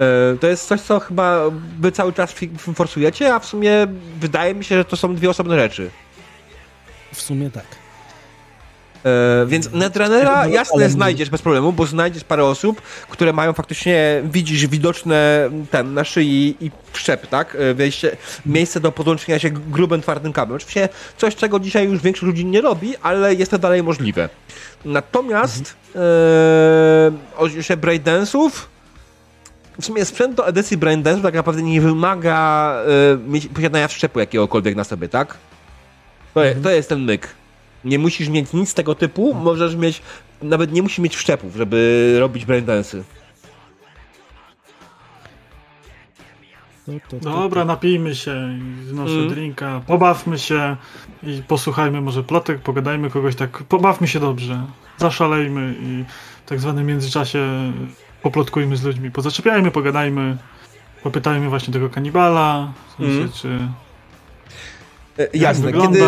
E, to jest coś, co chyba wy cały czas forsujecie, a w sumie wydaje mi się, że to są dwie osobne rzeczy. W sumie tak. E, więc netrunnera jasne znajdziesz bez problemu, bo znajdziesz parę osób, które mają faktycznie, widzisz, widoczne ten na szyi i wszczep, tak? E, wejście, miejsce do podłączenia się grubym, twardym kablem. Oczywiście coś, czego dzisiaj już większość ludzi nie robi, ale jest to dalej możliwe. Natomiast mhm. e, Braindance'ów w sumie sprzęt do edycji Braindance'ów tak naprawdę nie wymaga e, posiadania wszczepu jakiegokolwiek na sobie, tak? To, mhm. to jest ten myk. Nie musisz mieć nic tego typu, możesz mieć, nawet nie musisz mieć wszczepów, żeby robić braindensy. To, to, to, Dobra, napijmy się, znoszę mm. drinka, pobawmy się i posłuchajmy może plotek, pogadajmy kogoś tak, pobawmy się dobrze, zaszalejmy i w tak zwanym międzyczasie poplotkujmy z ludźmi, pozaczepiajmy, pogadajmy, popytajmy właśnie tego kanibala, w sensie, mm. czy E, jasne, kiedy,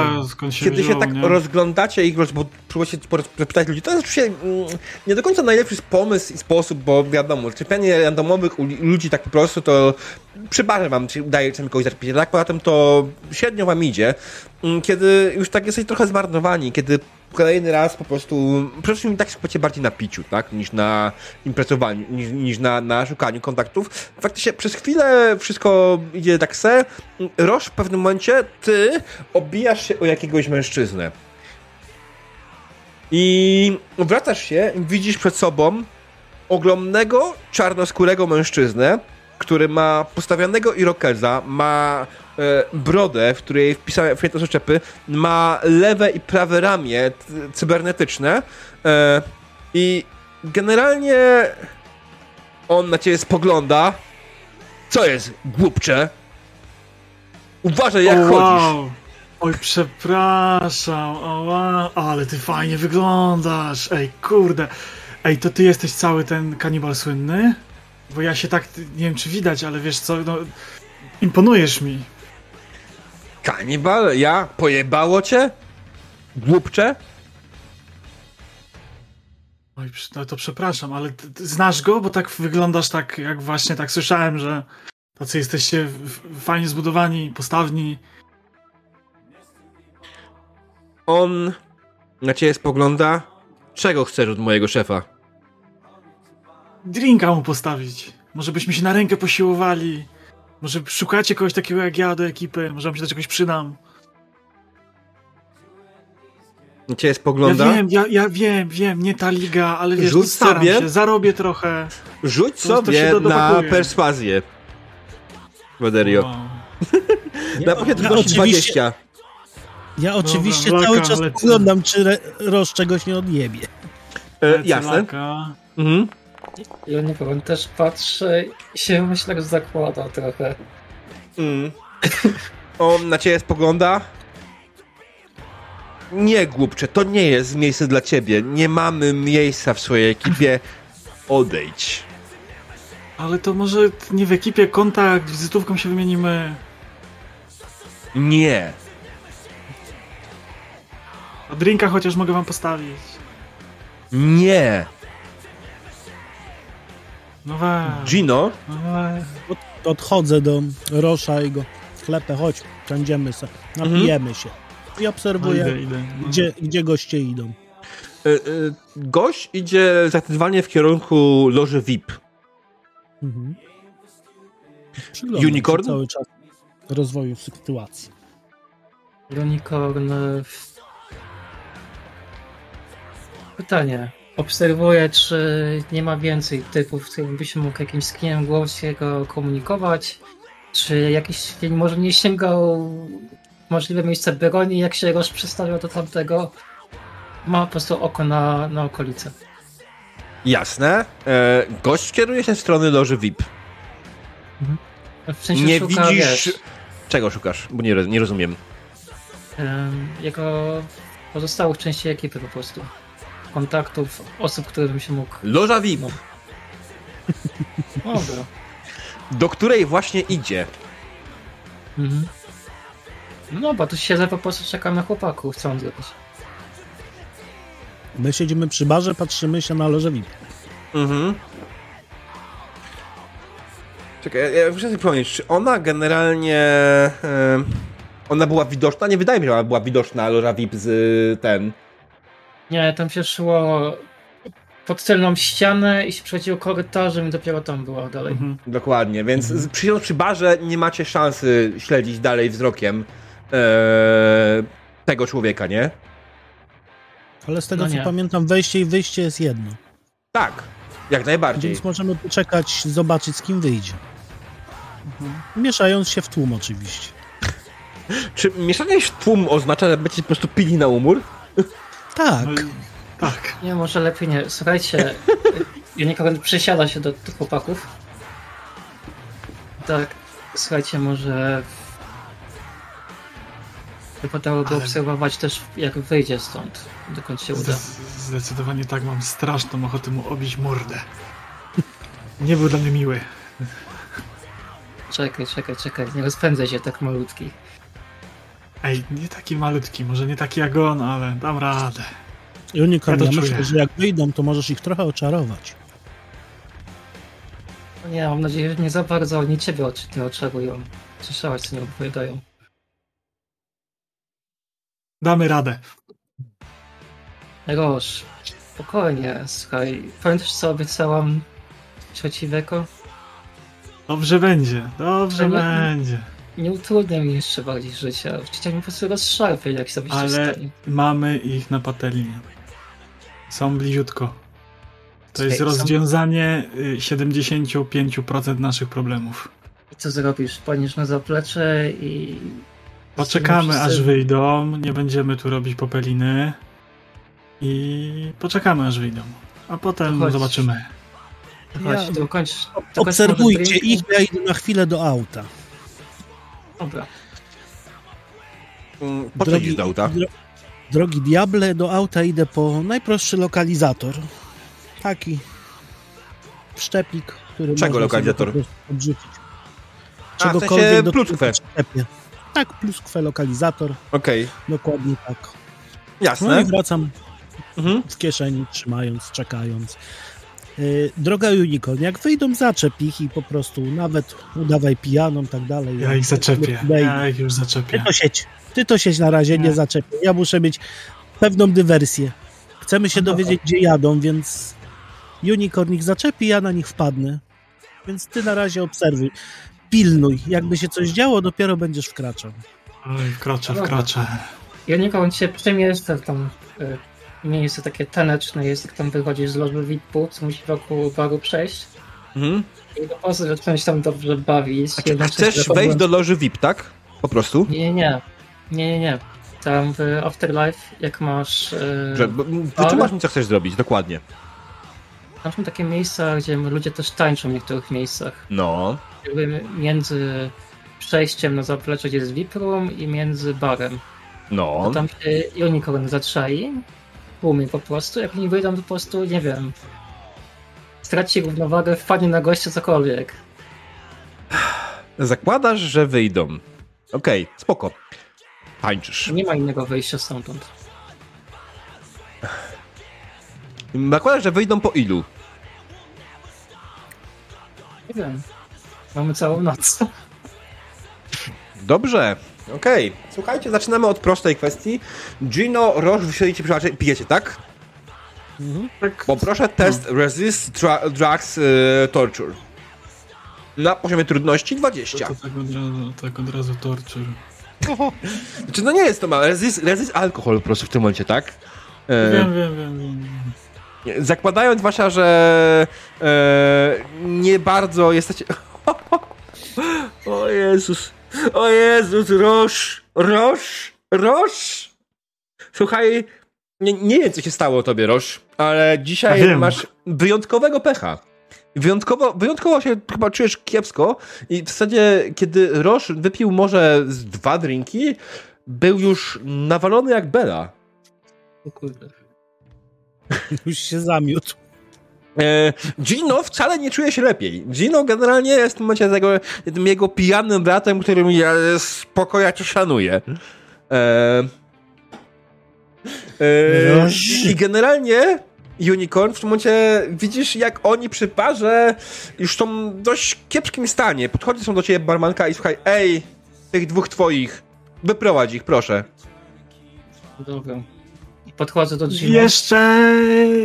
się kiedy się tak nie? rozglądacie i bo próbujecie zapytać ludzi, to jest oczywiście mm, nie do końca najlepszy pomysł i sposób, bo wiadomo, czepianie randomowych ludzi tak po prostu to przy wam daje czym kogoś zaczepić, tak poza tym to średnio wam idzie, mm, kiedy już tak jesteś trochę zmarnowani, kiedy kolejny raz po prostu przede mi tak skupiacie bardziej na piciu, tak, niż na imprezowaniu, niż, niż na, na szukaniu kontaktów. Faktycznie przez chwilę wszystko idzie tak se. Roż w pewnym momencie ty obijasz się o jakiegoś mężczyznę. I wracasz się widzisz przed sobą ogromnego, czarnoskórego mężczyznę, który ma postawionego irokeza, ma e, brodę, w której wpisane są soczepy, ma lewe i prawe ramię cybernetyczne e, i generalnie on na ciebie spogląda. Co jest, głupcze? Uważaj, jak oh, wow. chodzisz. Oj, przepraszam, o, wow. ale ty fajnie wyglądasz. Ej, kurde. Ej, to ty jesteś cały ten kanibal słynny? Bo ja się tak, nie wiem czy widać, ale wiesz co, no, imponujesz mi. Kanibal? Ja? Pojebało cię? Głupcze? Oj, no to przepraszam, ale ty, ty znasz go? Bo tak wyglądasz tak, jak właśnie tak słyszałem, że tacy jesteście fajnie zbudowani, postawni. On na ciebie spogląda. Czego chcesz od mojego szefa? Drinka mu postawić. Może byśmy się na rękę posiłowali. Może szukacie kogoś takiego jak ja do ekipy. Może wam się do czegoś przydam. Cię spogląda? Ja wiem, ja, ja wiem, wiem, nie ta liga, ale wiesz, Rzuć sobie, się, zarobię trochę. Rzuć to, sobie to na perswazję. Waderio. Wow. na poziom trudności 20. Ja oczywiście Dobra, cały czas lecę. oglądam, czy Roż czegoś nie odjebie. E, jasne. Mhm. Ja nie powiem, też patrzę i się myślę, że zakłada trochę. Mm. On na ciebie spogląda. Nie, głupcze, to nie jest miejsce dla ciebie. Nie mamy miejsca w swojej ekipie. Odejdź. Ale to może nie w ekipie kontakt, wizytówką się wymienimy. Nie. A drinka chociaż mogę wam postawić. Nie. No. Gino? No Od, odchodzę do Rosza i go klepę, chodź, będziemy sobie, napijemy mhm. się. I obserwuję, no idę, idę. No. Gdzie, gdzie goście idą. Y, y, gość idzie zdecydowanie w kierunku loży VIP. Mhm. Unicorn? cały czas rozwoju sytuacji. Unicorn... E, pytanie obserwuję, czy nie ma więcej typów, z którymi byś mógł jakimś skinem głośnego komunikować, czy jakiś dzień może nie sięgał możliwe miejsce broni, jak się roz przedstawiał do tamtego, ma po prostu oko na, na okolice. Jasne. E, gość kieruje się w stronę loży VIP. Mhm. W sensie nie szuka, widzisz... Wiesz, Czego szukasz? Bo nie, nie rozumiem. Jego pozostałych części ekipy po prostu kontaktów osób, które bym się mógł. Loża VIP. No. Dobra. Do której właśnie idzie. Mhm. No, bo tu siedzę po prostu czekam na chłopaków, co on zrobić. My siedzimy przy barze, patrzymy się na lożę VIP. Mhm. Czekaj, ja muszę sobie przypomnieć, czy ona generalnie... Yy, ona była widoczna? Nie wydaje mi się, że ona była widoczna loża VIP z ten Nie, tam się szło pod tylną ścianę i się przechodziło korytarzem i dopiero tam było dalej. Mhm. Dokładnie, więc Mhm. przy, przy barze nie macie szansy śledzić dalej wzrokiem e, tego człowieka, nie? Ale z tego No co nie. pamiętam, wejście i wyjście jest jedno. Tak, jak najbardziej. Więc możemy poczekać, zobaczyć z kim wyjdzie. Mhm. Mieszając się w tłum oczywiście. Czy mieszanie w tłum oznacza, że będziecie po prostu pili na umór? Tak. No i- tak. Nie, może lepiej nie. Słuchajcie, Unicorn przysiada się do tych chłopaków. Tak, słuchajcie, może wypadałoby Ale- obserwować też, jak wyjdzie stąd, dokąd się uda. Zde- Zdecydowanie tak, mam straszną ochotę mu obić mordę. Nie był dla mnie miły. Czekaj, czekaj, czekaj, nie rozpędzaj się tak malutki. Ej, nie taki malutki, może nie taki jak on, ale dam radę. Unicorn, Ja ja, myślę, że jak wyjdą, to możesz ich trochę oczarować. No nie, mam nadzieję, że nie za bardzo oni ciebie oczy nie oczarują. Słyszałaś, co nie opowiadają. Damy radę. Roż, spokojnie, słuchaj. Pamiętasz, co obiecałam przeciweko? Dobrze będzie, dobrze będzie. Nie utrudnia mi jeszcze bardziej życia. Chciałem mi po prostu rozszarpać, jak sobie Ale stanie. mamy ich na patelni. Są bliziutko. To jest Słuchaj, są- rozwiązanie y, 75% naszych problemów. I co zrobisz? Panisz na zaplecze i... Poczekamy Wszyscy- aż wyjdą, nie będziemy tu robić popeliny. I poczekamy aż wyjdą. A potem Chodź. zobaczymy. Chodź, Ja- dokończ, dokończ Obserwujcie ich, ja idę na chwilę do auta. Dobra. Mm, Po co idziesz do auta? dro- drogi diable, do auta idę po najprostszy lokalizator. Taki wszczepik, który Czego można lokalizator? odrzucić. A, w sensie Czegokolwiek do pluskwę. Tak, pluskwę lokalizator, Okej, dokładnie tak. No jasne. i wracam Mhm. w kieszeni, trzymając, czekając. Yy, droga Unicorn, jak wyjdą, zaczep ich i po prostu nawet udawaj pijaną, tak dalej. Ja ich zaczepię. Daj- Ja ich już Ty zaczepię. to sieć. Ty to sieć na razie, nie Nie. zaczepię. Ja muszę mieć pewną dywersję. Chcemy się dowiedzieć, gdzie jadą, więc Unicorn ich zaczepi, ja na nich wpadnę. Więc ty na razie obserwuj. Pilnuj. Jakby się coś działo, dopiero będziesz wkraczał. Oj, wkroczę, wkroczę. Ja nikogo cię przemieszczę w tam miejsce takie taneczne jest, jak tam wychodzisz z loży VIP-u, co musi wokół baru przejść. Mhm. I po prostu się tam dobrze bawić. A jednocześnie chcesz wejść do loży VIP, tak? Po prostu? Nie, nie, nie. Nie, nie. Tam w Afterlife, jak masz... y, Że, bo- wytłumacz mi, co chcesz zrobić, dokładnie. Tam są takie miejsca, gdzie ludzie też tańczą w niektórych miejscach. No. Jakby między przejściem na zaplecze, gdzie jest VIP room i między barem. No. To tam się Unicorn zatrzai, tłumie po prostu, jak oni wyjdą to po prostu, nie wiem, straci równowagę, wpadnie na gościa, cokolwiek. Zakładasz, że wyjdą. Okej, spoko. Tańczysz. Nie ma innego wyjścia stamtąd. Zakładasz, że wyjdą po ilu? Nie wiem. Mamy całą noc. Dobrze. Okej. Słuchajcie, zaczynamy od prostej kwestii. Gino, wysiądziecie przy raczej- pijecie, tak? Tak, Poproszę test Resist dra- Drugs y, Torture. Na poziomie trudności 20. to tak od razu, tak od razu torture. Znaczy, no nie jest to małe. Resist, resist alkohol po prostu w tym momencie, tak? E, Wiem, wiem, wiem. wiem. Zakładając wasza, że e, nie bardzo jesteście... O Jezus, o Jezus, Roż, Roż, Roż. Słuchaj, nie, nie wiem, co się stało tobie, Roż, ale dzisiaj masz wyjątkowego pecha. Wyjątkowo, wyjątkowo się chyba czujesz kiepsko i w zasadzie, kiedy Roż wypił może z dwa drinki, był już nawalony jak Bela. O kurde. Już się zamiótł. E, Gino wcale nie czuje się lepiej. Gino generalnie jest w tym momencie tego, tym jego pijanym bratem, którym ja spokojnie szanuję. E, e, I generalnie Unicorn w tym momencie widzisz, jak oni przy parze już są w dość kiepskim stanie. Podchodzi są do ciebie barmanka i słuchaj, ej, tych dwóch twoich, wyprowadź ich, proszę. Dobra. Podchodzę do Gino. Jeszcze,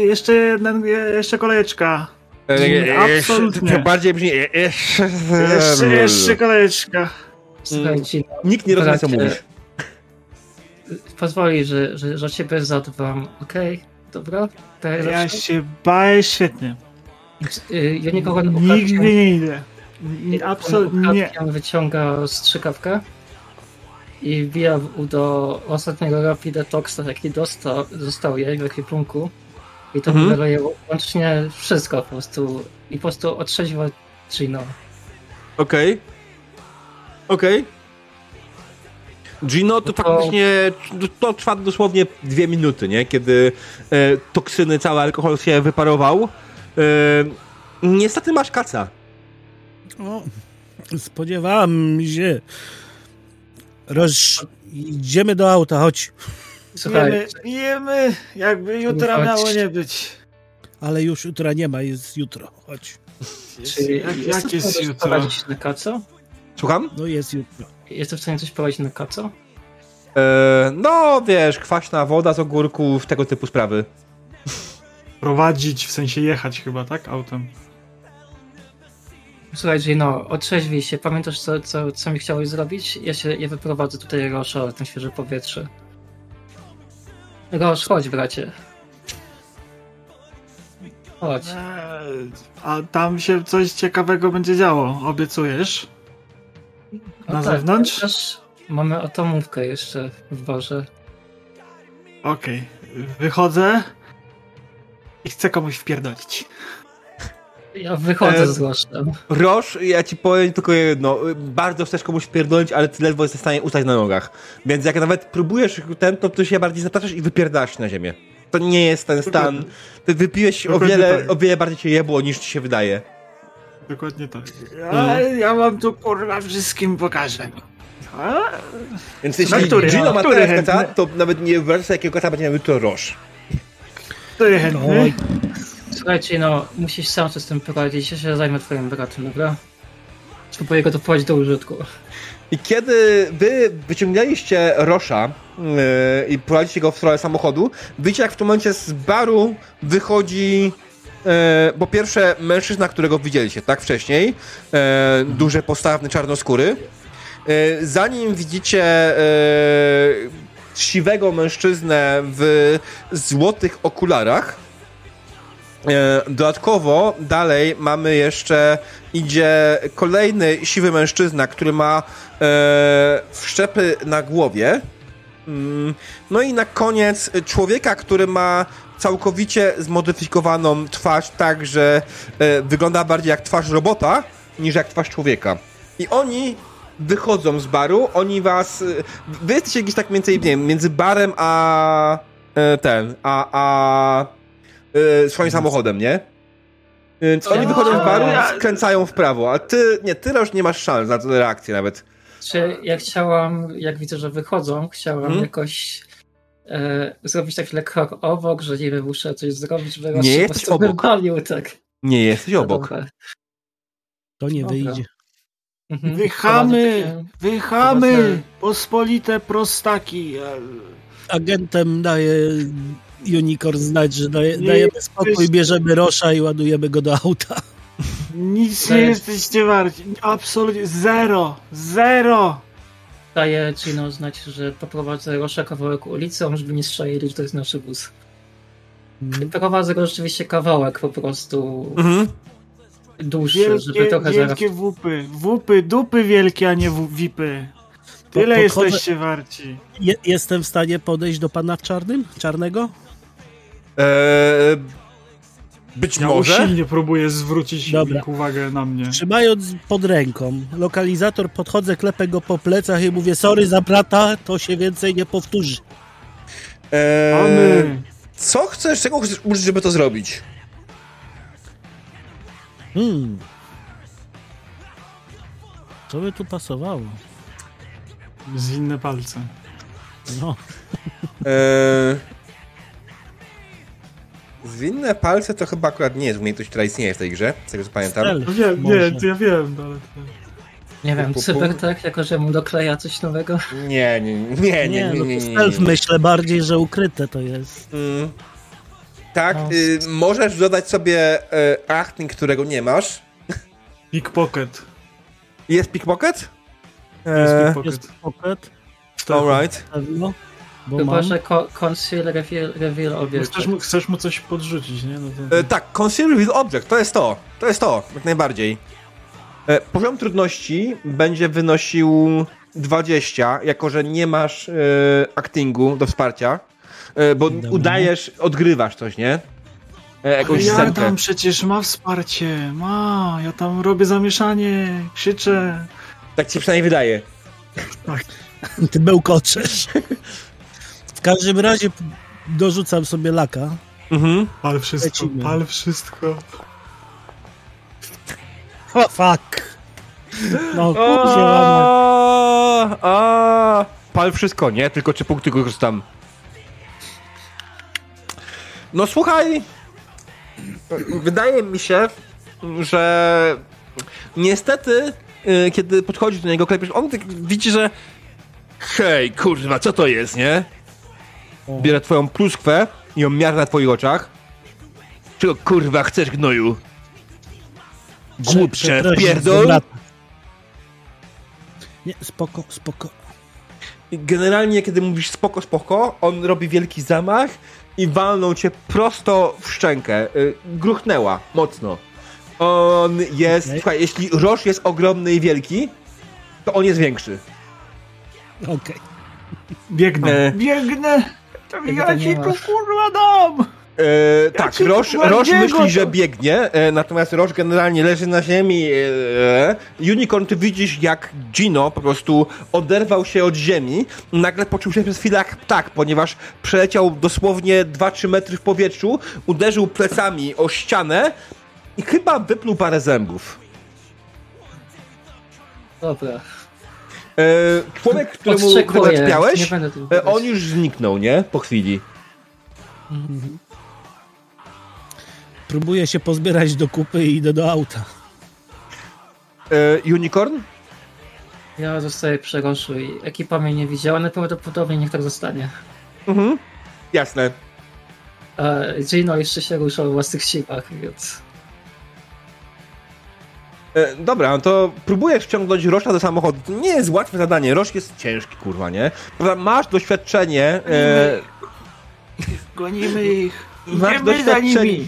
jeszcze jeden, jeszcze kolejeczka. E, Absolutnie. To bardziej brzmi... e, Jeszcze, Jeszcze, jeszcze kolejeczka. Słuchaj, Gino, Nikt nie rozumie, co mówisz. pozwoli, że, że, że ciebie zadbam, okej? Dobra? To ja się baję świetnie. Y, Ja nikogo nie Nigdy nie idę. Absolutnie wyciąga strzykawkę i wbija do ostatniego Rapid Detoxa, jaki dostał, został jej w ekwipunku. I to Mhm. mhm. łącznie wszystko po prostu. I po prostu otrzeźwa Gino. Okej. Okej. Gino to No to- faktycznie to trwa dosłownie dwie minuty, nie? Kiedy e, toksyny, cały alkohol się wyparował. E, niestety masz kaca. O, spodziewałem się. Roż, idziemy do auta, chodź. Słuchaj, Jemy, jemy, jakby jutra Chodź. miało nie być. Ale już jutra nie ma, jest jutro, chodź. czy Jak, jesteś jak jest jutro? prowadzić na kaco? Słucham? No jest jutro. Jesteś w stanie coś prowadzić na kaco? E, no, wiesz, kwaśna woda z ogórków, tego typu sprawy. Prowadzić, w sensie jechać chyba, tak? Autem. Słuchaj, Gino, otrzeźwij się. Pamiętasz, co, co, co mi chciałeś zrobić? Ja się ja wyprowadzę tutaj Rosza na świeże powietrze. Rosz, chodź, bracie. Chodź. Eee, A tam się coś ciekawego będzie działo, obiecujesz? No Na tak, zewnątrz? pamiętasz? Mamy atomówkę jeszcze w barze. Okej, wychodzę i chcę komuś wpierdolić. Ja wychodzę E, z Roszem. Roż, ja ci powiem tylko jedno. Bardzo chcesz komuś pierdolić, ale ty ledwo jesteś w stanie ustać na nogach. Więc jak nawet próbujesz ten, to ty się bardziej zapraszasz i wypierdasz na ziemię. To nie jest ten stan. Ty wypiłeś o wiele, tak. o wiele bardziej cię jebło niż ci się wydaje. Dokładnie tak. Ja, ja wam tu kurwa wszystkim pokażę. A? Więc jeśli który? Gino ma Który teraz chętny? kaca, to nawet nie wyobraź sobie, jakiego kaca będzie miał jutro Roż. Jest chętny? Oj, Słuchajcie, no, musisz sam się z tym poradzić. Ja się zajmę twoim bratem, dobra? Spróbuję go doprowadzić do użytku. I kiedy wy wyciągnęliście Rosza yy, i prowadzicie go w stronę samochodu, widzicie jak w tym momencie z baru wychodzi yy, po pierwsze mężczyzna, którego widzieliście, tak wcześniej, yy, duży, postawny, czarnoskóry. Yy, za nim widzicie yy, siwego mężczyznę w złotych okularach. E, Dodatkowo dalej mamy jeszcze, idzie kolejny siwy mężczyzna, który ma e, wszczepy na głowie. Mm, No i na koniec człowieka, który ma całkowicie zmodyfikowaną twarz, tak że e, wygląda bardziej jak twarz robota niż jak twarz człowieka. I oni wychodzą z baru, oni was. e, Wy jesteście gdzieś tak między, nie wiem, między barem a e, ten, a. a e, swoim samochodem, nie? Więc oni wychodzą z baru i skręcają w prawo, a ty, nie, ty już nie masz szans na tę reakcję nawet. Czy ja chciałam, jak widzę, że wychodzą, chciałam Mhm. jakoś e, zrobić tak chwilę krok obok, że nie wiem, muszę coś zrobić, żeby Nie się jesteś obok. wypalił, tak. Nie jesteś obok. To nie Dobra. wyjdzie. Mhm. Wychamy, wychamy, pospolite prostaki. Agentem daje Unicorn znać, że daje, dajemy spokój, bierzemy Rosza i ładujemy go do auta. Nic nie jesteście warci. Absolutnie zero, zero. Daję Gino znać, że poprowadzę Rosza kawałek ulicą, żeby nie strzelili, że to jest nasz wóz. Mm. Prowadzę go rzeczywiście kawałek po prostu Mhm. dłuższy, żeby Wielkie, trochę zaraz... wielkie wupy, wupy, dupy wielkie, a nie wipy. Tyle podchodzę- jesteście warci. Je, jestem w stanie podejść do pana w czarnym? Czarnego? Eee, być Ja może. usilnie próbuję zwrócić Dobra. uwagę na mnie. Trzymając pod ręką lokalizator, podchodzę, klepę go po plecach i mówię, sorry za brata, to się więcej nie powtórzy. Eee, Mamy. co chcesz, czego chcesz użyć, żeby to zrobić? Hmm. Co by tu pasowało? Zwinne palce. No, Eee, zwinne palce to chyba akurat nie jest umiejętność, która istnieje w tej grze, z tego co pamiętam. No wiem, Może. nie, to ja wiem, no ale to... Nie wiem, cybertek, jako że mu dokleja coś nowego? Nie, nie, nie, nie, nie, no nie, to nie, stealth nie. myślę bardziej, że ukryte to jest. Mm. Tak, No. y, możesz dodać sobie y, acting, którego nie masz. Pickpocket. Jest pickpocket? Jest Eee, pickpocket. Jest pocket, Stealth. alright. Bo Chyba, mam. że co- conceal, reveal, reveal No object. Chcesz mu, chcesz mu coś podrzucić, nie? No to... E, tak, Conceal with Object, to jest to. To jest to, jak najbardziej. E, poziom trudności będzie wynosił 20, jako że nie masz e, actingu do wsparcia, e, bo Dobra. udajesz, odgrywasz coś, nie? E, jakąś ja scenkę. tam przecież ma wsparcie, ma, ja tam robię zamieszanie, krzyczę. Tak ci przynajmniej wydaje. Ty bełkoczesz. W każdym razie dorzucam sobie laka. Mhm. Pal wszystko, Lecimy. pal wszystko. O, fuck. No, a, pal wszystko, nie? Tylko trzy punkty korzystam. No słuchaj, wydaje mi się, że niestety, y, kiedy podchodzisz do niego, klepiesz, on tak widzi, że hej, kurwa, co to jest, nie? Bierze twoją pluskwę i ją miar na twoich oczach. Czego kurwa chcesz, gnoju? Głupcze, pierdol. Nie, spoko, spoko. Generalnie, kiedy mówisz spoko, spoko, on robi wielki zamach i walnął cię prosto w szczękę. Y, Gruchnęła mocno. On jest. Okej. Słuchaj, jeśli Roż jest ogromny i wielki, to on jest większy. Okej. Biegnę, E. biegnę! To Tego ja ci tu kurwa dam! E, tak, cię Roż, Roż myśli, że biegnie, e, natomiast Roż generalnie leży na ziemi. E, Unicorn, ty widzisz, jak Gino po prostu oderwał się od ziemi. Nagle poczuł się przez chwilę jak ptak, ponieważ przeleciał dosłownie 2-3 metry w powietrzu, uderzył plecami o ścianę i chyba wypluł parę zębów. Dobra. E, człowiek, któremu tu e, on już zniknął, nie? Po chwili. Próbuję się pozbierać do kupy i idę do auta. E, Unicorn? Ja zostaję przy Roszu i ekipa mnie nie widziała, najprawdopodobniej niech tak zostanie. Mhm. Jasne. A Gino jeszcze się ruszał w własnych siłach, więc... E, dobra, no to próbujesz wciągnąć Rosza do samochodu. To nie jest łatwe zadanie. Rosz jest ciężki, kurwa, nie? Prawda, masz doświadczenie. E, Gonimy ich! masz doświadczenie.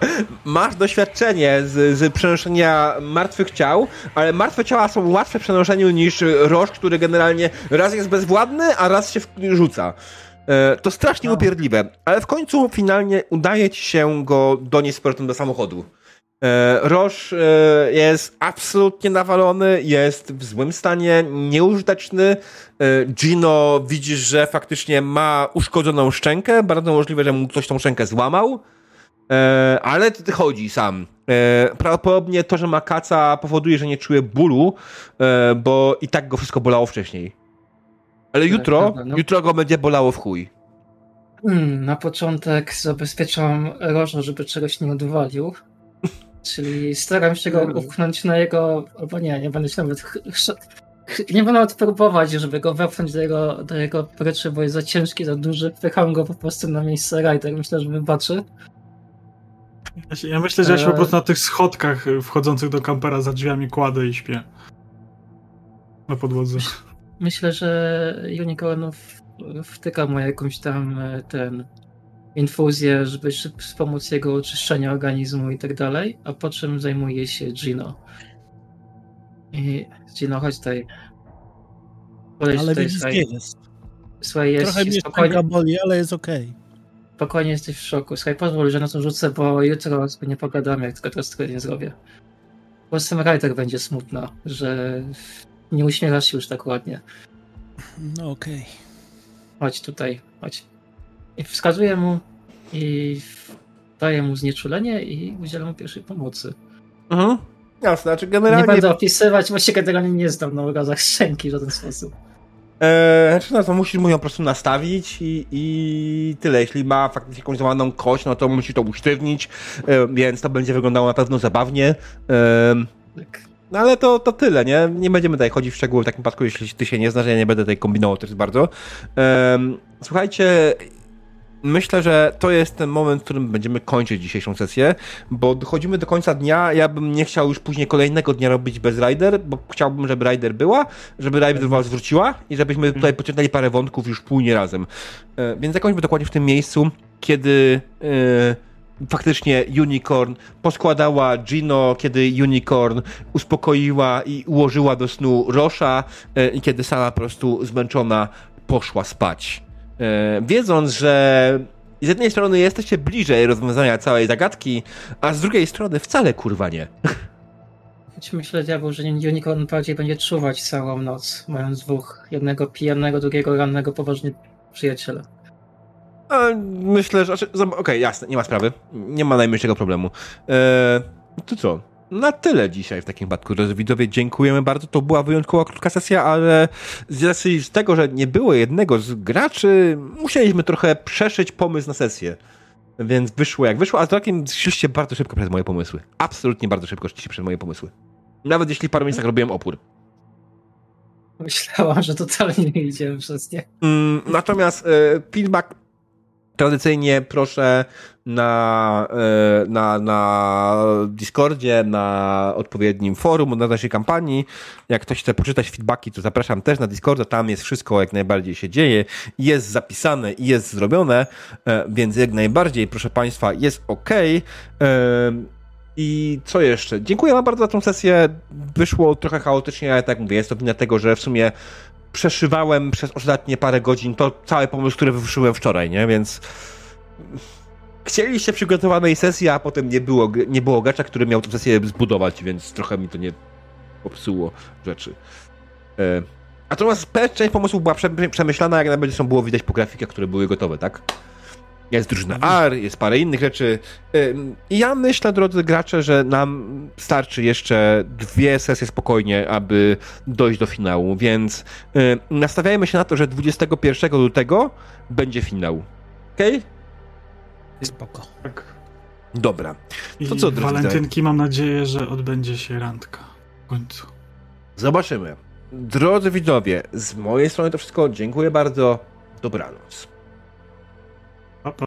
Masz doświadczenie z, z przenoszenia martwych ciał, ale martwe ciała są łatwe w przenoszeniu niż Rosz, który generalnie raz jest bezwładny, a raz się rzuca. E, to strasznie No. upierdliwe, ale w końcu finalnie udaje ci się go donieść z do samochodu. E, Roż e, jest absolutnie nawalony, jest w złym stanie, nieużyteczny. E, Gino widzisz, że faktycznie ma uszkodzoną szczękę. Bardzo możliwe, że mu ktoś tą szczękę złamał. Ale chodzi sam. Prawdopodobnie to, że ma kaca powoduje, że nie czuje bólu, bo i tak go wszystko bolało wcześniej. Ale jutro, prawda, no. jutro go będzie bolało w chuj. Hmm, na początek zabezpieczam Roża, żeby czegoś nie odwalił. Czyli staram się go upchnąć na jego. Albo nie, nie będę się nawet. Nie będę nawet próbować, żeby go wepchnąć do jego, do jego pryczy, bo jest za ciężki, za duży. Wpycham go po prostu na miejsce Rider. Myślę, że wybaczy. Ja, się, ja myślę, że ja się po Eee. prostu na tych schodkach y, wchodzących do kampera za drzwiami kładę i śpię. Na podłodze. Myślę, że Unicorn wtyka mu jakąś tam e, ten infuzję, żeby wspomóc jego oczyszczenia organizmu i tak dalej, a po czym zajmuje się Gino. I Gino, chodź tutaj. Podejdź Ale tutaj, słuchaj, jest. słuchaj jest Trochę mnie spokojnie, boli, ale jest okej. spokojnie jesteś w szoku. Słuchaj, pozwól, że na to rzucę, bo jutro sobie nie pogadamy, jak tylko teraz tego nie zrobię. Po prostu Ryder będzie smutna, że nie uśmiechasz się już tak ładnie. No okej. chodź tutaj, chodź. I wskazuję mu i daję mu znieczulenie i udzielam mu pierwszej pomocy. Mhm. Jasne, znaczy Nie generalnie... będę opisywać, bo się generalnie nie znam na urazach szczęki w żaden sposób. Eee, znaczy, no to musisz mu ją po prostu nastawić i, i tyle. Jeśli ma faktycznie jakąś złamaną kość, no to musi to usztywnić, e, więc to będzie wyglądało na pewno zabawnie. E, Tak. No ale to, to tyle, nie? Nie będziemy tutaj chodzić w szczegóły w takim przypadku, jeśli ty się nie znasz, ja nie będę tutaj kombinował też bardzo. Um, słuchajcie, myślę, że to jest ten moment, w którym będziemy kończyć dzisiejszą sesję, bo dochodzimy do końca dnia. Ja bym nie chciał już później kolejnego dnia robić bez Rider, bo chciałbym, żeby Rider była, żeby Rider do was wróciła i żebyśmy tutaj pociągnęli parę wątków już później razem. E, więc zakończmy dokładnie w tym miejscu, kiedy. E, faktycznie Unicorn poskładała Gino, kiedy Unicorn uspokoiła i ułożyła do snu Rosza e, i kiedy sama po prostu zmęczona poszła spać. E, wiedząc, że z jednej strony jesteście bliżej rozwiązania całej zagadki, a z drugiej strony wcale kurwa nie. Myślę, diabeł, że Unicorn bardziej będzie czuwać całą noc, mając dwóch, jednego pijanego, drugiego rannego, poważnie przyjaciela. Myślę, że. Znaczy, Okej, okay, jasne, nie ma sprawy. Nie ma najmniejszego problemu. Eee, to co? Na tyle dzisiaj w takim przypadku, drodzy widzowie. Dziękujemy bardzo. To była wyjątkowo krótka sesja, ale z racji tego, że nie było jednego z graczy, musieliśmy trochę przeszyć pomysł na sesję. Więc wyszło jak wyszło, a z rokiem szliście bardzo szybko przez moje pomysły. Absolutnie bardzo szybko szliście przez moje pomysły. Nawet jeśli w paru miejscach robiłem opór. Myślałam, że totalnie nie idziemy przez nie. Mm, natomiast e, feedback Tradycyjnie proszę na, e, na, na Discordzie, na odpowiednim forum na naszej kampanii. Jak ktoś chce poczytać feedbacki, to zapraszam też na Discorda. Tam jest wszystko jak najbardziej się dzieje. Jest zapisane i jest zrobione, e, więc jak najbardziej, proszę Państwa, jest ok. E, I co jeszcze? Dziękuję Wam bardzo za tą sesję. Wyszło trochę chaotycznie, ale tak mówię, jest to wina tego, że w sumie przeszywałem przez ostatnie parę godzin to cały pomysł, który wyszyłem wczoraj, nie? Więc chcieliście przygotowanej sesji, a potem nie było, nie było gracza, który miał tę sesję zbudować, więc trochę mi to nie popsuło rzeczy. E, natomiast część pomysłów była przemyślana, jak najbardziej są było widać po grafikach, które były gotowe, tak? Jest drużyna. R, jest parę innych rzeczy. I ja myślę, drodzy gracze, że nam starczy jeszcze dwie sesje spokojnie, aby dojść do finału, więc nastawiajmy się na to, że 21 lutego będzie finał. Okej? Okay? Spoko. Tak. Dobra. To I co, drodzy walentynki mam nadzieję, że odbędzie się randka w końcu. Zobaczymy. Drodzy widzowie, z mojej strony to wszystko. Dziękuję bardzo. Dobranoc. Up, up.